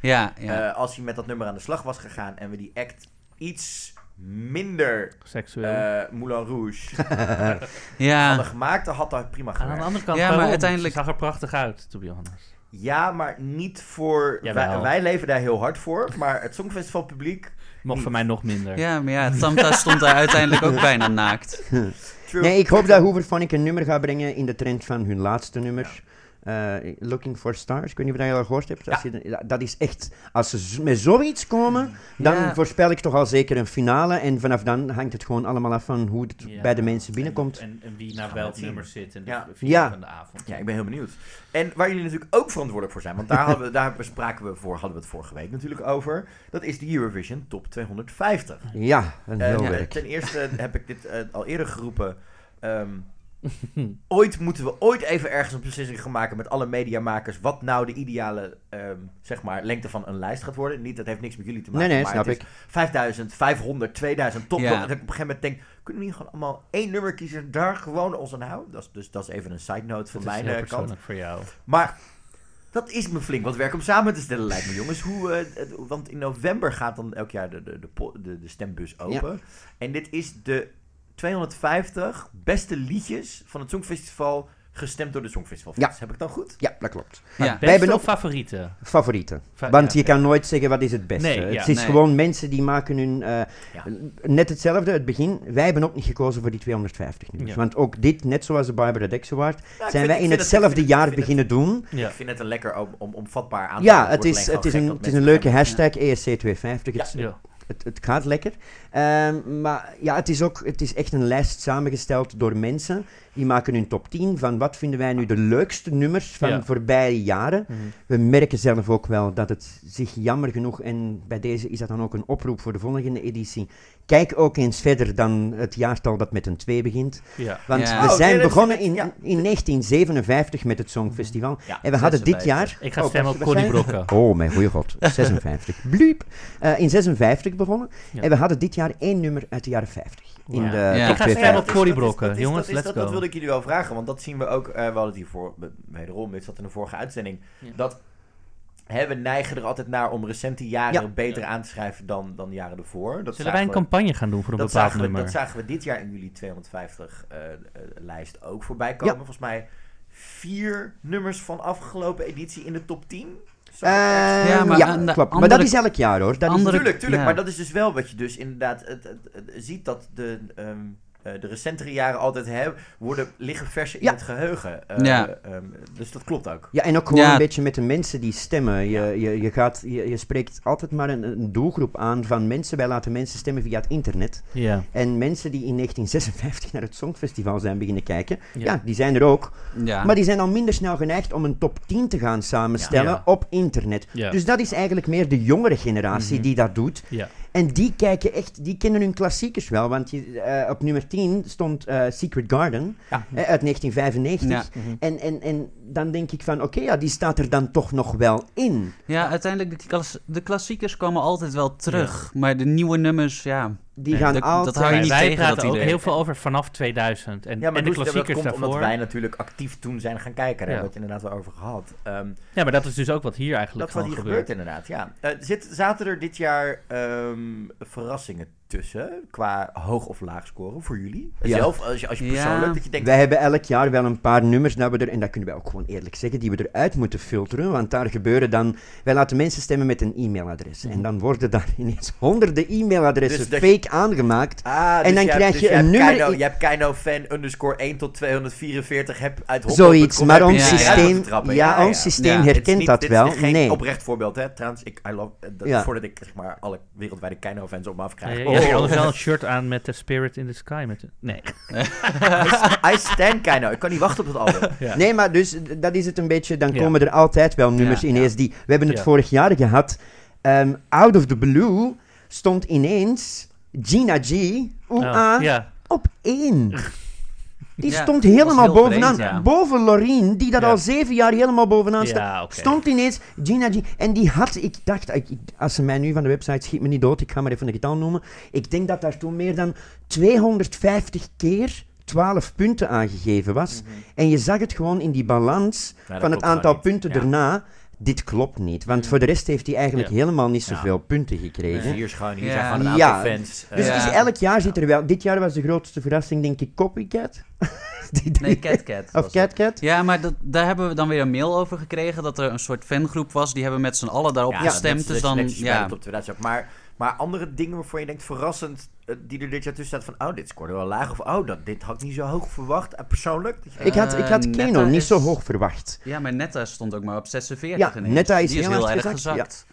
Ja, ja. Eh, als hij met dat nummer aan de slag was gegaan en we die act iets minder Seksueel. eh Moulin Rouge <laughs> ja. hadden gemaakt, dan had dat prima Aan de gewerkt. andere kant, Ja, maar uiteindelijk- zag er prachtig uit, to be honest. Ja, maar niet voor... Wij, leven daar heel hard voor, maar het Songfestival publiek... Mocht voor mij nog minder. ja, maar ja, Tamta stond daar uiteindelijk ook bijna naakt. True. Nee, ik hoop dat Hoover Phonic een nummer gaat brengen in de trend van hun laatste nummer. Looking for Stars, ik weet niet of je dat al gehoord hebt. Als je dat is echt, als ze met zoiets komen, dan Ja. voorspel ik toch al zeker een finale. En vanaf dan hangt het gewoon allemaal af van hoe het Ja. bij de mensen binnenkomt. En, en wie naar welk nummer zit en de Ja. van de avond. Ja, ik ben heel benieuwd. En waar jullie natuurlijk ook verantwoordelijk voor zijn, want daar, <laughs> hadden we, daar bespraken we voor, hadden we het vorige week natuurlijk over. Dat is de Eurovision Top 250. Ja, een Eh, heel ten eerste heb ik dit eh, al eerder geroepen. ehm, <laughs> ooit moeten we ooit even ergens een beslissing gaan maken met alle mediamakers. Wat nou de ideale ehm, zeg maar, lengte van een lijst gaat worden. Niet, dat heeft niks met jullie te maken. Nee, nee, maar snap ik. 5000, 500, 2000 top. Ja. Dat ik op een gegeven moment denk, kunnen we niet gewoon allemaal één nummer kiezen, daar gewoon ons aan houden? Dat is, dus dat is even een side note van Dat is mijn eh, kant. persoonlijk voor jou. Maar Dat is me flink wat werk om samen te stellen, lijkt me, jongens. Hoe, eh, want in november gaat dan elk jaar de, de, de, po- de, de stembus open. En dit is de 250 beste liedjes van het Songfestival gestemd door de Songfestivalfans. Ja. Heb ik dan goed? Ja, dat klopt. Ja. Beste hebben of ook- favorieten? Favorieten. Fa- Want ja, je kan nooit zeggen wat is het beste. Nee, ja, het is nee. gewoon mensen die maken hun... eh, Ja. Net hetzelfde, het begin. Wij hebben ook niet gekozen voor die 250 nummers. Ja. Want ook dit, net zoals de Barbara Dex Award, zijn vind- wij in het- hetzelfde jaar beginnen doen. Ja. Ik vind het een lekker om, om, omvatbaar aan te Ja, het is, het is een, het is een leuke hashtag, E ESC250. Het, gaat lekker. Ehm, maar ja, het is ook het is echt een lijst samengesteld door mensen. Die maken hun top 10 van wat vinden wij nu de leukste nummers van Ja. voorbije jaren. Mhm. We merken zelf ook wel dat het zich jammer genoeg, en bij deze is dat dan ook een oproep voor de volgende editie. Kijk ook eens verder dan het jaartal dat met een 2 begint. Ja. Want Ja. we Oh, zijn begonnen in, in 1957 met het Songfestival. Ja, en we hadden dit 56. jaar. Ik ga Oh, stemmen op Connie? Brokken. Oh, mijn goeie god. <laughs> 56. Bliep. Eh, in 56 begonnen. Ja. En we hadden dit jaar één nummer uit de jaren 50. In Ja. de Ja. Ik ga 250. stemmen op is- Brokken. dat is- Jongens, dat is- let's dat, go. Dat wilde ik jullie wel vragen, want dat zien we ook. eh, we hadden het hiervoor, wederom, dit zat in de vorige uitzending. Ja. Dat hè, we neigen er altijd naar om recente jaren Ja. beter aan te schrijven dan, dan jaren ervoor. Dat Zullen wij een zagen we- campagne gaan doen voor een dat bepaald zagen, we, nummer? dat zagen we dit jaar in jullie 250 eh, eh, lijst ook voorbij komen. Ja. Volgens mij vier nummers van afgelopen editie in de top 10. Zo, Eh. Ja, maar ja, aan de klopt. Maar dat is elk jaar hoor. Dat is, Tuurlijk, tuurlijk. ja. Maar dat is dus wel wat je dus inderdaad het, het- het- ziet dat de, ehm, eh, de recentere jaren altijd hebben, worden, liggen versen in Ja. het geheugen. Eh, Ja. ehm, dus dat klopt ook. ja, en ook gewoon Ja. een beetje met de mensen die stemmen. Je, je, je, gaat, je, je spreekt altijd maar een, een doelgroep aan van mensen. Wij laten mensen stemmen via het internet. Ja. En mensen die in 1956 naar het Songfestival zijn beginnen kijken, Ja. ja, die zijn er ook. Ja. Maar die zijn al minder snel geneigd om een top 10 te gaan samenstellen Ja. op internet. Ja. Dus dat is eigenlijk meer de jongere generatie Mhm. die dat doet. Ja. En die kijken echt, die kennen hun klassiekers wel. Want je, eh, op nummer 10 stond eh, Secret Garden Ja. eh, uit 1995. Ja. Mhm. En, en, en dan denk ik van, oké, ja, die staat er dan toch nog wel in. ja, uiteindelijk, de, klas- de klassiekers komen altijd wel terug. Maar de nieuwe nummers, ja. Die Nee, gaan dat- dat altijd... hou je Wij- niet wij tegen, praten dat ook idee. heel veel over vanaf 2000. En, Ja, maar en de dus, dat klassiekers komt omdat daarvoor. wij natuurlijk actief toen zijn gaan kijken. Daar Ja. hebben we het inderdaad wel over gehad. Ehm, Ja, maar dat is dus ook wat hier dat eigenlijk is wat hier gebeurt. gebeurt inderdaad, ja. Eh, zit, zaten er dit jaar ehm, verrassingen tussen qua hoog of laag scoren voor jullie? Ja. Zelf, als je, als je Ja. persoonlijk, dat je denkt... Wij hebben elk jaar wel een paar nummers dat we er, en dat kunnen wij ook gewoon eerlijk zeggen, die we eruit moeten filteren. Want daar gebeuren dan, wij laten mensen stemmen met een e-mailadres. En dan worden daar ineens honderden e-mailadressen Dus fake aangemaakt. Ah, En dus dan je hebt- krijg dus je een nummer Keino, je hebt Keino fan underscore 1 tot 244 heb uit Hoppo.com Zoiets, maar ons systeem, ja, ons systeem herkent niet- dat dit is wel. geen Nee. oprecht voorbeeld, hè. Trouwens, ik, I love, dat, Ja. voordat ik zeg maar alle wereldwijde Keino-fans op me Ja, afkrijg. Oh. Hebt anders wel een shirt aan met de Spirit in the Sky. Met de- nee. <laughs> I stand. Ik kan niet wachten op dat album. <laughs> Ja. Nee, maar dus dat is het een beetje. Dan Ja. komen er altijd wel nummers Ja, ineens die. We hebben het Ja. vorig jaar gehad. ehm, out of the blue stond ineens Gina G. Oh, ja. op één. <laughs> Die Ja, stond helemaal bovenaan. vreemd, ja. Boven Loreen, die dat Ja. al zeven jaar helemaal bovenaan staat. Stond ineens Gina G. En die had, ik dacht, ik, als ze mij nu van de website schiet me niet dood, ik ga maar even een getal noemen. Ik denk dat daar toen meer dan 250 keer 12 punten aangegeven was. En je zag het gewoon in die balans Mhm. van het aantal punten daarna. Dit klopt niet, want voor de rest heeft hij eigenlijk Ja. helemaal niet Ja. zoveel punten gekregen. hier is gewoon, hier Ja. zijn gewoon een Ja. aantal fans. Dus is elk jaar zit er wel. Dit jaar was de grootste verrassing, denk ik, Copycat. <laughs> Die Nee, drie- Cat Cat. Of. CatCat. Ja, maar dat, daar hebben we dan weer een mail over gekregen. Dat er een soort fangroep was. Die hebben met z'n allen daarop ja, gestemd. dat is Dus dan, ja. de top 2000. Maar, maar andere dingen waarvoor je denkt verrassend, eh, die er dit jaar tussen staat van, oh, dit scoorde wel laag. Of, oh, dat, dit had ik niet zo hoog verwacht. eh, persoonlijk. Dat je Ik had, ik had Eh, Keno Netta niet is- zo hoog verwacht. Ja, maar Netta stond ook maar op 46 Ja, ineens. Netta is die is heel heel erg gezakt, gezakt.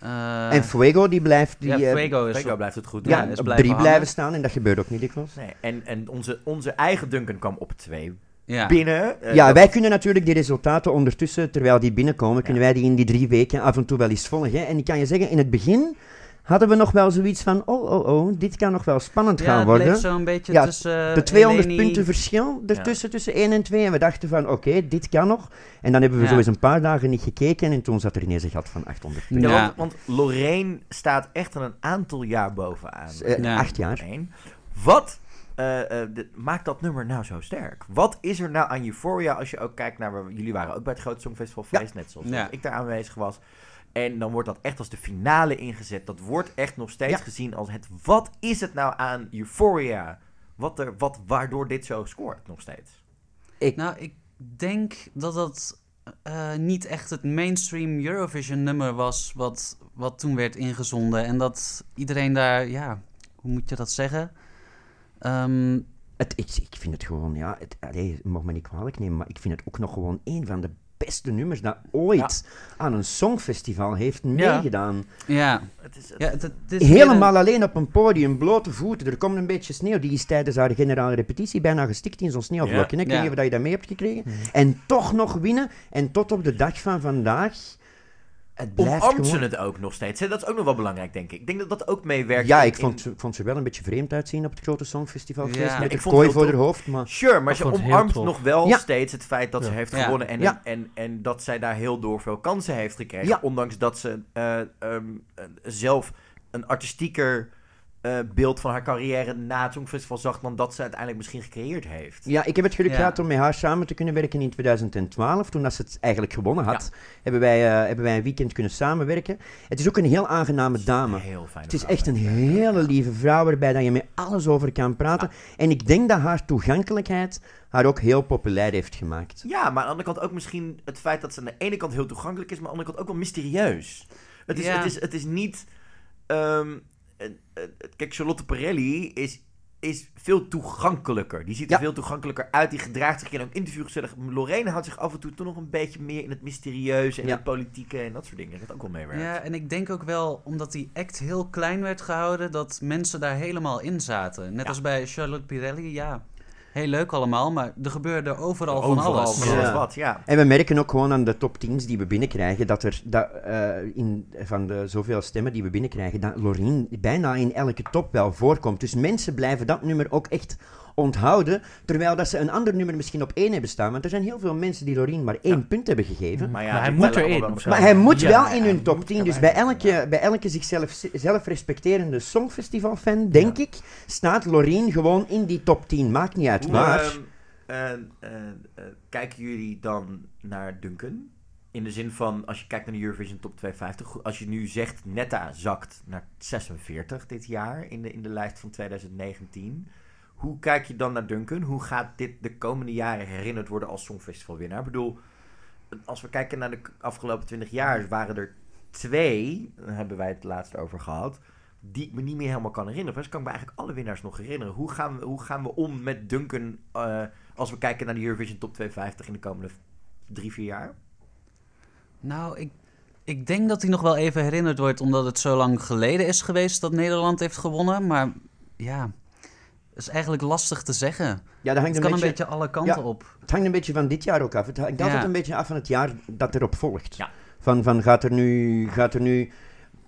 Eh, en Fuego, die blijft die, ja, Fuego is Fuego blijft het goed ja, doen. is op blijven drie hangen. blijven staan en dat gebeurt ook niet dikwijls. Nee, en en onze, onze eigen Duncan kwam op twee ja. binnen. Ja, wij kunnen natuurlijk die resultaten ondertussen, terwijl die binnenkomen, Ja. kunnen wij die in die drie weken af en toe wel eens volgen. En ik kan je zeggen, in het begin hadden we nog wel zoiets van, oh, oh, oh, dit kan nog wel spannend Ja, gaan het worden. bleef zo'n beetje Ja, tussen... eh, de 200 Eleni- punten verschil ertussen, tussen 1 en 2. En we dachten van, oké, dit kan nog. En dan hebben we Ja. zo eens een paar dagen niet gekeken en toen zat er ineens een gat van 800 punten. Ja, Ja. want, want Lorraine staat echt al een aantal jaar bovenaan. Eh, Ja. Acht jaar. Wat eh, eh, maakt dat nummer nou zo sterk? Wat is er nou aan Euphoria als je ook kijkt naar... waar we- Jullie waren ook bij het Grote Songfestival geweest, net zoals Ja. ik daar aanwezig was. En dan wordt dat echt als de finale ingezet. Dat wordt echt nog steeds Ja. gezien als het... Wat is het nou aan Euphoria? Wat er, wat, waardoor dit zo scoort nog steeds? Nou, ik denk dat dat eh, niet echt het mainstream Eurovision nummer was wat, wat toen werd ingezonden. En dat iedereen daar, ja, hoe moet je dat zeggen? Ehm, Het, ik, ik vind het gewoon, ja, het, allee, mag me niet kwalijk nemen, maar ik vind het ook nog gewoon een van de beste nummers dat ooit aan een songfestival heeft meegedaan. ja, Het is, ja het, het is weer Helemaal alleen op een podium, blote voeten, er komt een beetje sneeuw. Die is tijdens haar generale repetitie bijna gestikt in zo'n sneeuwvlokje. hè. Ik weet Ja. niet of je dat mee hebt gekregen. En toch nog winnen. En tot op de dag van vandaag, het blijft Omarmt gewoon... ze het ook nog steeds? Hè? Dat is ook nog wel belangrijk, denk ik. Ik denk dat dat ook meewerkt. Ja, in- ik vond, ik vond ze wel een beetje vreemd uitzien op het grote songfestival. Ja. Ja, met ik kooi het voor haar hoofd. Maar Sure, maar ze omarmt nog wel Ja. steeds het feit dat ze heeft Ja. gewonnen. En, Ja. en, en dat zij daar heel door veel kansen heeft gekregen. Ja. Ondanks dat ze eh, ehm, eh, zelf een artistieker eh, beeld van haar carrière na het Songfestival zag... dan dat ze uiteindelijk misschien gecreëerd heeft. Ja, ik heb het geluk Ja. gehad om met haar samen te kunnen werken in 2012. Toen dat ze het eigenlijk gewonnen had, hebben, wij, eh, hebben wij een weekend kunnen samenwerken. Het is ook een heel aangename dame. Heel fijn. Het is echt een hele lieve vrouw waarbij dat je met alles over kan praten. En ik denk dat haar toegankelijkheid haar ook heel populair heeft gemaakt. Ja, maar aan de andere kant ook misschien het feit dat ze aan de ene kant heel toegankelijk is, maar aan de andere kant ook wel mysterieus. Het is, Ja. het is, het is niet. ehm, eh, eh, kijk, Charlotte Perelli is, is veel toegankelijker. Die ziet er Ja. veel toegankelijker uit. Die gedraagt zich in een interview gezellig. Lorraine houdt zich af en toe toch nog een beetje meer in het mysterieuze en Ja. het politieke en dat soort dingen. Dat ook wel meewerkt. Ja, en ik denk ook wel, omdat die act heel klein werd gehouden, dat mensen daar helemaal in zaten. Net Ja. als bij Charlotte Pirelli, ja, heel leuk allemaal, maar er gebeurde overal, van Overal alles. van alles Ja. wat, ja. En we merken ook gewoon aan de top 10's die we binnenkrijgen, dat er dat, eh, in, van de zoveel stemmen die we binnenkrijgen, dat Loreen bijna in elke top wel voorkomt. Dus mensen blijven dat nummer ook echt onthouden, terwijl dat ze een ander nummer misschien op één hebben staan. Want er zijn heel veel mensen die Loreen maar één Ja. punt hebben gegeven. Maar, ja, Maar hij moet zo. wel Maar hij moet Ja, wel in hun top 10. Dus bij elke, ja. bij elke zichzelf zelf respecterende songfestivalfan, denk ik, staat Loreen gewoon in die top 10. Maakt niet uit waar. ehm, eh, eh, eh, kijken jullie dan naar Duncan? In de zin van, als je kijkt naar de Eurovision Top 250, als je nu zegt Netta zakt naar 46 dit jaar in de, in de lijst van 2019. Hoe kijk je dan naar Duncan? Hoe gaat dit de komende jaren herinnerd worden als Songfestivalwinnaar? Ik bedoel, als we kijken naar de afgelopen 20 jaar, waren er twee, daar hebben wij het laatst over gehad, die ik me niet meer helemaal kan herinneren. Dus kan ik me eigenlijk alle winnaars nog herinneren. Hoe gaan we, hoe gaan we om met Duncan eh, als we kijken naar de Eurovision Top 250 in de komende drie, vier jaar? Nou, ik, ik denk dat hij nog wel even herinnerd wordt, omdat het zo lang geleden is geweest dat Nederland heeft gewonnen. Maar ja, is eigenlijk lastig te zeggen. Ja, dat hangt Het een kan beetje, een beetje alle kanten Ja. op. Het hangt een beetje van dit jaar ook af. Het hangt Ja. altijd een beetje af van het jaar dat erop volgt. Ja. Van, van gaat er nu... Gaat er nu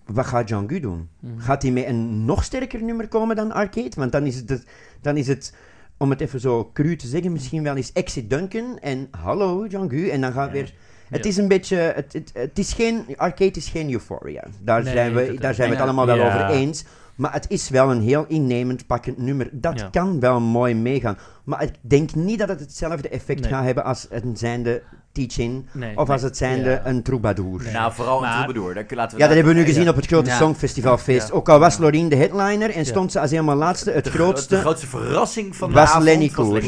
wat gaat Jean-Gu doen? Mhm. Gaat hij met een nog sterker nummer komen dan Arcade? Want dan is het, dan is het om het even zo cru te zeggen, misschien wel eens Exit Duncan en hallo Jean-Gu. En dan gaat weer... Het is een beetje... Het, het, het is geen... Arcade is geen Euphoria. Daar Nee, zijn we, daar zijn we het allemaal wel over eens. Maar het is wel een heel innemend, pakkend nummer. Dat Ja. kan wel mooi meegaan. Maar ik denk niet dat het hetzelfde effect Nee. gaat hebben als een zijnde teaching. Nee, Of nee. als het zijnde Ja. een troubadour. Nee. Nou, vooral een troubadour. Laten we Ja, dat hebben we nu Ja. gezien op het grote Ja. Songfestivalfeest. Ja. Ook al was Ja. Loreen de headliner en Ja. stond ze als helemaal laatste. Het de, gro- grootste de grootste verrassing van de was avond Lenny was Koer.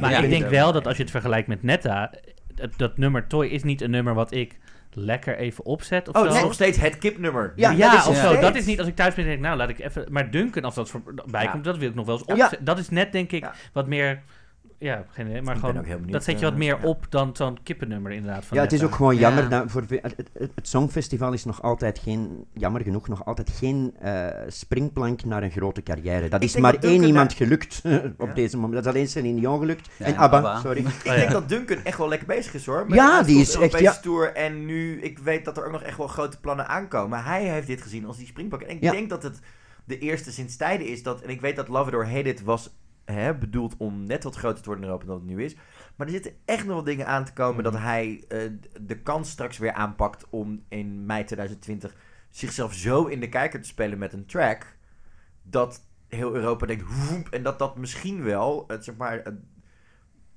Maar ik denk wel dat als je het vergelijkt met Netta, dat, dat nummer Toy is niet een nummer wat ik lekker even opzet of Oh, zo. het is nog steeds het kipnummer. Ja, Ja, dat is of zo. steeds. Dat is niet als ik thuis ben denk ik, nou laat ik even... Maar Duncan, als dat voorbij komt, dat wil ik nog wel eens opzetten. Dat is net denk ik wat meer... Ja, geen idee, maar Ik ben gewoon... ook heel benieuwd, Dat zet je wat eh, meer ja. op dan zo'n kippennummer inderdaad van Ja, het is ook gewoon Ja. jammer. dat voor, het, het, het Songfestival is nog altijd geen, jammer genoeg, nog altijd geen eh, springplank naar een grote carrière. Dat Ik is maar dat één iemand daar- gelukt <laughs> op Ja. deze moment. Dat is alleen Celine Dion gelukt. Ja, en ABBA, ABBA. sorry. Ik Oh, denk dat Duncan echt wel lekker bezig is hoor. Met Ja, die is echt, ja. Tour. En nu, ik weet dat er ook nog echt wel grote plannen aankomen. Hij heeft dit gezien als die springpak. En ik Ja. denk dat het de eerste sinds tijden is dat... En ik weet dat Love It or Hate It was hè, bedoeld om net wat groter te worden in Europa dan het nu is. Maar er zitten echt nog wel dingen aan te komen Mhm. dat hij eh, de kans straks weer aanpakt om in mei 2020 zichzelf zo in de kijker te spelen met een track. Dat heel Europa denkt, woep, en dat dat misschien wel, het, zeg maar,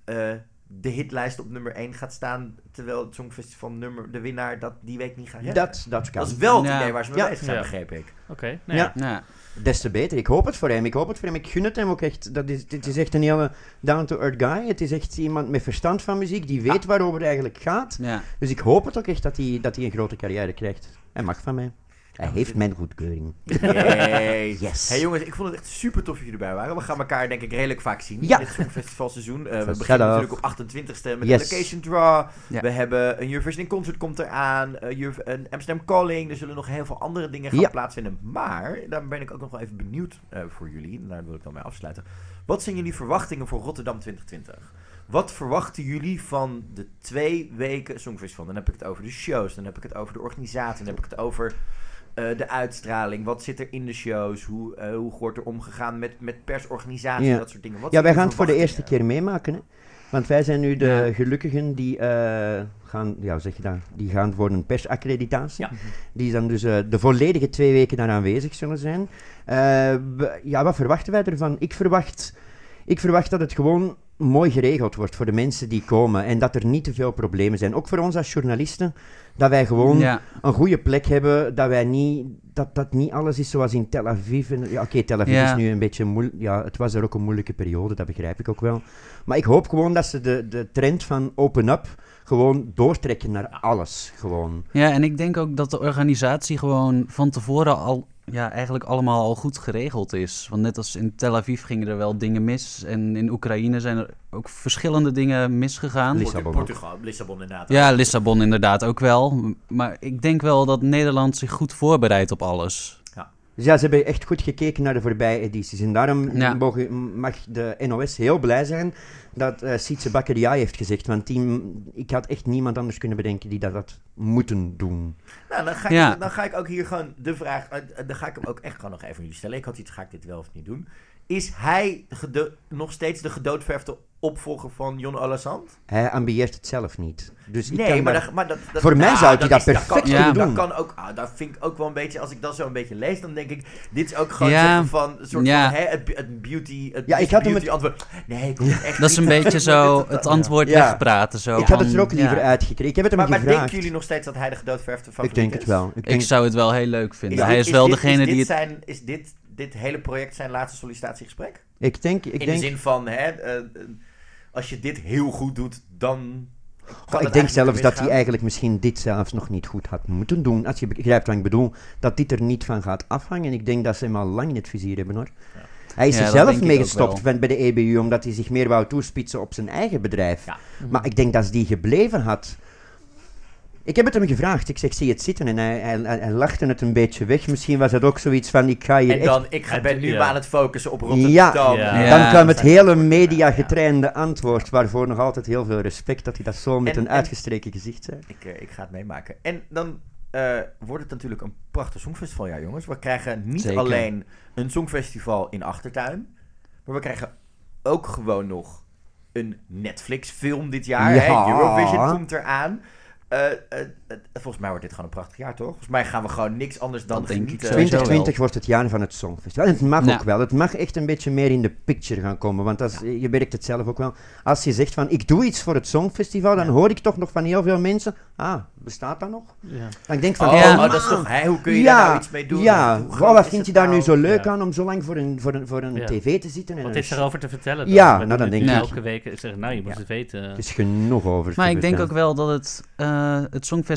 eh, eh, de hitlijst op nummer 1 gaat staan, terwijl het Songfestival nummer, de winnaar dat die week niet gaat redden. Dat, dat kan. Dat is wel het idee waar ze mee Ja. bezig zijn, Ja. begreep ik. Oké, nou Ja. ja. Ja. Des te beter. Ik hoop het voor hem. Ik hoop het voor hem. Ik gun het hem ook echt. Dat is, dit is echt een hele down-to-earth guy. Het is echt iemand met verstand van muziek, die weet waarover het eigenlijk gaat. Ja. Dus ik hoop het ook echt dat hij, dat hij een grote carrière krijgt. Hij mag van mij. Hij heeft mijn goedkeuring. Yay. Yes. Hey jongens, ik vond het echt super tof dat jullie erbij waren. We gaan elkaar denk ik redelijk vaak zien Ja. in dit Songfestivalseizoen. Eh we beginnen natuurlijk op 28ste met Yes. de Location Draw. Ja. We hebben een Eurovision in Concert komt eraan. eh, een Amsterdam Calling. Er zullen nog heel veel andere dingen gaan Ja. plaatsvinden. Maar, daar ben ik ook nog wel even benieuwd eh, voor jullie. En daar wil ik dan mee afsluiten. Wat zijn jullie verwachtingen voor Rotterdam 2020? Wat verwachten jullie van de twee weken Songfestival? Dan heb ik het over de shows, dan heb ik het over de organisatie, dan heb ik het over eh, de uitstraling. Wat zit er in de shows? Hoe, eh, hoe wordt er omgegaan met, met persorganisatie, Ja. dat soort dingen? Wat Ja, wij gaan het voor de eerste keer meemaken. Hè? Want wij zijn nu de Ja. gelukkigen die eh, gaan, ja, zeg je dat? Die gaan voor een persaccreditatie. Ja. Die dan dus eh, de volledige twee weken daar aanwezig zullen zijn. Eh, ja, wat verwachten wij ervan? Ik verwacht, ik verwacht dat het gewoon mooi geregeld wordt voor de mensen die komen. En dat er niet te veel problemen zijn. Ook voor ons als journalisten. Dat wij gewoon Ja. een goede plek hebben, dat wij niet, dat, dat niet alles is zoals in Tel Aviv. En, ja, oké, Tel Aviv Ja. is nu een beetje moeilijk, ja, het was er ook een moeilijke periode, dat begrijp ik ook wel. Maar ik hoop gewoon dat ze de, de trend van open up gewoon doortrekken naar alles, gewoon. Ja, en ik denk ook dat de organisatie gewoon van tevoren al ja, eigenlijk allemaal al goed geregeld is. Want net als in Tel Aviv gingen er wel dingen mis. En in Oekraïne zijn er ook verschillende dingen misgegaan. Lissabon. Portugal, Lissabon inderdaad. Ja, Lissabon inderdaad ook wel. Maar ik denk wel dat Nederland zich goed voorbereidt op alles. Dus ja, ze hebben echt goed gekeken naar de voorbije edities. En daarom Ja. mogen- mag de NOS heel blij zijn dat eh Sietse Bakker ja heeft gezegd. Want die, ik had echt niemand anders kunnen bedenken die dat had moeten doen. Nou, dan ga, ik, Ja. dan ga ik ook hier gewoon de vraag... eh, Dan ga ik hem ook echt gewoon nog even aan jullie stellen. Ik had iets, ga ik dit wel of niet doen? Is hij nog steeds de gedoodverfde opvolger van Jon Alassand? Hij ambieert het zelf niet. Dus ik Nee, maar, daar- dat, maar dat, dat- Voor mij nou, zou hij dat perfect kan, kunnen dat doen. kan ook, ah, dat vind ik ook wel een beetje, als ik dat zo een beetje lees, dan denk ik, dit is ook gewoon Ja. van, soort Ja. van, hè, het, het beauty, het Ja, ik had hem beauty het- antwoord. Nee, ik echt Dat is een beetje <laughs> zo het dat- antwoord Ja. wegpraten. Zo ik had het van, er ook liever ja, uitgekregen. Ik heb het hem Maar, maar gevraagd. denken jullie nog steeds dat hij de gedoodverfde favoriet ik denk het wel. Ik zou het wel heel leuk vinden. Hij is wel degene die dit het... Zijn, is dit, dit hele project zijn laatste sollicitatiegesprek? ik denk, ik In denk, de zin van, hè, eh, eh, als je dit heel goed doet, dan. kan Goh, het ik denk zelfs dat hij eigenlijk misschien dit zelfs nog niet goed had moeten doen. Als je begrijpt wat ik bedoel, dat dit er niet van gaat afhangen. Ik denk dat ze hem al lang in het vizier hebben hoor. Hij is Ja, er zelf mee gestopt bij de EBU, omdat hij zich meer wou toespitsen op zijn eigen bedrijf. Ja. Maar ik denk dat als die gebleven had. Ik heb het hem gevraagd. Ik zeg, zie je het zitten? En hij, hij, hij, hij lachte het een beetje weg. Misschien was het ook zoiets van, ik ga hier En echt dan, ik ga- ben nu Ja. maar aan het focussen op Rotterdam. Ja. Ja. Ja. Dan kwam het dat- hele media getrainde antwoord, waarvoor nog altijd heel veel respect dat hij dat zo met En- een en- uitgestreken gezicht zei. Ik, eh, ik ga het meemaken. En dan eh, wordt het natuurlijk een prachtig songfestivaljaar, jongens. We krijgen niet Zeker. alleen een songfestival in Achtertuin, maar we krijgen ook gewoon nog een Netflix-film dit jaar. Ja. Hè? Eurovision komt eraan. Eh, eh, eh, volgens mij wordt dit gewoon een prachtig jaar, toch? Volgens mij gaan we gewoon niks anders dan Dat denk ik genieten. sowieso. 2020 wordt het jaar van het Songfestival. En het mag Ja. ook wel. Het mag echt een beetje meer in de picture gaan komen. Want als, je merkt het zelf ook wel. Als je zegt van, ik doe iets voor het Songfestival, dan Ja. hoor ik toch nog van heel veel mensen, ah, bestaat dat nog? Ja. Dan ik denk van, Oh, Ja. oh, dat is toch... Hè, hoe kun je ja, daar nou iets mee doen? Ja, wat vind je daar nu nou? zo leuk Ja. aan om zo lang voor een, voor een, voor een Ja. tv te zitten? En Wat is erover te vertellen? Ja, We nou, dan denk nu ik- Elke week zeggen, nou, je moet Ja. het weten. Het is genoeg over te Maar ik denk ook wel dat het, eh, het Songfestival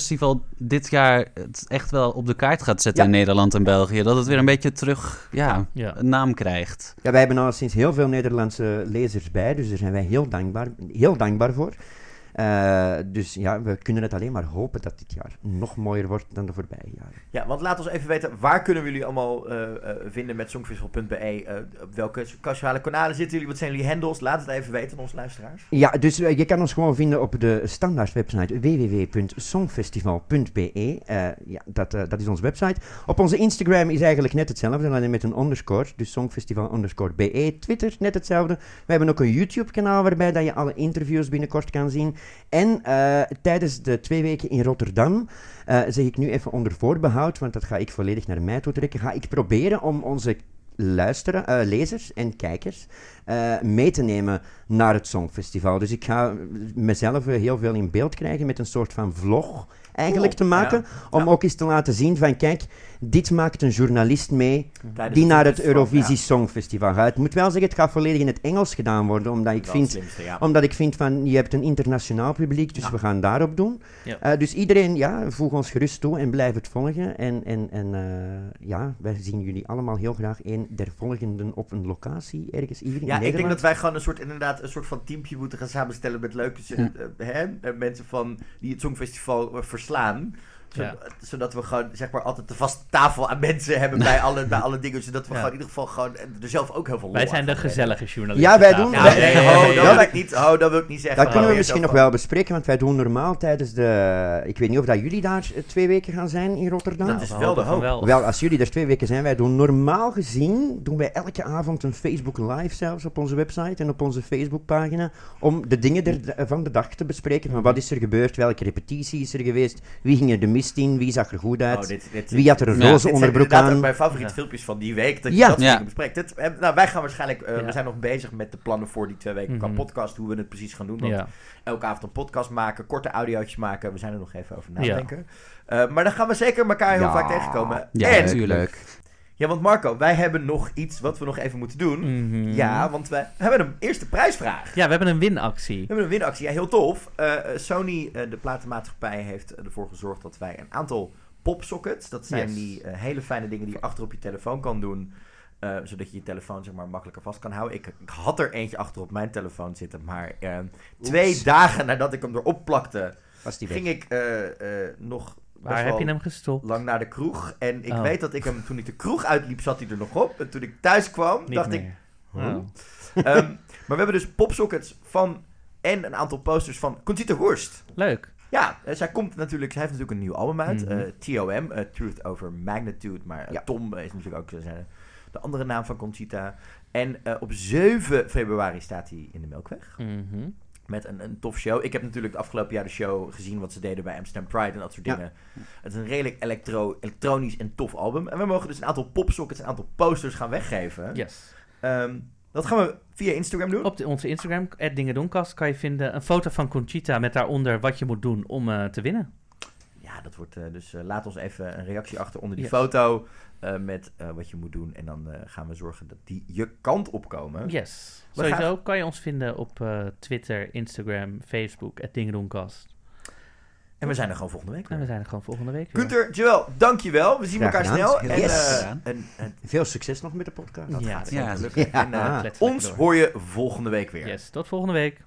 dit jaar het echt wel op de kaart gaat zetten Ja. in Nederland en België. Dat het weer een beetje terug ja, Ja. een naam krijgt. Ja, wij hebben al sinds heel veel Nederlandse lezers bij, dus daar zijn wij heel dankbaar, heel dankbaar voor. Eh, dus ja, we kunnen het alleen maar hopen dat dit jaar nog mooier wordt dan de voorbije jaren. Ja, want laat ons even weten, waar kunnen we jullie allemaal eh, eh, vinden met songfestival.be? Op welke sociale kanalen zitten jullie? Wat zijn jullie handles? Laat het even weten aan onze luisteraars. Ja, dus je kan ons gewoon vinden op de standaard website www.songfestival.be. Ja, dat, dat is onze website. Op onze Instagram is eigenlijk net hetzelfde, alleen met een underscore. Dus songfestival underscore BE. Twitter net hetzelfde. We hebben ook een YouTube kanaal waarbij dat je alle interviews binnenkort kan zien. En eh, tijdens de twee weken in Rotterdam, eh, zeg ik nu even onder voorbehoud, want dat ga ik volledig naar mij toe trekken, ga ik proberen om onze luisteren, eh, lezers en kijkers mee te nemen naar het Songfestival. Dus ik ga mezelf heel veel in beeld krijgen met een soort van vlog eigenlijk te maken. Om ook eens te laten zien van kijk, dit maakt een journalist mee Tijdens die naar het Eurovisie. Songfestival gaat. Ik moet wel zeggen, het gaat volledig in het Engels gedaan worden, omdat ik vind slimste, ja. omdat ik vind van, je hebt een internationaal publiek, dus Ja. we gaan daarop doen. Ja. Eh, dus iedereen, ja, voeg ons gerust toe en blijf het volgen. En, en, en eh, ja, wij zien jullie allemaal heel graag een der volgenden op een locatie ergens hier in Ja, ik denk dat wij gewoon een soort, inderdaad, een soort van teampje moeten gaan samenstellen met leuke hè, eh, mensen van, die het Songfestival verslaan. Zo- Ja. Zodat we gewoon, zeg maar, altijd de vaste tafel aan mensen hebben bij <laughs> alle, bij alle dingen. Zodat we Ja. gewoon in ieder geval gewoon er zelf ook heel veel lol Wij zijn de gezellige journalisten. Ja, wij doen- Ja, nee, nee, ho, nee, dat wil ik niet, ho, dat wil ik niet zeggen. Dat kunnen we Oh, misschien nog van- wel bespreken, want wij doen normaal tijdens de... Ik weet niet of dat jullie daar eh, twee weken gaan zijn in Rotterdam. Dat is we wel de hoop. wel. Wel, als jullie er twee weken zijn, wij doen normaal gezien, doen wij elke avond een Facebook live zelfs op onze website en op onze Facebookpagina, om de dingen der- van de dag te bespreken. Van wat is er gebeurd, welke repetitie is er geweest, wie ging er de in, wie zag er goed uit, Oh, dit, dit, wie had er een Ja, roze onderbroek aan. mijn favoriete Ja. filmpjes van die week. Dat je Ja. dat Ja. bespreekt. Dit, eh, nou, wij gaan waarschijnlijk, eh, Ja. we zijn nog bezig met de plannen voor die twee weken qua Mhm. podcast. Hoe we het precies gaan doen. Want Ja. elke avond een podcast maken, korte audiootjes maken. We zijn er nog even over Ja. nadenken. Eh, maar dan gaan we zeker elkaar heel Ja. vaak tegenkomen. Ja, en, natuurlijk. Ja, want Marco, wij hebben nog iets wat we nog even moeten doen. Mhm. Ja, want we hebben een eerste prijsvraag. Ja, we hebben een winactie. We hebben een winactie. Ja, heel tof. Eh, eh, Sony, eh, de platenmaatschappij, heeft ervoor gezorgd dat wij een aantal popsockets, dat zijn Yes. die hele fijne dingen die je achter op je telefoon kan doen, zodat je je telefoon zeg maar makkelijker vast kan houden. Ik, ik had er eentje achter op mijn telefoon zitten, maar twee dagen nadat ik hem erop plakte, Was die weg. ging ik nog Waar heb je hem gestopt? lang naar de kroeg. En ik Oh. weet dat ik hem, toen ik de kroeg uitliep, zat hij er nog op. En toen ik thuis kwam, Niet dacht ik. Huh? Oh. Ehm, maar we hebben dus popsockets van en een aantal posters van Conchita Wurst. Leuk. Ja, eh, zij komt natuurlijk, zij heeft natuurlijk een nieuw album uit, Mhm. eh, TOM, eh, Truth Over Magnitude. Maar Ja. Tom is natuurlijk ook zijn- de andere naam van Conchita. En eh, op 7 februari staat hij in de Melkweg. Mhm. Met een, een tof show. Ik heb natuurlijk het afgelopen jaar de show gezien wat ze deden bij Amsterdam Pride en dat soort Ja. dingen. Het is een redelijk elektro, elektronisch en tof album. En we mogen dus een aantal popsockets, een aantal posters gaan weggeven. Yes. Ehm, dat gaan we via Instagram doen. Op de, onze Instagram, @dingedoenkast, kan je vinden een foto van Conchita met daaronder wat je moet doen om eh, te winnen. Ja, dat wordt. eh, dus eh, laat ons even een reactie achter onder die Yes. foto. Eh, met eh, wat je moet doen. En dan eh, gaan we zorgen dat die je kant opkomen. Yes. We Sowieso kan je ons vinden op eh, Twitter, Instagram, Facebook, @dingedoenkast. En we zijn er gewoon volgende week. En we weer. zijn er gewoon volgende week weer. Gunther, Joel, dankjewel. We zien Graag elkaar gedaan. snel. En, yes. eh, en, en Veel succes nog met de podcast. dat Ja, gaat ja. Ja. En, eh, ons door. hoor je volgende week weer. Yes, tot volgende week.